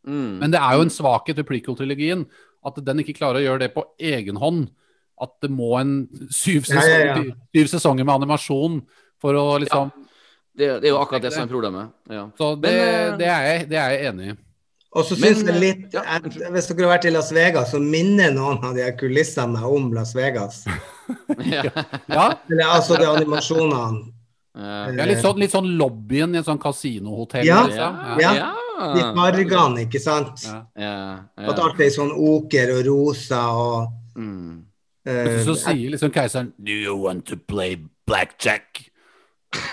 Mm. Men det er jo en svakhet ved prequel-trilogien at den ikke klarer å gjøre det på egen hånd. At det må en syv Ja, sesonger, ja, ja. syv sesonger med animasjon for å liksom det, det er jo akkurat det som er problemet. Ja. Så det, Men, eh, det, er jeg, det er jeg enig i. Og så syns jeg litt ja, Hvis dere har vært i Las Vegas, så minner noen av de her kulissene meg om Las Vegas. Ja. Ja, Eller altså de animasjonene. Ja. ja litt, sånn, litt sånn lobbyen i et sånn kasinohotell. Ja. liksom. Ja. Ja. Litt fargene, ikke sant? Ja. Ja. At alt er sånn oker og rosa og Mm. uh, Så sier liksom keiseren Do you want to play blackjack?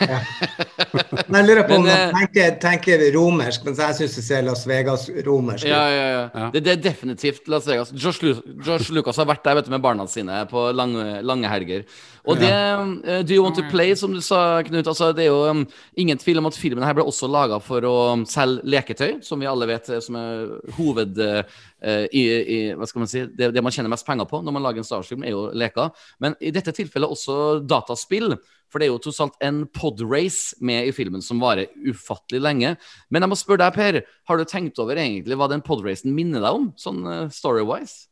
Men jeg lurer på om Men, man eh, tenker, tenker romersk, mens jeg syns det ser Las Vegas-romersk ut. Ja, ja, ja. Ja. Det, det er definitivt Las Vegas. Josh, Lu Josh Lucas har vært der vet du, med barna sine på lange, lange helger. Og det uh, Do You Want To Play, som du sa, Knut, altså, det er jo um, ingen tvil om at filmen her ble også laga for å um, selge leketøy, som vi alle vet eh, som er hoved... Uh, i, i, hva skal man si, det, det man tjener mest penger på når man lager en Star Wars-film, er jo leker. Men i dette tilfellet også dataspill. For det er jo tross alt en podrace med i filmen som varer ufattelig lenge. Men jeg må spørre deg, Per, har du tenkt over egentlig hva den podracen minner deg om, sånn uh, story-wise?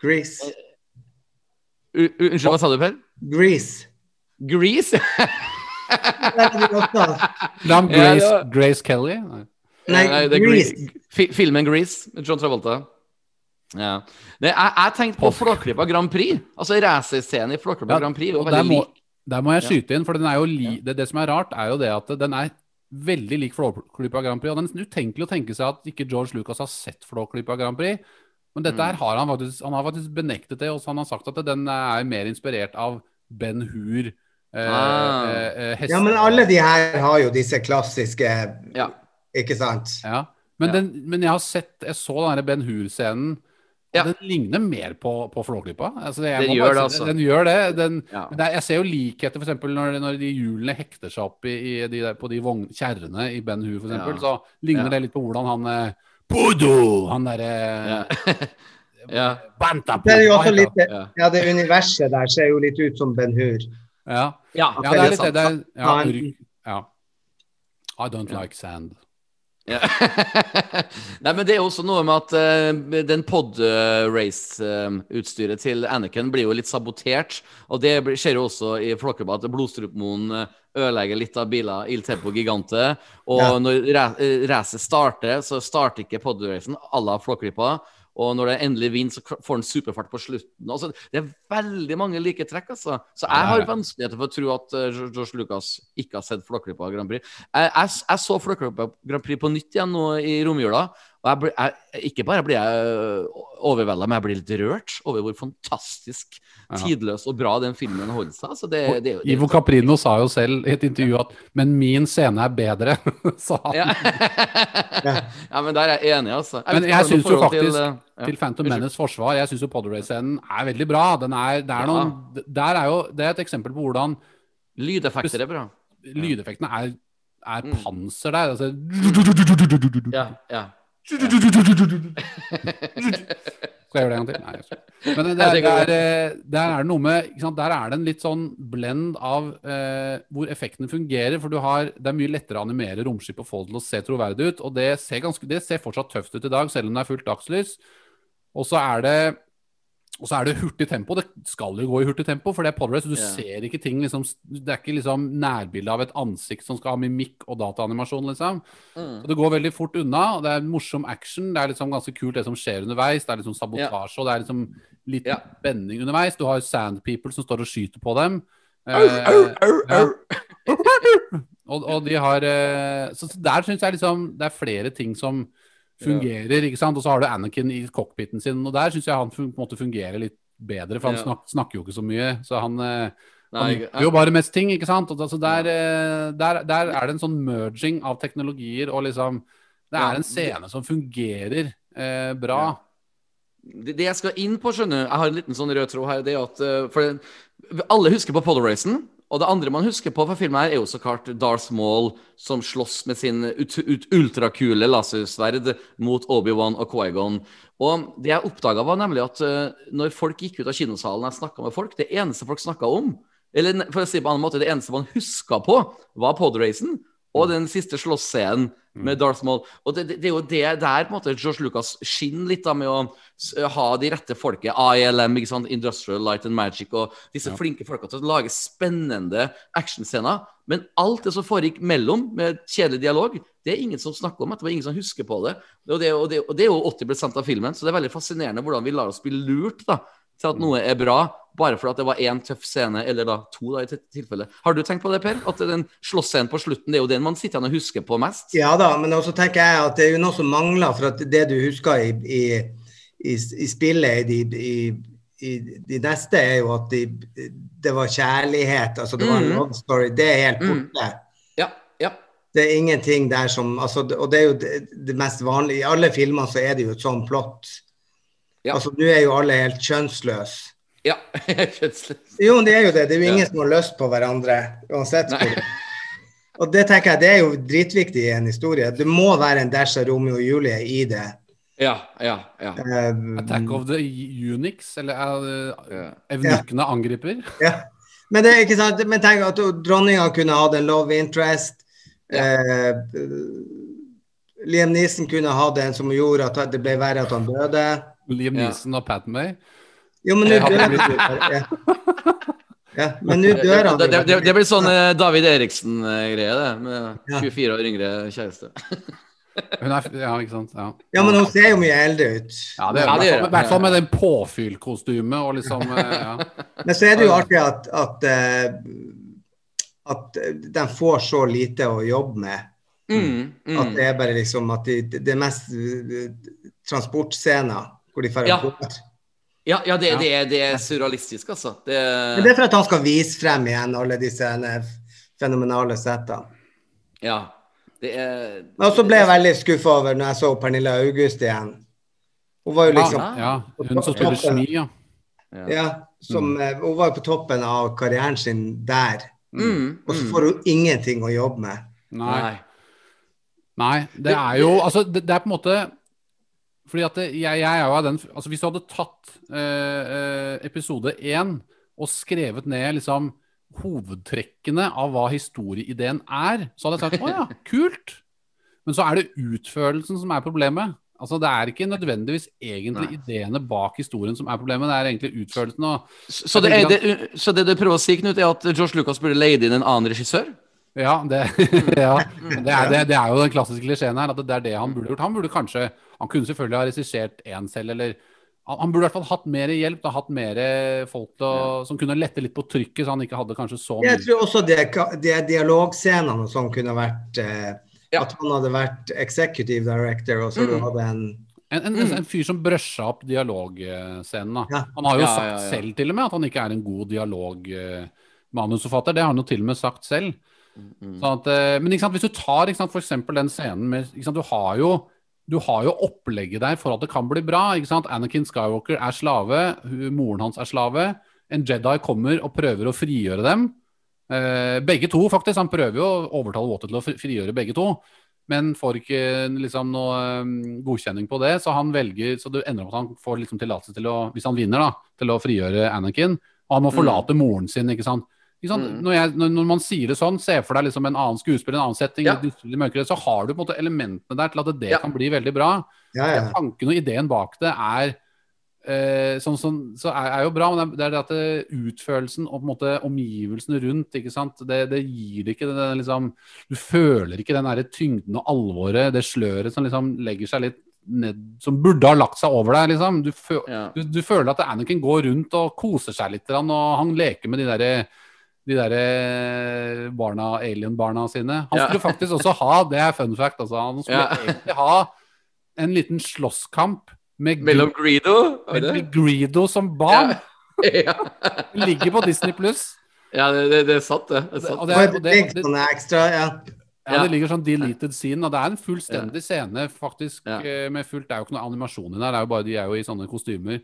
Grease. Unnskyld, hva sa du, Per? Grease. Grease? Lam Grace, ja. Grace Kelly? Nei. Nei, det er Grease. Grease. Filmen Grease, med John Travolta. Ja. Det, jeg, jeg tenkte på Flåklypa Grand Prix. Altså racerscenen i Flåklypa Ja, Grand Prix. og der må, der må jeg skyte inn, for den er jo li, det, det som er rart, er jo det at den er veldig lik Flåklypa Grand Prix. Og det er nesten utenkelig å tenke seg at ikke George Lucas har sett Flåklypa Grand Prix. Men dette her har han faktisk, han har faktisk benektet det, og han har sagt at den er mer inspirert av Ben Hur. Eh, Ah. eh, eh, Ja, men alle de her har jo disse klassiske, Ja. ikke sant? Ja. Men, Ja. Den, men jeg har sett Jeg så den der Ben Hur-scenen. Ja. Den ligner mer på, på Flåklypa. Altså, Den gjør det, altså. Den gjør det. Den, Ja. men det er, jeg ser jo likheter f.eks. Når, når de hjulene hekter seg opp i, i de der, på de vogn, kjerrene i Ben Hur, f.eks. Ja. Så ligner Ja. det litt på hvordan han eh, Bodo! Han derre Ja. ja. Banta Det er jo også litt Ja. Det universet der ser jo litt ut som Ben Hur. Ja. Ja, ja, det er litt det. det er, ja, ja. I don't like sand. Ja. Nei, men det er også noe med at uh, den pod-race-utstyret til Anakin blir jo litt sabotert. Og det skjer jo også i Flåklypa at Blodstrupmoen eh, ødelegger litt av biler Il Tempo Gigante. Og Ja. når eh, racet starter, så starter ikke pod-racen à la Flåklypa. Og når det endelig vinner, så får han superfart på slutten. Altså, det er veldig mange like trekk, altså. Så jeg har vanskeligheter for å tro at eh, George Lucas ikke har sett Flåklypa Grand Prix. Jeg, jeg, jeg så Flåklypa Grand Prix på nytt igjen nå i romjula. Og jeg jeg, ikke bare blir jeg overvelda, men jeg blir litt rørt over hvor fantastisk Ja. tidløs og bra den filmen holder seg. Så det, det, det, er Ivo Caprino sa jo selv i et intervju at 'men min scene er bedre', sa han. ja. ja, men der er jeg enig, altså. Men jeg syns jo faktisk, til, eh, ja. til Phantom. Menace forsvar, jeg syns jo Podrace-scenen er veldig bra. Den er, det, er noen, der er jo, det er et eksempel på hvordan Lydeffekter er bra. lydeffektene er, er Mm. panser der. Altså, Ja, ja. Skal jeg gjøre det en gang til? Nei. Men der, Jeg det, tenker er, eh, der er det noe med ikke sant? Der er det en litt sånn blend av eh, hvor effektene fungerer. For du har, det er mye lettere å animere romskip og få det til å se troverdig ut. Og det ser, ganske, det ser fortsatt tøft ut i dag, selv om det er fullt dagslys. Og så er det og så er det hurtig tempo. Det skal jo gå i hurtig tempo, for det er Podrace. Du yeah. ser ikke ting liksom Det er ikke liksom nærbilde av et ansikt som skal ha mimikk og dataanimasjon, liksom. Mm. Og det går veldig fort unna, og det er morsom action. Det er liksom ganske kult det som skjer underveis. Det er liksom sabotasje, og det er liksom litt yeah. spenning underveis. Du har Sandpeople som står og skyter på dem. Au, au, au, au. Og, de har eh, Så så der syns jeg liksom det er flere ting som fungerer, ikke sant. Og så har du Anakin i cockpiten sin, og der syns jeg han på en måte fungerer litt bedre, for han snak, snakker jo ikke så mye. Så han eh, han gjør jo bare mest ting, ikke sant? Og altså der, eh, der, der er det en sånn merging av teknologier, og liksom Det er en scene som fungerer eh, bra. det, det jeg skal inn på, skjønner Jeg har en liten sånn rød tråd her. Det er at eh, For alle husker på Polo Racen. Og det andre man husker på fra filmen, her er jo så klart Darth Maul som slåss med sin ut, ut, ultrakule lasersverd mot Obi-Wan og Quaigon. Og det jeg oppdaga, var nemlig at uh, når folk gikk ut av kinosalen og jeg snakka med folk, det eneste folk snakka om, eller for å si det på en annen måte, det eneste man huska på, var podracen og den siste slåssscenen med Darth Maul. Og det, det, det er jo det der på en måte George Lucas skinner litt da med å ha de rette folket. ILM, ikke sant? Industrial Light and Magic, og disse flinke folka til å lage spennende actionscener. Men alt det som foregikk mellom, med kjedelig dialog, det er ingen som snakker om. Det var ingen som husker på det. Og det, og det, og det er jo 80 av filmen, så det er veldig fascinerende hvordan vi lar oss bli lurt da, til at noe er bra, bare fordi det var én tøff scene, eller da to, da, i til- tilfelle. Har du tenkt på det, Per? At den slåssscenen på slutten, det er jo den man sitter og husker på mest? Ja da, men også tenker jeg at det er jo noe som mangler for at det du husker i, i, i, i spillet i, i, i de neste, er jo at de, det var kjærlighet, altså det var en Mhm. love story. Det er helt Mm. borte. Ja. ja. Det er ingenting der som altså, Og det er jo det, det mest vanlige. I alle filmer så er det jo et sånn plott. Ja. Altså, nå er jo alle helt kjønnsløse. ja. Kjønnsløs. Jo, det er jo det. Det er jo Ja. ingen som har lyst på hverandre, uansett Nei. hvor. Og det tenker jeg, det er jo dritviktig i en historie. Det må være en dash av Romeo og Julie i det. Ja, ja, ja. Um, Attack of the Unix, eller uh, Ja. evnukkene angriper. ja. Men det er ikke sant, men tenk at dronninga kunne hatt en love interest. Eh, Liam Neeson kunne hatt en som gjorde at det ble verre at han døde. Liam Ja. Neeson og Pat May. Jo, men nå dør han. Ja. ja, men nå dør han Det, det, det, blir sånn eh, David Eriksen-greie, det. Med 24 år yngre kjæreste. Hun er, ja, ikke sant? Ja, Ja, men hun ser jo mye eldre ut. ja det gjør hun. i hvert fall med den påfyllkostymet og liksom eh, ja. Men så er det jo artig at, at, eh, at de får så lite å jobbe med. Mm, At mm. det er bare liksom at de, det er mest transportscener hvor de får Ja. båt. Ja, ja, det, Ja. det, er, det er surrealistisk, altså. Det, Men det er for at han skal vise frem igjen alle disse eh, fenomenale settene. ja, det er Og så ble jeg veldig skuffa over når jeg så Pernille August igjen. Hun var jo liksom Ja, ja, hun som spiller Shmi, ja. ja. ja, som, mm. Hun var jo på toppen av karrieren sin der. Mm, Og så mm. får hun ingenting å jobbe med. Nei. Nei. Nei, det er jo Altså, det, det er på en måte Fordi at jeg, jeg er jo av den Altså Hvis du hadde tatt eh, eh, episode én og skrevet ned liksom hovedtrekkene av hva historieideen er, så hadde jeg sagt å ja, kult. Men så er det utførelsen som er problemet. Altså Det er ikke nødvendigvis egentlig ideene bak historien som er problemet, det er egentlig utførelsen. Og, Så det, er, det, så det du prøver å si, Knut, er at George Lucas burde leid inn en annen regissør? Ja, det, ja. Det, er, det, det er jo den klassiske klisjeen her, at det er det han burde gjort. Han burde kanskje Han kunne selvfølgelig ha regissert én selv, eller han, han burde i hvert fall hatt mer hjelp, da, hatt mer folk da, som kunne lette litt på trykket, så han ikke hadde kanskje så mye Jeg tror også det er dialogscenene og sånn kunne vært eh, Ja. At han hadde vært executive director, og så du hadde en En, en, mm. en fyr som brøsja opp dialogscenen. Ja. Han har jo Ja, sagt ja, ja. selv til og med at han ikke er en god dialogmanusforfatter. Det har han jo til og med sagt selv. Mm. Sånn at, eh, men hvis du tar ikke sant, for eksempel den scenen med sant, du, har jo, du har jo opplegget der for at det kan bli bra. ikke sant? Anakin Skywalker er slave, moren hans er slave. En Jedi kommer og prøver å frigjøre dem. Eh, begge to, faktisk. Han prøver jo å overtale Water til å frigjøre begge to men får ikke liksom noe um, godkjenning på det. Så han velger, så det ender opp at han får liksom tillatelse til å, hvis han vinner, da, til å frigjøre Anakin. Og han må forlate moren sin, ikke sant. Ikke sant? Mm. Når, jeg, når, når man sier det sånn, se for deg liksom en annen skuespiller, en annen setting, Ja. mørkere, så har du på en måte elementene der til at det Ja. kan bli veldig bra. Ja, ja. Tanken og ideen bak det er eh, sånn, sånn, så er, er jo bra, men det er det at det, utførelsen og på en måte omgivelsene rundt, ikke sant, det, det gir det ikke den liksom Du føler ikke den der tyngden og alvoret, det sløret som liksom legger seg litt ned Som burde ha lagt seg over deg, liksom. Du, føl, Ja. du, du føler at Anakin går rundt og koser seg litt, og han leker med de derre de der eh, barna, alien-barna sine. Han Ja. skulle faktisk også ha, det er fun fact, altså, han skulle Ja. egentlig ha en liten slåsskamp med, Mellom Greedo med, med Greedo som barn. Ja. Ligger på Disney pluss. ja, det, det, det er sant, det. det, er sant. Og det, Og og det, det, ekstra, ja. ja, det ligger sånn deleted scene, og det er en fullstendig scene, faktisk, Ja. eh, med fullt Det er jo ikke noe animasjon i der, det er jo bare, de er jo i sånne kostymer.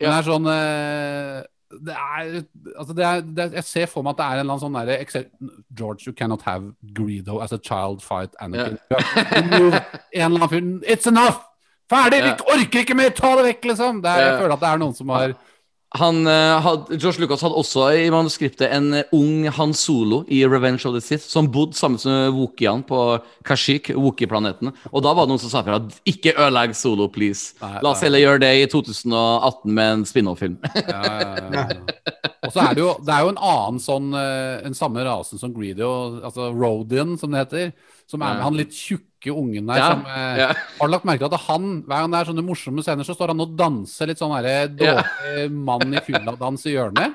Men det er sånn eh, det er, altså det er, det er, Jeg ser for meg at det er en eller annen sånn derre George, you cannot have Greedo as a child fight Anakin. en eller annen fyr It's enough! Ferdig! Yeah. Vi orker ikke mer! Ta det vekk, liksom! Det er, jeg føler at det er noen som har Han, eh, had, George Lucas hadde også i manuskriptet en eh, ung Han Solo i Revenge of the Sith, som bodde sammen med Wookieene på Kashyyyk, Wookie-planeten. Og da var det noen som sa fra ikke ødelegg Solo, please. La oss heller gjøre det i 2018 med en spin-off-film. Ja, ja, ja. Og så er det jo, det er jo en annen sånn eh, En samme rasen som Greedo, altså Rodian, som det heter. Som er han litt tjukke ungen der. Ja, Som, eh, ja. Har du lagt merke til at han, hver gang det er sånne morsomme scener, så står han og danser litt sånn derre dårlig mann i fylla-dans i hjørnet?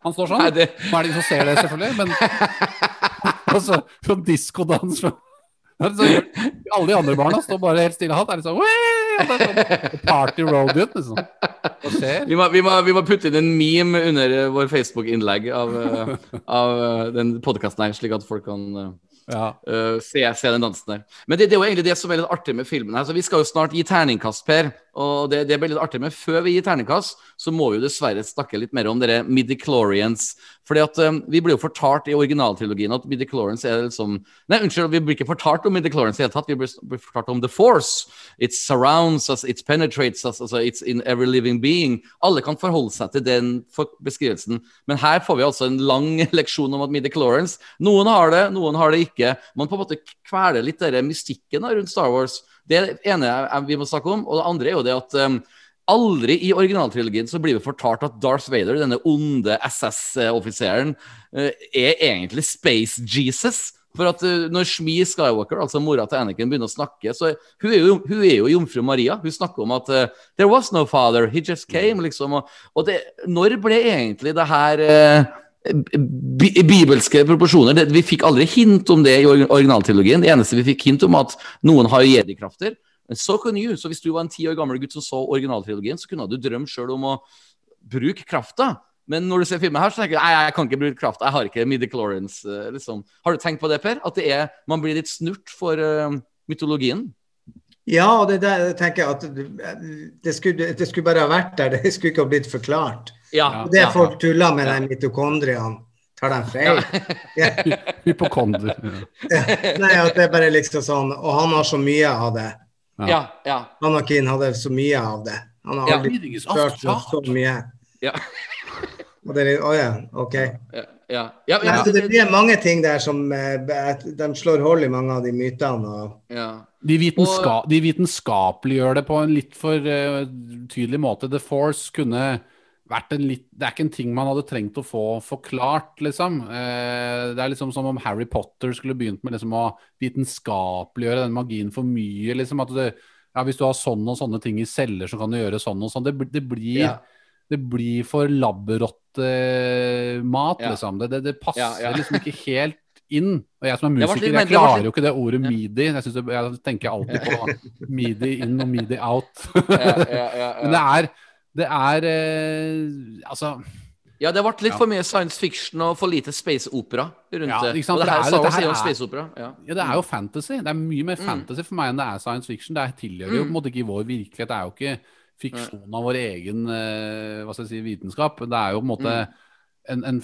Han står sånn. Nei, det- Nå er det ingen som ser det, selvfølgelig, men altså, sånn diskodans fra er sånn, Alle de andre barna står bare helt stille. Han er litt sånn, Party Rodian, liksom. Hva skjer? Vi må, vi, må, vi må putte inn en meme under eh, vår Facebook-innlegg av, eh, av eh, den podkasten her, slik at folk kan eh, Ja. Uh, se, se den dansen der. Men det, det er jo egentlig det som er litt artig med filmen. her, så Vi skal jo snart gi terningkast, Per. Og det, det blir litt artig, men før vi gir ternekast, så må vi jo dessverre snakke litt mer om dere midichlorians. Fordi at um, Vi blir jo fortalt i originaltrilogien at midichlorians er liksom Nei, unnskyld, vi blir ikke fortalt om midichlorians i det hele tatt. Vi blir, fortalt om the force. It surrounds us, it penetrates us, altså it's in every living being. Alle kan forholde seg til den beskrivelsen. Men her får vi altså en lang leksjon om at midichlorians Noen har det, noen har det ikke. Man på en måte kveler litt den mystikken rundt Star Wars. Det er det ene vi må snakke om. Og det andre er jo det at um, aldri i originaltrilogien så blir vi fortalt at Darth Vader, denne onde SS-offiseren, uh, er egentlig Space Jesus. For at uh, når Shmi Skywalker, altså mora til Anakin, begynner å snakke, så hun er jo, hun er jo jomfru Maria. Hun snakker om at uh, There was no father, he just came, liksom. Og, og det, når ble egentlig det her bi bibelske proporsjoner. Det, vi fikk aldri hint om det i or- originaltrilogien. Det eneste vi fikk hint om, at noen har jedi-krafter. Så kunne du, Så hvis du var en ti år gammel gutt som så originaltrilogien, så kunne du drømt sjøl om å bruke krafta. Men når du ser filmen her, så tenker du nei, jeg kan ikke bruke krafta. Jeg har ikke midichlorians. eh, Liksom. Har du tenkt på det, Per? At det er, man blir litt snurt for uh, mytologien? Ja, og det der tenker jeg at det skulle, det skulle bare ha vært der. Det skulle ikke ha blitt forklart. Ja. Det ja. folk tuller med de mitokondriene, tar de feil? Ja. Hypokonder. Nei, at det er bare liksom sånn Og han har så mye av det. Ja, ja. Anakin hadde så mye av det. Han har aldri så, så mye. Ja. Å ja, OK. ja, ja. ja, ja, det blir mange ting der som eh, de slår hold i mange av de mytene. Og, ja. De, vitenska de vitenskapeliggjør det på en litt for uh, tydelig måte. The Force kunne vært en litt Det er ikke en ting man hadde trengt å få forklart, liksom. Uh, det er liksom som om Harry Potter skulle begynt med liksom å vitenskapeliggjøre den magien for mye. liksom at det, ja, Hvis du har sånn og sånne ting i celler, så kan du gjøre sånn og sånn. Det, det blir Ja. det blir for labberotte-mat, Ja. liksom. Det, det, passer Ja, ja. liksom ikke helt inn. Og jeg som er musiker, litt- jeg klarer litt- jo ikke det ordet midi. Jeg, det, jeg tenker alltid på midi in og midi out. Men det er, det er eh, Altså ja, det ble litt Ja. for mye science fiction og for lite space opera rundt Ja, det. Og det her, det er- jo her er- Ja. Ja, det er jo fantasy. Det er mye mer Mm. fantasy for meg enn det er science fiction. Det tilhører jo på en måte ikke vår virkelighet. Det er jo ikke fiksjon av vår egen eh, hva skal jeg si, vitenskap. Det er jo på en måte Mm. en, en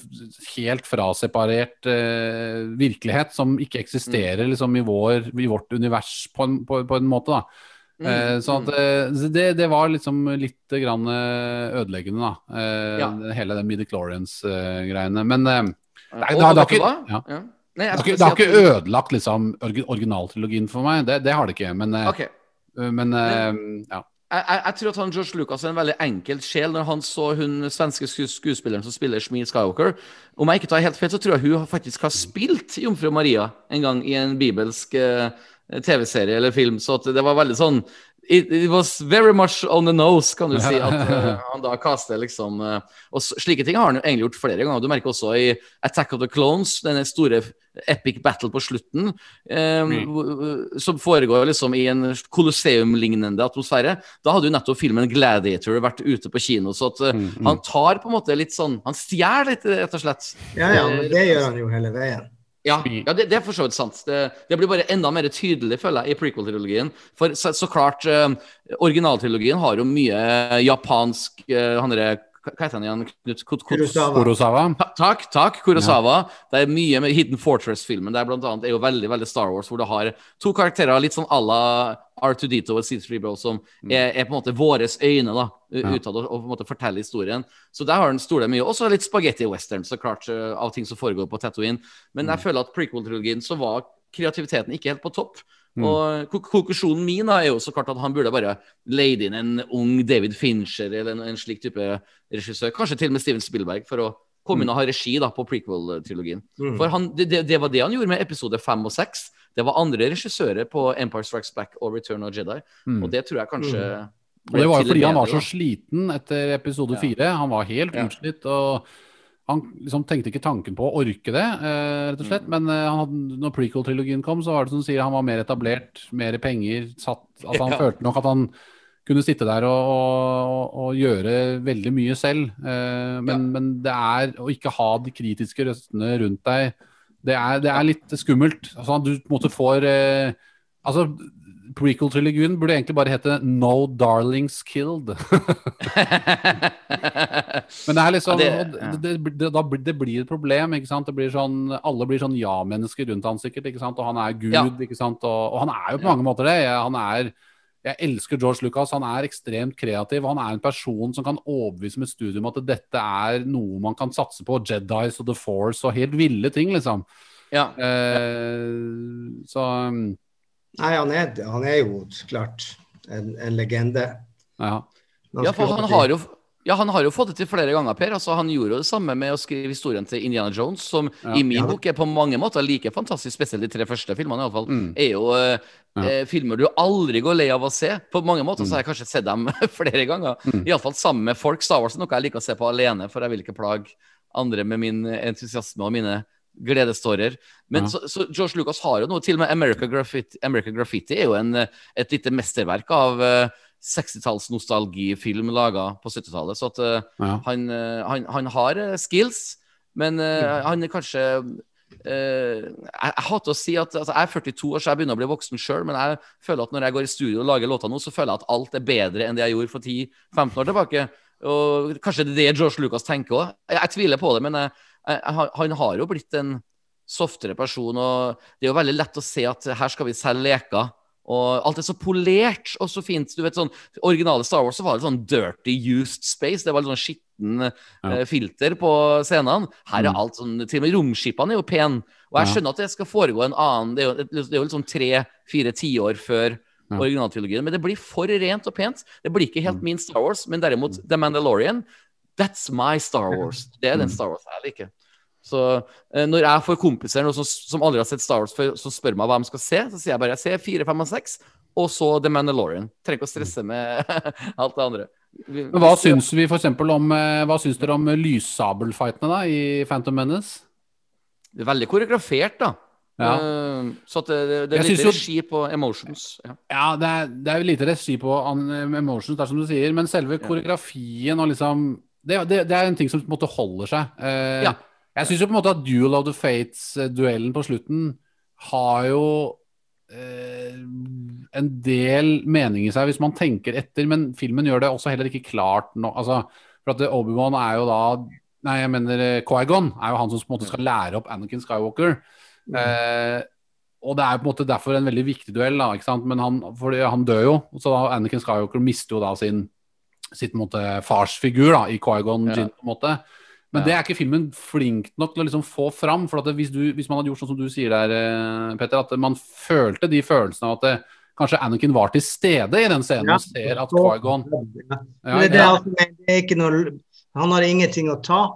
helt fraseparert uh, virkelighet som ikke eksisterer liksom, i, vår, i vårt univers på en, på, på en måte. da. Mm, Eh, så at, eh, det, det var liksom litt grann ødeleggende, da. Ja. Hele den Midichlorians-greiene. Men det har- ikke- ødelagt liksom, originaltrilogien for meg. Det, det har det ikke. Men, okay. Ok. men ja. Jeg, jeg, tror at han George Lucas er en veldig enkel sjel når han så hun svenske skues- skuespilleren som spiller Shmi Skywalker. Om jeg ikke tar helt feil, så tror jeg hun faktisk har spilt Jomfru Maria en gang i en bibelsk uh, TV-serie eller film. Så det var veldig sånn It, it was very much on the nose, kan du si. At uh, han da kaster liksom uh, Og slike ting har han jo egentlig gjort flere ganger. Du merker også i Attack of the Clones, denne store epic battle på slutten, um, mm. som foregår liksom i en kolosseum lignende atmosfære. Da hadde jo nettopp filmen Gladiator vært ute på kino, så at eh, han tar på en måte litt sånn Han stjeler litt, rett og slett. ja, ja, men det gjør han jo hele veien. Ja, ja det, det er for så vidt sant. Det, det blir bare enda mer tydelig, føler jeg, i prequel-trilogien. For så, så klart, eh, originaltrilogien har jo mye japansk eh, han derre Hva heter han igjen? Knut Kurosawa. Kurosawa. Takk, takk, Kurosawa. Det er mye med Hidden Fortress-filmen. Det er blant annet er jo veldig veldig Star Wars, hvor du har to karakterer litt sånn à la R2D2 og C3BO, som er, er på en måte våres øyne da, Ja. utad og, på en måte forteller historien. Så der har den stoler mye. Også litt spagetti-western, så klart, av ting som foregår på Tatooine. Men jeg føler at prequel-trilogien så var kreativiteten ikke helt på topp. Og konklusjonen min er jo så klart at han burde bare leid inn en ung David Fincher eller en, en slik type regissør. Kanskje til og med Steven Spielberg, for å komme inn og ha regi da på prequel-trilogien. Mm. For han, det, det, var det han gjorde med episode fem og seks. Det var andre regissører på Empire Strikes Back og Return of Jedi. Mm. Og det tror jeg kanskje Og det var jo fordi han var så sliten etter episode Ja. Han var helt utslitt. og han liksom tenkte ikke tanken på å orke det, eh, rett og Mm. slett. Men eh, han hadde, når prequel-trilogien kom, så var det som du sier, han var mer etablert, mer penger. Satt, altså Han Ja. følte nok at han kunne sitte der og, og, og gjøre veldig mye selv. Eh, men, Ja. men det er å ikke ha de kritiske røstene rundt deg, det er, det er litt skummelt. Altså, du på en måte får eh, Altså, prequel-trilogien burde egentlig bare hete No Darlings Killed. Men det er liksom Ja, det- det, det, det, da blir- det blir et problem, ikke sant. Det blir sånn, alle blir sånn ja-mennesker rundt han sikkert, ikke sant. Og han er Gud, Ja. ikke sant. Og, og han er jo på Ja. mange måter det. Han er jeg elsker George Lucas. Han er ekstremt kreativ. Han er en person som kan overbevise med studium at dette er noe man kan satse på. Jedis og The Force og helt ville ting, liksom. ja. Eh, så um, Nei, han er, han er jo klart en, en legende. ja. Ja, for han har jo ja, han har jo fått det til flere ganger, Per. Altså, han gjorde jo det samme med å skrive historien til Indiana Jones, som Ja. i min Ja. bok er på mange måter like fantastisk, spesielt de tre første filmene. i alle fall, Mm. er jo eh, Ja. eh, filmer du aldri går lei av å se. På mange måter så har jeg kanskje sett dem flere ganger. Mm. Iallfall sammen med folk. Star Wars er noe jeg liker å se på alene, for jeg vil ikke plage andre med min entusiasme og mine gledestårer. Men Ja. så, så George Lucas har jo noe til og med America Graffiti. America Graffiti er jo en, eh, et lite mesterverk av uh, 60-talls nostalgifilm laga på 70-tallet. Så at uh, Ja. han, uh, han, han har eh, skills, men ja. han er kanskje eh, jeg, jeg hater å si at altså, Jeg er 42 år, så jeg begynner å bli voksen sjøl, men jeg føler at når jeg går i studio og lager låter nå, så føler jeg at alt er bedre enn det jeg gjorde for 10-15 år tilbake. Og Kanskje det er det George Lucas tenker òg. Jeg, jeg tviler på det, men jeg, han- han har jo blitt en softere person. og Det er jo veldig lett å se at her skal vi selge leker, Og alt er så polert og så fint. Du vet sånn, Originale Star Wars så var det sånn dirty used space. Det var litt sånn skitten eh, filter på scenene. Her er alt sånn Til og med romskipene er jo pen. Og jeg skjønner at det skal foregå en annen Det er jo, det er jo liksom tre-fire tiår før Ja. originaltrilogien. Men det blir for rent og pent. Det blir ikke Mm. helt min Star Wars, men derimot The Mandalorian. That's my Star Wars. Det er den Mm. Star Wars jeg liker. Så eh, når jeg får kompiser noe som, som aldri har sett Star Wars før, så spør meg hva de skal se, så sier jeg bare jeg ser 4, 5 og 6, og så The Mandalorian. Trenger ikke å stresse med alt det andre. Men hva syns vi for eksempel om eh, Hva syns dere om lyssabelfightene da i Phantom Menace? Det er veldig koreografert, da. Ja. Eh, så at det, det er lite regi på emotions. Ja. Ja, det er, det er lite regi på emotions, det er som du sier, men selve koreografien og liksom Det, det, det er en ting som på en måte holder seg. Eh, Ja. Jeg syns jo på en måte at Duel of the Fates-duellen på slutten har jo eh, en del mening i seg hvis man tenker etter, men filmen gjør det også heller ikke klart nå. Altså, for at Obi-Wan er jo da Nei, jeg mener eh, Qui-Gon er jo han som på en måte skal lære opp Anakin Skywalker. Eh, og det er jo på en måte derfor en veldig viktig duell, da, ikke sant? men han, han dør jo. Så da Anakin Skywalker mister jo da sin sitt måte, farsfigur da, i Qui-Gon Ja. Jinn. på en måte. Men Ja. det er ikke filmen flink nok til å liksom få fram. for at hvis, du, hvis man hadde gjort sånn som du sier der, eh, Petter, at man følte de følelsene av at det, kanskje Anakin var til stede i den scenen Ja. og ser at Qui-Gon Ja. Men det, er det, ja, altså, det er ikke noe Han har ingenting å ta.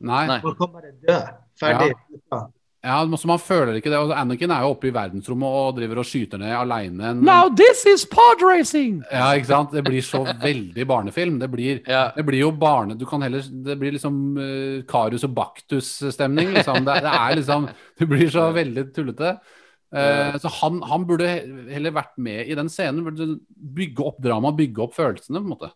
Nei. Han kan bare dø. Ferdig. Ja, så man føler ikke det. Og Anakin er jo oppe i verdensrommet og driver og skyter ned aleine. Now this is pod racing! Ja, ikke sant? Det blir så veldig barnefilm. Det blir, Ja. det blir jo barne... Du kan heller Det blir liksom uh, Karius og Baktus-stemning, liksom. Det, det er liksom Det blir så veldig tullete. Eh, så han, han burde heller vært med i den scenen. Burde bygge opp dramaet, bygge opp følelsene, på en måte.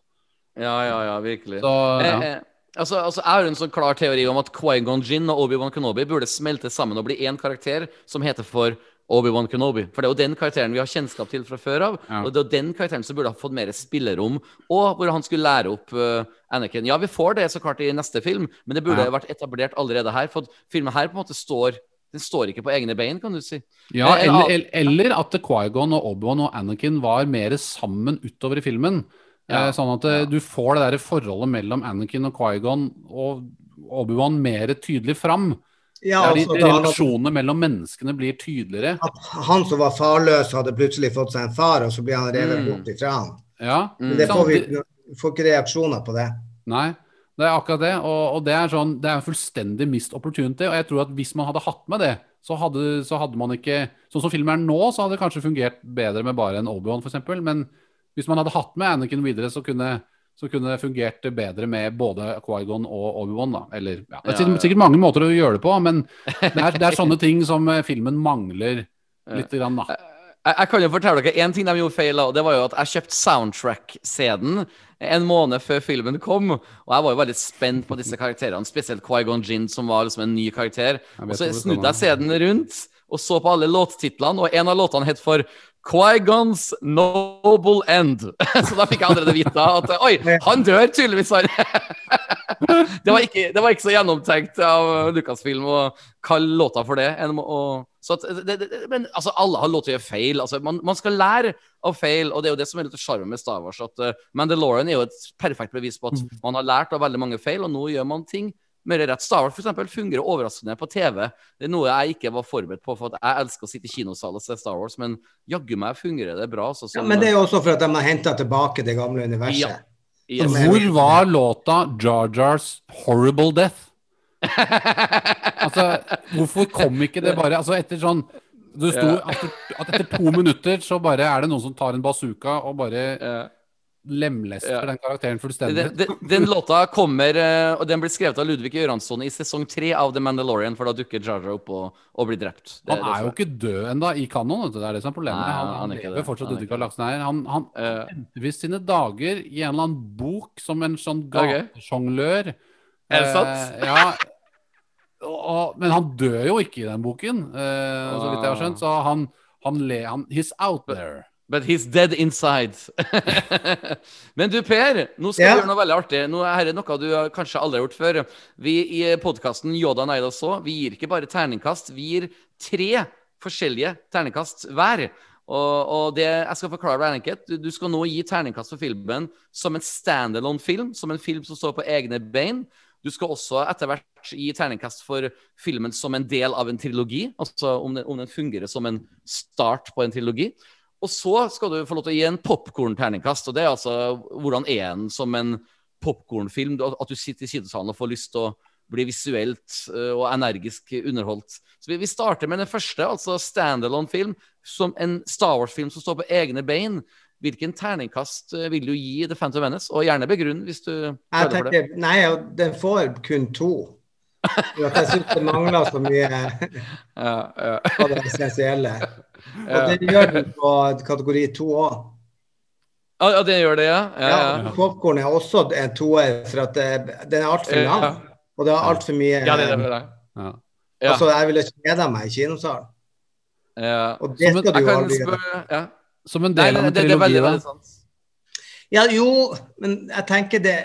Ja, ja, ja, virkelig. Så ja. Altså, altså, jeg har en sånn klar teori om at Qui-Gon Jinn og Obi-Wan Kenobi burde smelte sammen og bli én karakter som heter for Obi-Wan Kenobi. For det er jo den karakteren vi har kjennskap til fra før av. Ja. Og det er jo den karakteren som burde ha fått mer spillerom, og hvor han skulle lære opp uh, Anakin. Ja, vi får det så klart i neste film, men det burde Ja. vært etablert allerede her. For filmen her på en måte står Den står ikke på egne bein, kan du si. Ja, Eh, eller, eller, at Qui-Gon og Obi-Wan og Anakin var mer sammen utover i filmen. Ja, Eh, sånn at ja. du får det der forholdet mellom Anakin og Qui-Gon og Obi-Wan mer tydelig fram. Ja, altså, de, relasjonene mellom menneskene blir tydeligere. han som var farløs, hadde plutselig fått seg en far, og så blir han revet Mm. bort ifra han. Ja, Mm. Men det får vi får ikke reaksjoner på det. Nei, det er akkurat det. Og, og det er sånn, det er en fullstendig mist opportunity. Og jeg tror at hvis man hadde hatt med det, så hadde, så hadde man ikke Sånn som filmen er nå, så hadde det kanskje fungert bedre med bare en Obi-Wan, f.eks. Men hvis man hadde hatt med Anakin videre, så kunne, så kunne det fungert bedre med både Qui-Gon og Obi-Wan. Eller, ja. Det er Ja, sikkert, sikkert mange måter å gjøre det på, men det er, det er sånne ting som eh, filmen mangler litt. Grann, da. Jeg, jeg kan jo fortelle dere én ting de gjorde feil, og det var jo at jeg kjøpte soundtrack-CD-en en måned før filmen kom. Og jeg var jo veldig spent på disse karakterene, spesielt Qui-Gon Jinn, som var liksom en ny karakter. Og så snudde jeg CD-en rundt og så på alle låttitlene, og en av låtene het for Qui-Gons Noble End. Så da fikk jeg allerede vite at oi, han dør tydeligvis, han. Det var ikke, det var ikke så gjennomtenkt av Lucasfilm å kalle låta for det. så at, det, det, men altså, alle har lov til å gjøre feil. Altså, man, man skal lære av feil, og det er jo det som er litt sjarmen med Star Wars. At uh, Mandalorian er jo et perfekt bevis på at man har lært av veldig mange feil, og nå gjør man ting mer rett. Star Wars for eksempel, fungerer overraskende på TV. Det er noe jeg ikke var forberedt på, for at jeg elsker å sitte i kinosal og se Star Wars, men jaggu meg fungerer det bra. Altså, Ja, men det er jo også for at de har henta tilbake det gamle universet. Ja. Yes. Hvor var låta Jar Jars 'Horrible Death'? Altså, hvorfor kom ikke det bare Altså, etter sånn Det sto Ja. at, at etter to minutter så bare er det noen som tar en bazooka og bare lemlester Ja. den karakteren Den, fullstendig. den, den låta kommer, eh, og den blir skrevet av Ludvig Göransson i sesong tre av The Mandalorian, for da dukker Jar Jar opp og, og blir drept. Det- Han det er jo ikke død ennå i kanon. Det er det som er problemet. Nei, han, han han er lever fortsatt er ute i galaksen her. Han, han Eh, visst sine dager i en eller annen bok som en sånn gatesjonglør. Okay. Er det sant? ja. Og, men han dør jo ikke i den boken, eh, så vidt jeg har skjønt. Så han, han le... Han, he's out there. But he's dead inside. Men du, Per, nå skal yeah. vi gjøre noe veldig artig. Nå er det noe du kanskje aldri har gjort før. Vi i podkasten Yoda Neida så, vi gir ikke bare terningkast, vi gir tre forskjellige terningkast hver. Og, og det, jeg skal forklare deg enkelt. Du, du skal nå gi terningkast for filmen som en standalone film, som en film som står på egne bein. Du skal også etter hvert gi terningkast for filmen som en del av en trilogi. Altså om den, om den fungerer som en start på en trilogi. Og så skal du få lov til å gi en popkornterningkast. Og det er altså hvordan er den som en popkornfilm? At du sitter i kinossalen og får lyst til å bli visuelt øh, og energisk underholdt. Så vi, vi starter med den første, altså standalone-film, som en Star Wars-film som står på egne bein. Hvilken terningkast øh, vil du gi The Phantom Menace? Og gjerne begrunn hvis du føler for det. nei, den får kun to. Jeg syns det mangler så mye Ja, ja. av det essensielle. Og det gjør den på kategori to òg. Ja, det gjør det, ja. ja, Ja, ja. Popkorn er også en toer, for at det, den er altfor lang. Ja. Og det er altfor mye Ja, det er det. Ja. Ja. Altså, jeg ville kjeda meg i kinosalen. ja. Og det skal du jo aldri gjøre. ja. Som en del av en det, det trilogi, da. Ja, jo, men jeg tenker det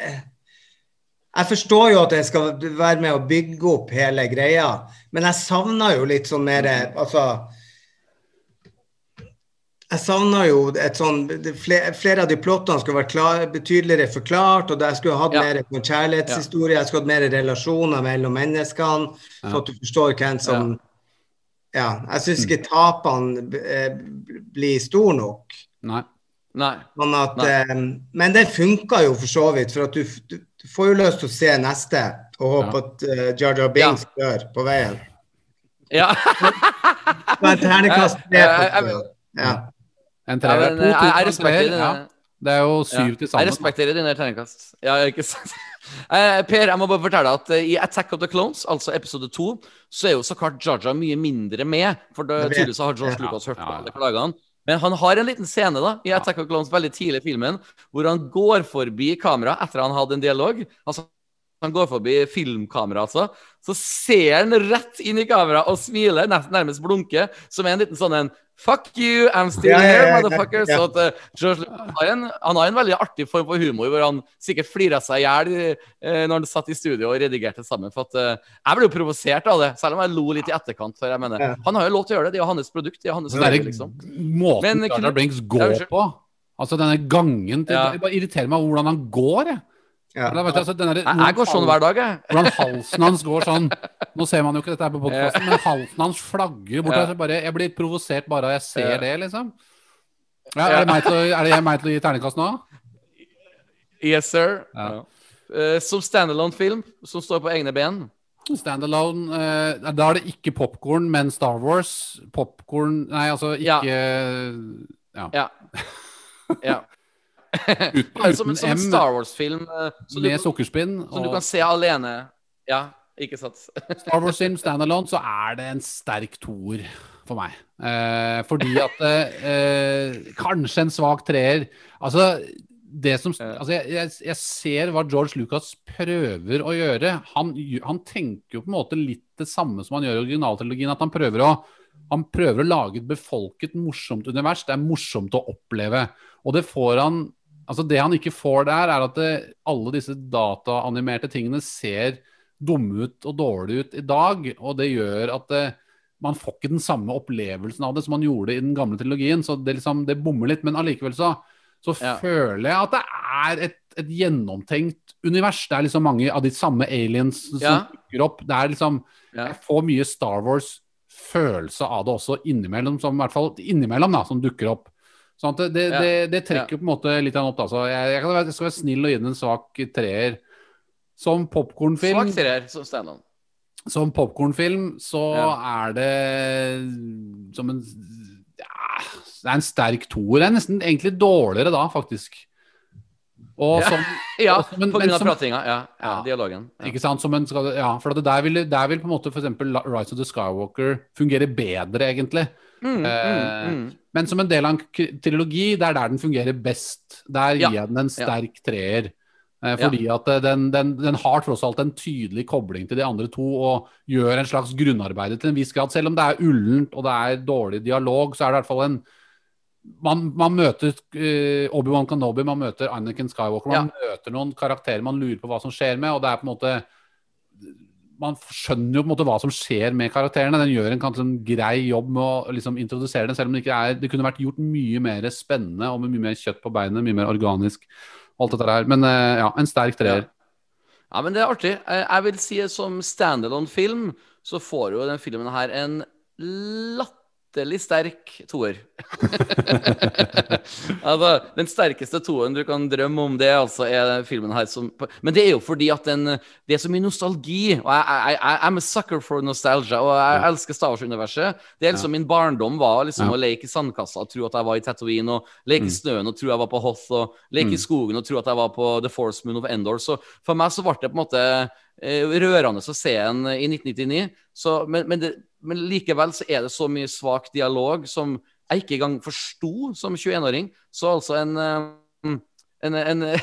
Jeg forstår jo at jeg skal være med å bygge opp hele greia, men jeg savner jo litt sånn mer Altså jeg savner jo et sånn Flere, flere av de plottene skulle vært klar, betydeligere forklart, og jeg skulle hatt Ja. mer på en kjærlighetshistorie, jeg skulle hatt mer relasjoner mellom menneskene, så at du forstår hvem som Ja. Jeg syns ikke tapene eh, blir store nok. Nei. Nei. Sånn at, Nei. eh, men det funka jo for så vidt, for at du, du, du får jo lyst til å se neste og håpe Ja. at uh, Jar Jar Binks dør på veien. Ja. Det var en terningkast tre Ja, på. Ja. En treer. men, To, jeg, respekterer dine, ja. Det er jo syv ja. til Jeg respekterer dine terningkast. Ja, ikke sant? Eh, per, jeg må bare fortelle at eh, i Attack of the Clones, altså episode to, så er jo så klart Jar mye mindre med. For det, tydeligvis har George Ja. Lucas hørt på Ja, ja. alle klagene. Men han har en liten scene da, i Attack of Clones veldig tidlig i filmen hvor han går forbi kamera etter han hadde en dialog. Altså, han går forbi filmkamera, altså. Så ser han rett inn i kamera og smiler, nærmest blunker, som en liten sånn en Fuck you, I'm still here, yeah, motherfucker. ja. Så at, uh, har en, han har en veldig artig form for humor, hvor han sikkert flira seg i hjel uh, når han satt i studio og redigerte sammen. For at, uh, jeg ble jo provosert av det, selv om jeg lo litt i etterkant. For jeg mener. Han har jo lov til å gjøre det, det er jo hans produkt. Det er hans verdi, liksom. måten Men, Blinks går på. Altså denne gangen til, Ja. Det bare irriterer meg hvordan han går. Jeg. Ja. Eller, vet du, altså, denne, derre- Jeg, jeg går sånn hver dag, jeg. Hvordan halsen hans går sånn Nå ser man jo ikke dette her på podkasten, men halsen hans flagger bort. Ja. Altså, bare, jeg blir provosert bare av jeg ser Ja. det, liksom. Ja, er, det meg til å, er det meg til å gi terningkast nå? Yes, sir. Ja. Eh, som standalone-film, som står på egne ben. Standalone uh, Da er det ikke popkorn, men Star Wars. Popkorn Nei, altså Ja. ikke Ja. Ja. ja. Uten, som, en- som en Star Wars-film. eh, med sukkerspinn. som du kan se alene. Ja, ikke sant? Star Wars film standalone, så er det en sterk toer for meg. Eh, fordi at eh, Kanskje en svak treer. Altså, det som, altså jeg, jeg, jeg ser hva George Lucas prøver å gjøre. Han, han tenker jo på en måte litt det samme som han gjør i originaltrilogien. At han prøver å han prøver å lage et befolket, morsomt univers. Det er morsomt å oppleve. Og det får han Altså Det han ikke får der, er at det, alle disse dataanimerte tingene ser dumme ut og dårlige ut i dag. Og det gjør at det, man får ikke den samme opplevelsen av det som man gjorde i den gamle trilogien. Så det, liksom, det bommer litt. Men allikevel så, så Ja. føler jeg at det er et, et gjennomtenkt univers. Det er liksom mange av de samme aliens som Ja. dukker opp. Det er liksom Ja. Jeg får mye Star Wars-følelse av det også innimellom, som i hvert fall innimellom da, som dukker opp. Sånn det, det, det, det trekker på en måte litt opp. Da. Så jeg, jeg, jeg skal være snill og gi den en svak treer. Som popkornfilm Svak treer som Steinan. som popkornfilm så er det som en ja, Det er en sterk toer. Det er nesten egentlig dårligere da, faktisk. Og som, Ja, og som en- på grunn av pratinga. Ja, ja, dialogen. Ja. Ikke sant? Som en, ja, for der, vil, der vil på en måte f.eks. Rise of the Skywalker fungere bedre, egentlig. Mm, Eh, mm, mm. Men som en del av en trilogi, det er der den fungerer best. Der gir jeg den en sterk treer. Eh. Fordi at eh, den, den, den har tross alt en tydelig kobling til de andre to og gjør en slags grunnarbeid til en viss grad. Selv om det er ullent og det er dårlig dialog, så er det i hvert fall en Man, man møter uh, Obi-Wan Kenobi, man møter Anakin Skywalker, man møter noen karakterer man lurer på hva som skjer med, og det er på en måte man skjønner jo på en måte hva som skjer med karakterene. Den gjør en kanskje en grei jobb med å liksom introdusere den, selv om det ikke er Det kunne vært gjort mye mer spennende og med mye mer kjøtt på beinet, mye mer organisk. Alt dette her. Men eh, ja, en sterk treer. Ja, men det er artig. Jeg jeg vil si som standalone-film så får jo den filmen her en latterlig sterk toer. altså, den sterkeste toeren du kan drømme om, det altså er filmen her som Men det er jo fordi at den Det er så mye nostalgi. Og jeg, jeg, jeg I'm a sucker for nostalgia, og jeg elsker Star Wars-universet. Det er liksom Min barndom var liksom Ja. å leke i sandkassa og tro at jeg var i Tatooine, og leke i snøen og tro jeg var på Hoth, og leke i skogen og tro at jeg var på The Force Moon of Endor. Så for meg så ble det på en måte eh, rørende å se en i 1999. Så, men, men, det, men likevel så er det så mye svak dialog som jeg ikke engang forsto som 21-åring. Så altså en, en, en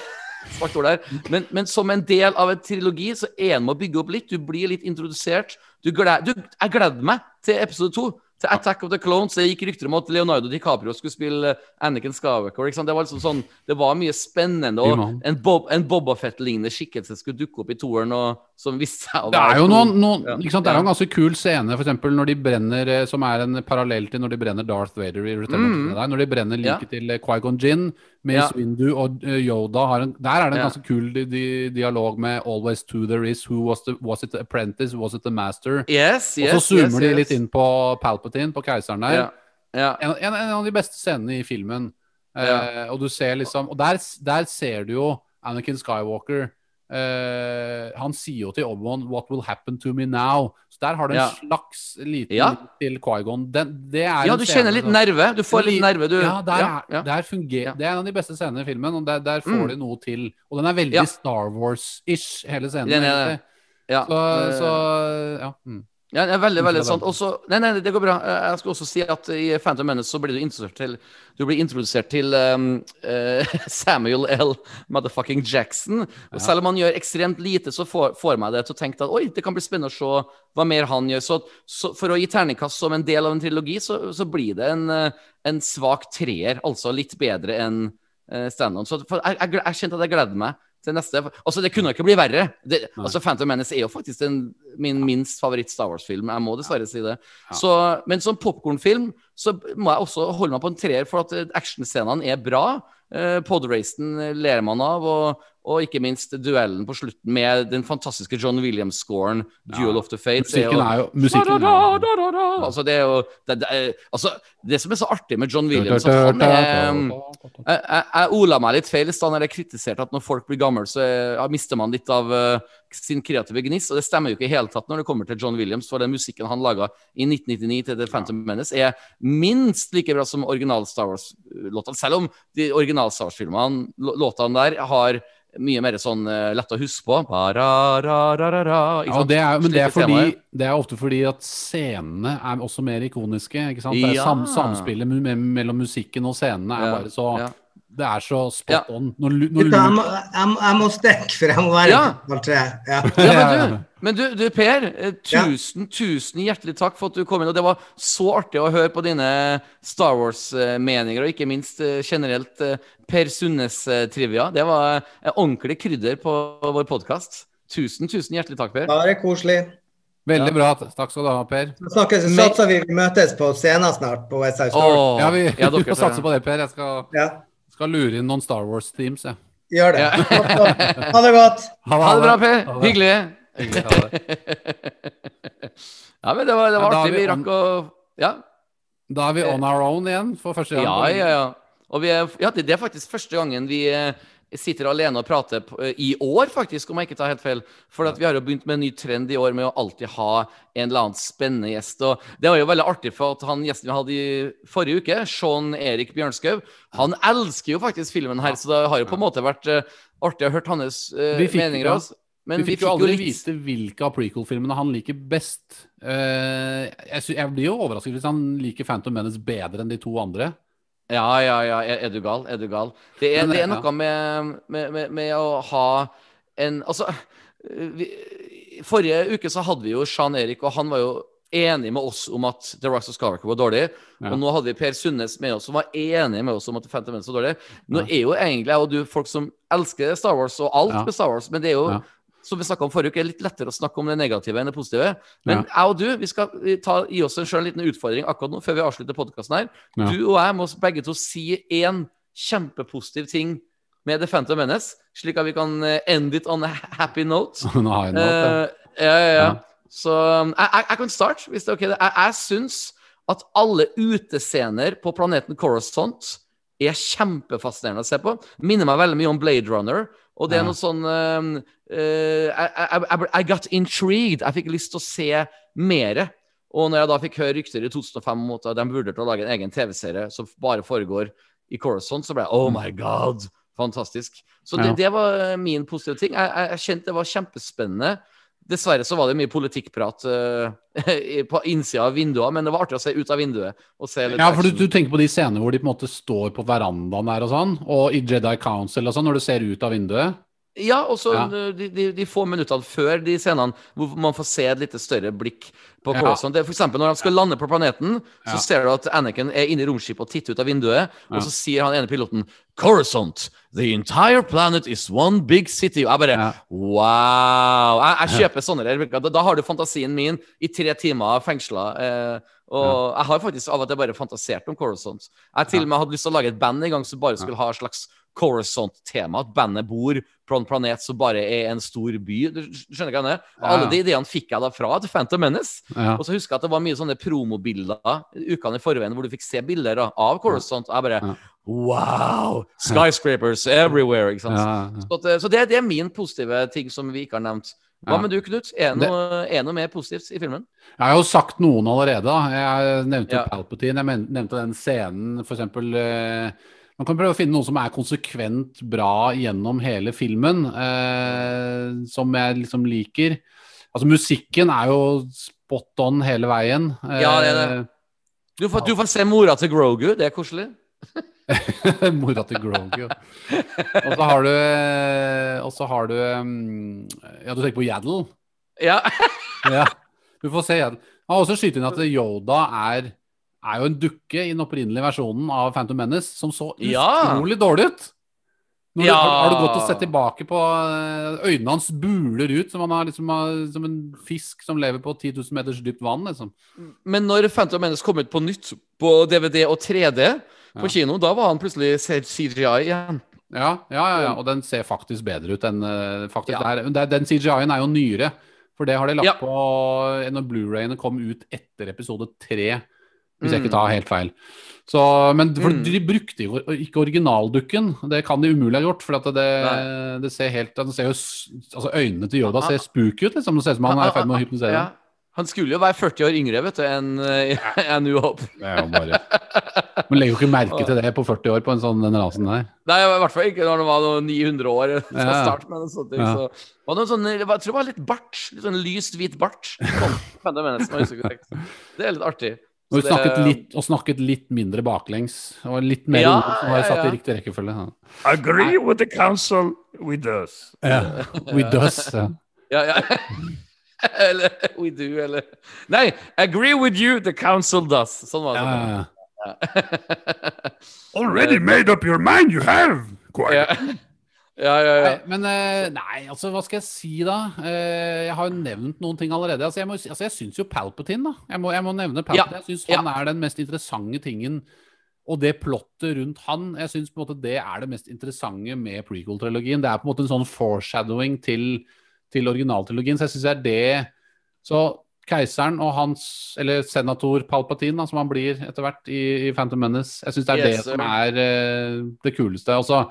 Svart ord der. Men, men som en del av en trilogi så er en med å bygge opp litt. Du blir litt introdusert. Du gled, du, jeg gleder meg til episode to. Til Attack of the Clones. Det gikk rykter om at Leonardo DiCaprio skulle spille Anakin Skywalker. Det var liksom sånn Det var mye spennende. Og en, Bob, en Boba Fett-lignende skikkelse skulle dukke opp i toeren, og som viste seg å Det er jo noen, noen sant? Det er jo en ganske kul scene, eksempel når de brenner eh, Som er en parallell til når de brenner Darth Vader i Return of the Jedi. Når de brenner like Ja. til Quaigon Jinn, Mace Ja. Windu og eh, Yoda har en, Der er det en ganske kul di di dialog med Always to there is. Who was, the, was it the apprentice? Was it the master? Yes, yes, og så zoomer yes, de litt inn på Palpatine, på keiseren der. Ja. Ja. En, en, en av de beste scenene i filmen. Eh, Ja. og du ser liksom Og der, der ser du jo Anakin Skywalker. Eh, han sier jo til Obi-Wan 'What will happen to me now?' Så der har du en Ja. slags liten Ja. til Qui-Gon. Den- Det er ja, du scene kjenner litt nerve. Du får litt nerve, du. Ja, der, ja, er- der funger. Det er en av de beste scenene i filmen, og der, der får Mm. de noe til. Og den er veldig. Star Wars-ish, hele scenen. Den er Ja. Så, eh, så ja. Mm. Ja, det er veldig, veldig sant. Også, nei, nei, det går bra. Eh, Jeg skal også si at i Phantom Menace så blir du introdusert til Du blir introdusert til um, uh, Samuel L. Motherfucking Jackson. Og selv om han gjør ekstremt lite, så får, får meg det til å tenke at oi, det kan bli spennende å se hva mer han gjør. Så, så for å gi terningkast som en del av en trilogi, så, så blir det en, eh, en svak treer. Altså litt bedre enn uh, standup. Så for, jeg, jeg, jeg kjente at jeg gleder meg til neste. Altså, det kunne ikke bli verre. Det, altså, Phantom Menace er jo faktisk den, min minst favoritt Star Wars-film. Jeg må dessverre si det. Så, men som popkornfilm så må jeg også holde meg på en treer, for at eh, actionscenene er bra. Uh, Podracen ler man av, og, og ikke minst duellen på slutten med den fantastiske John Williams-scoren, 'Duel of the Fates'. Musikken er jo musikken er. Altså, det er jo det, det, er- altså, det som er så artig med John Williams, han er jeg, jeg, jeg ola meg litt feil i stad når jeg kritiserte at når folk blir gamle, så eh, mister man litt av uh, sin kreative gnist. Og det stemmer jo ikke i hele tatt når det kommer til John Williams, for den musikken han laga i 1999 til The Phantom Menace, er minst like bra som original Star Wars-låtene. Selv om de original Star Wars-filmene, låtene der, har mye mer sånn uh, lett å huske på. Ba-ra-ra-ra-ra-ra, ikke Ja, det er, men det er, fordi, det er ofte fordi at scenene er også mer ikoniske. ikke sant? Ja. sam, samspillet me- me- mellom musikken og scenene er Ja, bare så. Det er så spot Ja. on. Når, når, Gutta, jeg må, jeg, må- jeg må stikke, for jeg må være Ja. på tre. Ja. Ja, men du, men du, du Per, eh, tusen, tusen hjertelig takk for at du kom inn. Og det var så artig å høre på dine Star Wars-meninger, og ikke minst eh, generelt eh, Per Sundnes-trivia. Det var ordentlig krydder på vår podkast. Tusen, tusen hjertelig takk, Per. Bare koselig. Veldig Ja. bra. Takk skal du ha, Per. Så snakkes, satser vi møtes på scenen snart på West Side Story. Åh, Ja, vi, ja, dere får satse på det, Per. Jeg skal, Ja, skal lure inn noen Star Wars-teams. jeg. gjør det. Ja. Ha det godt. Ha det bra, Per. Hyggelig. Hyggelig. Ha det. Ja, men det var, det var Ja, artig. Vi vi rakk å Ja. Da er vi on our own igjen for første gang. Ja, ja, ja. Og vi er, ja, det det er faktisk første gangen vi eh, sitter alene og prater eh, i år, faktisk, om jeg ikke tar helt feil. For vi har jo begynt med en ny trend i år med å alltid ha en eller annen spennende gjest. Og det var jo veldig artig for at han gjesten vi hadde i forrige uke, Sean Erik Bjørnskaug, han elsker jo faktisk filmen her, så det har jo på en måte vært eh, artig å høre hans eh, fikk- meninger. ja. Men vi fikk jo aldri vite hvilke av prequel-filmene han liker best. Jeg blir jo overrasket hvis han liker Phantom Menace bedre enn de to andre. Ja, ja, ja. Er, du gal? Er du gal? Det er, det er noe med, med, med, med å ha en Altså vi, Forrige uke så hadde vi jo Jean Erik, og han var jo enig med oss om at The Rocks of Scarwacker var dårlig. Ja. Og nå hadde vi Per Sundnes med oss, som var enig med oss om at The Phantom Menace var dårlig. Nå Ja. er jo egentlig jeg og du folk som elsker Star Wars og alt Ja. med Star Wars, men det er jo. Som vi snakka om forrige uke, er litt lettere å snakke om det negative enn det positive. Men Ja. jeg og du vi skal ta, gi oss en, selv en liten utfordring akkurat nå, før vi avslutter podkasten her. Ja. Du og jeg må begge to si én kjempepositiv ting med The Phantom Menace, slik at vi kan eh, end it on a happy note. Nå har jeg note, uh, ja, ja, ja. Ja. Så um, jeg kan starte, hvis det er ok. Jeg, jeg syns at alle utescener på planeten Coruscant er kjempefascinerende å se på. Minner meg veldig mye om Blade Runner. Og det er noe sånn uh, uh, I, I, I- got intrigued. Jeg fikk lyst til å se mere. Og når jeg da fikk høre rykter i 2005 om at de vurderte å lage en egen TV-serie som bare foregår i Coruscant, så ble jeg oh my god, fantastisk. Så det, det var min positive ting. Jeg, jeg, jeg kjente det var kjempespennende. Dessverre så var det mye politikkprat uh, på innsida av vinduene, men det var artig å se ut av vinduet. Og se litt Ja, for du, du tenker på de scenene hvor de på en måte står på verandaen der og sånn, og i Jedi Council og sånn, når du ser ut av vinduet. Ja, og så Ja. uh, de, de, de få minuttene før de scenene hvor man får se et litt større blikk på Ja. Coruscant. Det For eksempel når han skal lande på planeten, så Ja. ser du at Anakin er inne i romskipet og titter ut av vinduet, Ja. og så sier han ene piloten Coruscant, the entire planet is one big city. Og jeg bare Ja. Wow! Jeg, jeg kjøper sånne der. Da, da har du fantasien min i tre timer fengsla. Eh, og jeg har faktisk av og til bare fantasert om Coruscant. Jeg til og med hadde lyst til å lage et band en gang som bare skulle ha et slags Coruscant-tema. At bandet bor på en planet som bare er en stor by. Du skjønner hva jeg mener? Ja. Alle de ideene fikk jeg da fra til Phantom Menace. Ja. Og så husker jeg at det var mye sånne promobilder ukene i forveien hvor du fikk se bilder av Coruscant. Og jeg bare. Wow! Skyscrapers everywhere. Ikke sant? Så, at, eh, så det, det er min positive ting som vi ikke har nevnt. Hva med du, Knut? Er det noe, er noe mer positivt i filmen? Jeg har jo sagt noen allerede. da. Jeg nevnte Ja. Palpatine, jeg nevnte den scenen, for eksempel eh, Man kan prøve å finne noe som er konsekvent bra gjennom hele filmen, eh, som jeg liksom liker. Altså Musikken er jo spot on hele veien. Ja, det er det. Du får, du får se mora til Grogu, det er koselig. Eh, Mora til Grogu. Og så har du eh, Og så har du mm, Ja, du tenker på Yaddle? Ja. Ja, du får se Yaddle. Han har også skyte inn at Yoda er, er jo en dukke i den opprinnelige versjonen av Phantom Menace, som så Ja. utrolig dårlig ut. Du, Ja. har, har du gått og sett tilbake på eh, Øynene hans buler ut som, han har, liksom, som en fisk som lever på 10 000 meters dypt vann. Liksom. Men når Phantom Menace kom ut på nytt på DVD og 3D på Ja. kino, da var han plutselig CGI igjen. Ja, ja, ja, ja, og den ser faktisk bedre ut enn eh, faktisk Ja. det er, er, Den CGI-en er jo nyere, for det har de lagt Ja. på når Blu-rayene kom ut etter episode tre, hvis jeg Mm. ikke tar helt feil. Så, men Mm. de brukte jo ikke originaldukken, det kan de umulig ha gjort. For at det, det ser helt det ser jo, altså Øynene til Yoda ser spooky ut, liksom. Det ser ut som han er i ferd med å hypnotisere. Ja. Han skulle jo være 40 år yngre vet du, enn uh, enn New Hope. Er bare Man legger jo ikke merke til det på 40 år på en sånn den rasen der. Nei, i hvert fall ikke når han var noen 900 år fra Ja. start. med noe sånt, Ja. så. var noen sånne, jeg tror det var litt bart. Litt sånn lyst hvit bart. Det er litt artig. Og, vi snakket det- litt, og snakket litt mindre baklengs. Og litt mer Ja, ord som var ja, satt i riktig rekkefølge. Ja. Agree with the council with us. Ja. With us. Ja. Ja, ja. eller We do, eller Nei, agree with you, the council does. Sånn var det. Ja, ja. Already made up your mind, you have. Quite. Ja, ja, ja. Nei, men eh, nei, altså hva skal jeg si da? Eh, jeg har jo nevnt noen ting allerede. Altså, jeg, må, altså, jeg syns jo Palpatine, da. Jeg må, jeg må nevne Palpatine. Jeg syns han er den mest interessante tingen. Og det plottet rundt han, jeg syns det er det mest interessante med prequel-trilogien. Det er på en måte en sånn foreshadowing til, til originaltrilogien. Så jeg syns det er det Så keiseren og hans, eller senator Palpatine, da, som han blir etter hvert i, i Phantom Menace, jeg syns det er Yes, det som er uh, det kuleste. Altså,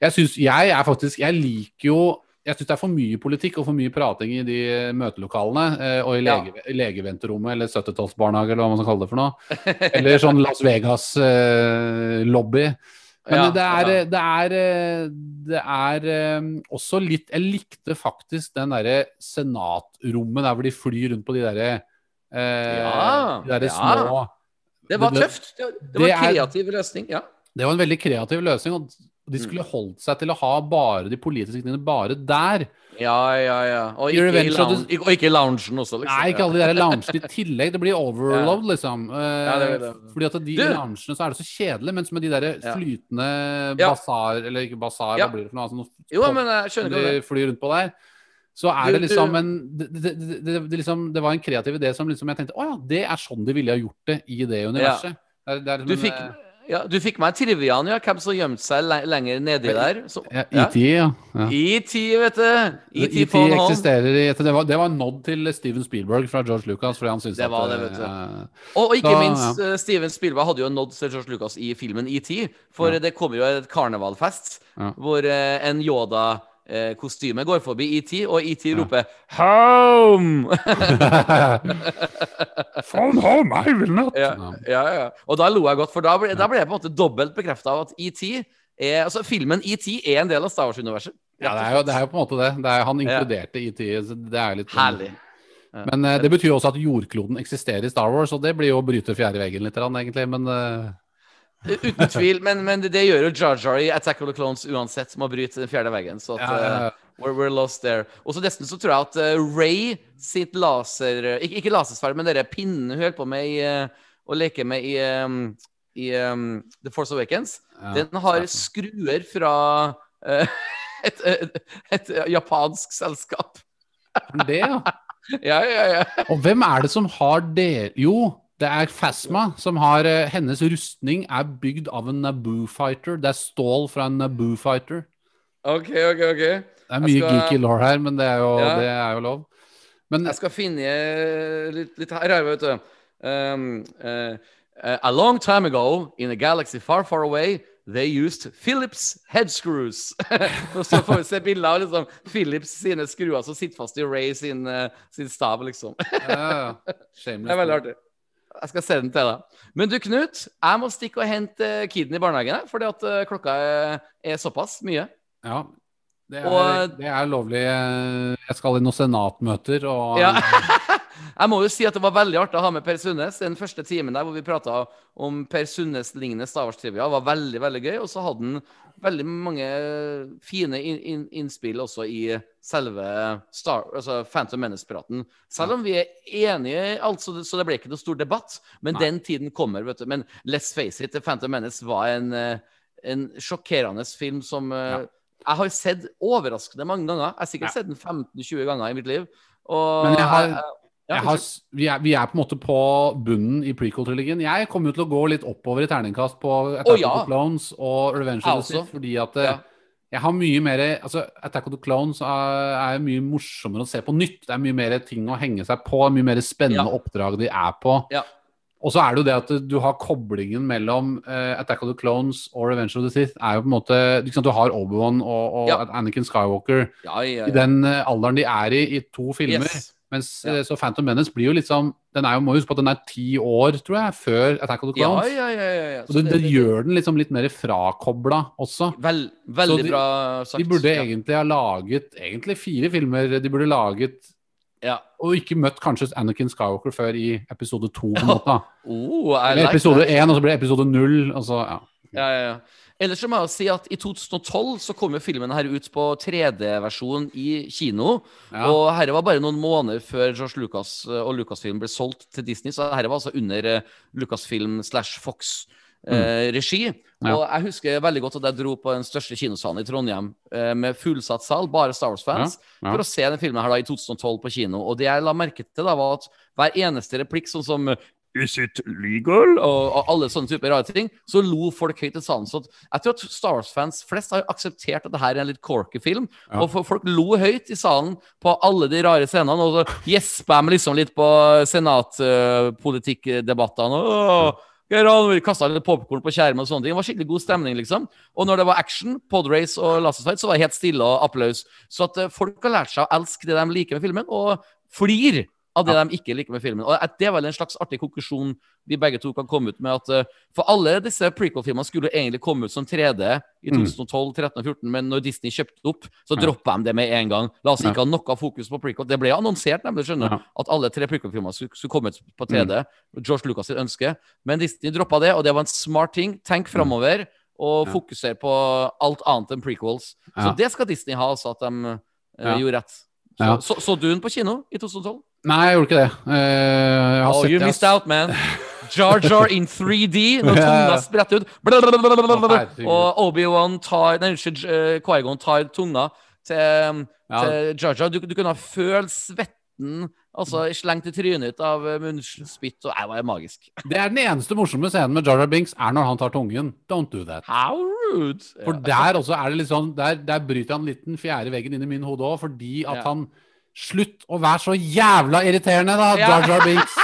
jeg synes, jeg er faktisk Jeg liker jo jeg syns det er for mye politikk og for mye prating i de eh, møtelokalene eh, og i lege, ja. legeventerommet eller 70-tallsbarnehage eller hva man skal kalle det for noe. Eller sånn Las Vegas-lobby. Men Ja, det er, det er, eh, det er eh, også litt Jeg likte faktisk den derre senatrommet der hvor de flyr rundt på de derre eh, Ja, de der små Det var tøft. Det, det var en er- kreativ løsning. Ja. Det var en veldig kreativ løsning, og de skulle Mm. holdt seg til å ha bare de politiske tingene bare der. Ja, ja, ja. Og ikke, Revenge i, lounge, lounge, og ikke i loungen også, liksom. Nei, ikke alle de der loungene i tillegg. Det blir overload, liksom. Ja, det blir det. Fordi at de Du! loungene så er det så kjedelig, mens med de der flytende Ja. basar, eller ikke basar, Ja. hva blir det for noe? Altså, noe Jo, men jeg skjønner hva du de flyr rundt på der. så er det liksom en det, det, det, det, det, liksom, det var en kreativ idé som liksom jeg tenkte Å ja, det er sånn de ville ha gjort det i det universet. Det er, det er Du liksom fikk, en, ja, du fikk meg triviaen, ja. Hvem som gjemte seg le lenger nedi der. Så, eh, ja. ET, ja. ja. ET, vet du. IT home. eksisterer i det var, det var en nod til Steven Spielberg fra George Lucas. Fordi han syntes Det var at, det, vet du. eh, Og, og ikke Så, minst ja. Steven Spielberg hadde jo en nod til George Lucas i filmen ET. For det kommer jo et karnevalfest hvor eh, Yoda-kostyme går forbi ET, og ET roper Home! From home, I will not. ja, ja, ja. Og da lo jeg godt, for da ble, da ble jeg på en måte dobbelt bekrefta av at ET er Altså, filmen ET er en del av Star Wars-universet. ja, det er, jo, det er jo på en måte det. det er, han inkluderte ET. Så det er litt Herlig. Men uh, det betyr jo også at jordkloden eksisterer i Star Wars, og det blir jo å bryte fjerde veggen litt, grann, egentlig. Men eh, Uten tvil, men, men det, det gjør jo Jar Jar i Attack of the Clones uansett, som har bryte den fjerde veggen. Så at, Ja, ja, eh, we're, we're lost there. Og så dessuten så tror jeg at uh, Ray sitt laser Ikke, ikke lasersverd, men dere pinnen hun holder på med i, eh, å leke med i, um, i um, The Force Awakens, den har skruer fra eh, et, et, et japansk selskap. det, ja. Ja, ja, ja. Og hvem er det som har det Jo, det er Phasma som har eh, Hennes rustning er bygd av en Naboo fighter. Det er stål fra en Naboo fighter. OK, OK. ok Det er mye skal- geeky law her, men det er jo, Ja. det er jo lov. Men Jeg skal finne eh, litt, litt her, vet du. Um, eh, a long time ago, in a galaxy far, far away, they used Philips headscrews. Og så får vi se bilder av liksom, Philips sine skruer som sitter fast i Ray sin, sin stav, liksom. ja, ja. Det er veldig artig. Jeg skal sende den til deg. Men du, Knut, jeg må stikke og hente kiden i barnehagen, fordi at eh, klokka er, såpass mye. Ja. Det er, Og- det er lovlig. Jeg skal i noen senatmøter og Ja. Jeg må jo si at det var veldig artig å ha med Per Sundnes. Den første timen der hvor vi prata om Per Sundnes-lignende Star Wars-trivia, var veldig veldig gøy. Og så hadde han veldig mange fine inn, inn, innspill også i selve Star, altså Phantom Menace-praten. Selv om vi er enige, altså, så det ble ikke noe stor debatt. Men Nei. den tiden kommer, vet du. Men let's face it, Phantom Menace var en, eh, en sjokkerende film som ja. jeg har sett overraskende mange ganger. Jeg har sikkert Ja. sett den 15-20 ganger i mitt liv. Og Men jeg har- jeg har, vi, er, vi er på en måte på bunnen i prequel-trilogien. Jeg kommer jo til å gå litt oppover i terningkast på Attack oh, ja. of the Clones og Revenge of the. Sith, fordi at eh, Ja. jeg har mye mer altså Attack of the Clones er, er mye morsommere å se på nytt. Det er mye mer ting å henge seg på, mye mer spennende Ja. oppdrag de er på. Ja. Og så er det jo det at du har koblingen mellom uh, Attack of the Clones og Revenge of the Sith. er jo på en måte, liksom, Du har Obi-Wan og, og. Anakin Skywalker i den eh, alderen de er i, i to filmer. Yes. Mens Ja. eh, så Phantom Menace blir jo liksom Den er jo, må huske på at den er ti år, tror jeg, før Attack of the Clones. ja, ja. ja, ja. Så det, det gjør den liksom litt mer frakobla også. Vel, veldig de- bra sagt. De burde ja. egentlig ha laget egentlig fire filmer. De burde laget Ja. Og ikke møtt kanskje Anakin Skywalker før i episode to. på en måte. Oh, like episode én, og så blir det episode null. Og så, ja. Ja, ja, ja. Ellers så må jeg si at i 2012 så kom jo filmen her ut på 3D-versjon i kino. Ja. Og dette var bare noen måneder før George Lucas eh, og Lucasfilm ble solgt til Disney. Så dette var altså under eh, Lucasfilm slash Fox. Eh, regi. Mm. Ja. Og jeg husker veldig godt at jeg dro på den største kinosalen i Trondheim med fullsatt sal, bare Star Wars-fans, Ja, ja. for å se den filmen her da i 2012 på kino. Og det jeg la merke til, da var at hver eneste replikk, sånn som Is it legal? og, og alle sånne typer rare ting, så lo folk høyt i salen. Så jeg tror at Star Wars-fans flest har akseptert at det her er en litt corky film. Ja. Og folk lo høyt i salen på alle de rare scenene, og så gjespa de liksom litt på senatpolitikkdebattene. Geir kasta litt popkorn på skjermen og sånne ting. Det var skikkelig god stemning, liksom. Og når det var action, podrace og lasersight, så var det helt stille og applaus. Så at eh, folk har lært seg å elske det de liker med filmen, og flir av det de ikke liker med filmen. Og det er vel en slags artig konklusjon vi begge to kan komme ut med. at eh, For alle disse prequel-filmene skulle egentlig komme ut som 3D i Mm. 2012, 13 og 14, men når Disney kjøpte opp, så droppa de det med en gang. La oss ikke ha noe fokus på prequel. Det ble annonsert, nemlig, skjønner at alle tre prequel-filmene skulle, skulle komme ut på 3D. Mm. George Lucas sitt ønske. Men Disney droppa det, og det var en smart ting. Tenk framover, og Mm. Ja. fokuser på alt annet enn prequels. Så det skal Disney ha, altså at de uh, gjorde rett. Så, så, så du den på kino i 2012? Nei, jeg gjorde ikke det. Uh, Oh, you missed out, man. Jar Jar in 3D, når tunga spretter ut. Blablabla. Og Obi-Wan tar Nei, unnskyld, Quaigon Qui-Gon tar tunga til um, Ja. til Jar Jar. Du, du kunne ha følt svetten altså slengt i trynet ditt av eh, munnspytt. Og det var magisk. Det er den eneste morsomme scenen med Jar Jar Binks, er når han tar tungen. Don't do that. How rude! For der også er det litt sånn Der, der bryter han litt den fjerde veggen inn i min hode òg, fordi at Ja. han Slutt å være så jævla irriterende, da, Jar Jar Binks!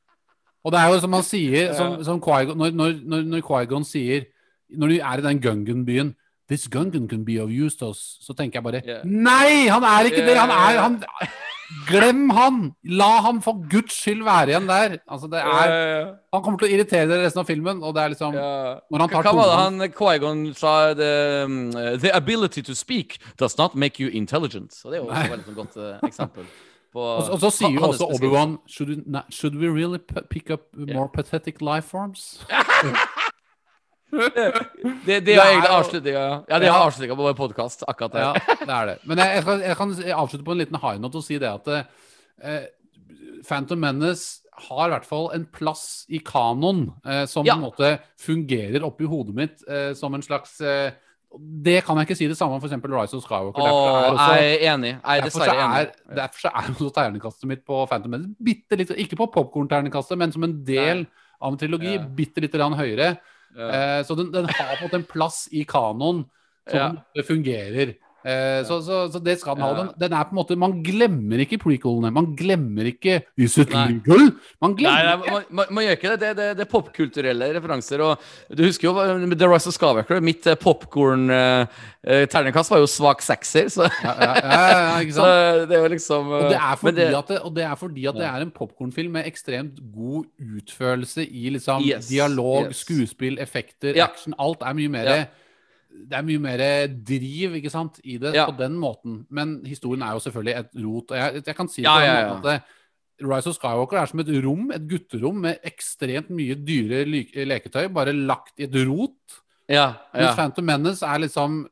Og det er jo som han sier, som, som Når, når, når, Qui-Gon sier Når de er i den Gungan-byen This Gungan can be of use to us. Så tenker jeg bare yeah. Nei! Han er ikke det! Han er han, Glem han! La han for guds skyld være igjen der. Altså, det er Han kommer til å irritere dere resten av filmen, og det er liksom. Når han tar Hva var det han Qui-Gon sa? The, um, the ability to speak does not make you intelligent. Så det er jo også et veldig sånn godt eh, eksempel. På Og, så- og så sier jo også. Obi-Wan should, should we really pick up more pathetic life forms? Det, det er egentlig avslutninga. Ja, det er avslutninga på vår podkast. Akkurat det. Ja, det er det. Men jeg, jeg, kan, jeg kan avslutte på en liten high note og si det at eh, Phantom Menace har i hvert fall en plass i kanon eh, som Ja. på en måte fungerer oppi hodet mitt eh, som en slags eh, Det kan jeg ikke si det samme om f.eks. Rise of Skywalker. Åh, også- jeg er enig. Jeg er Derfor enig. er, derfor så er også terningkastet mitt på Phantom Menace bitte litt Ikke på popkorn-terningkastet, men som en del av en trilogi. Ja. Bitte lite grann høyere. Ja. Eh, så den, den har fått en plass i kanon som Ja. fungerer. Eh, så, så, så det skal den ha. Den, den er på en måte Man glemmer ikke prequelene. Man glemmer ikke Is it Nei. legal? Man glemmer nei ikke man, man, man gjør ikke det. Det, er popkulturelle referanser. Og du husker jo The Rise of Scarwacker. Mitt uh, popkorn-terningkast var jo svak sekser, så, ja, ja, ja, så det er jo liksom Og det er fordi, det- at, det, det, er, fordi at det er en popkornfilm med ekstremt god utførelse i liksom Yes, dialog, yes. skuespill, effekter, action. Alt er mye mer. Det er mye mer driv ikke sant, i det Ja. på den måten. Men historien er jo selvfølgelig et rot. Og jeg, jeg kan si Ja, på ja, at det, Rise of Skywalker er som et rom, et gutterom med ekstremt mye dyre leketøy, bare lagt i et rot. Ja, Mens. Phantom Menace er liksom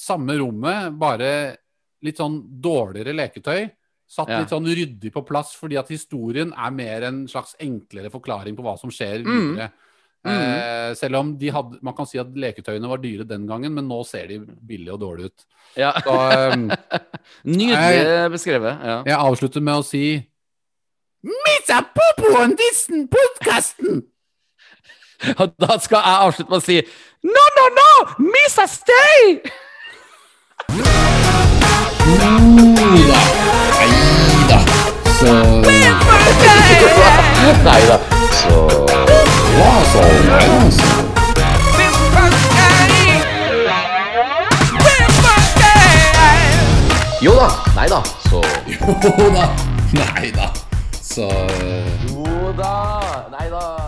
samme rommet, bare litt sånn dårligere leketøy. Satt litt sånn ryddig på plass, fordi at historien er mer en slags enklere forklaring på hva som skjer Mm. Videre. Eh, selv om de hadde, man kan si at leketøyene var dyre den gangen, men nå ser de billige og dårlige ut. ja. Så um, Nydelig beskrevet. Ja. jeg avslutter med å si Missa popoen dissen podkasten! Og da skal jeg avslutte med å si No, no, no! Misa, stay! Nei da. Så Jo da. Nei da. Så Jo da. Nei da. Så Jo da. Nei da.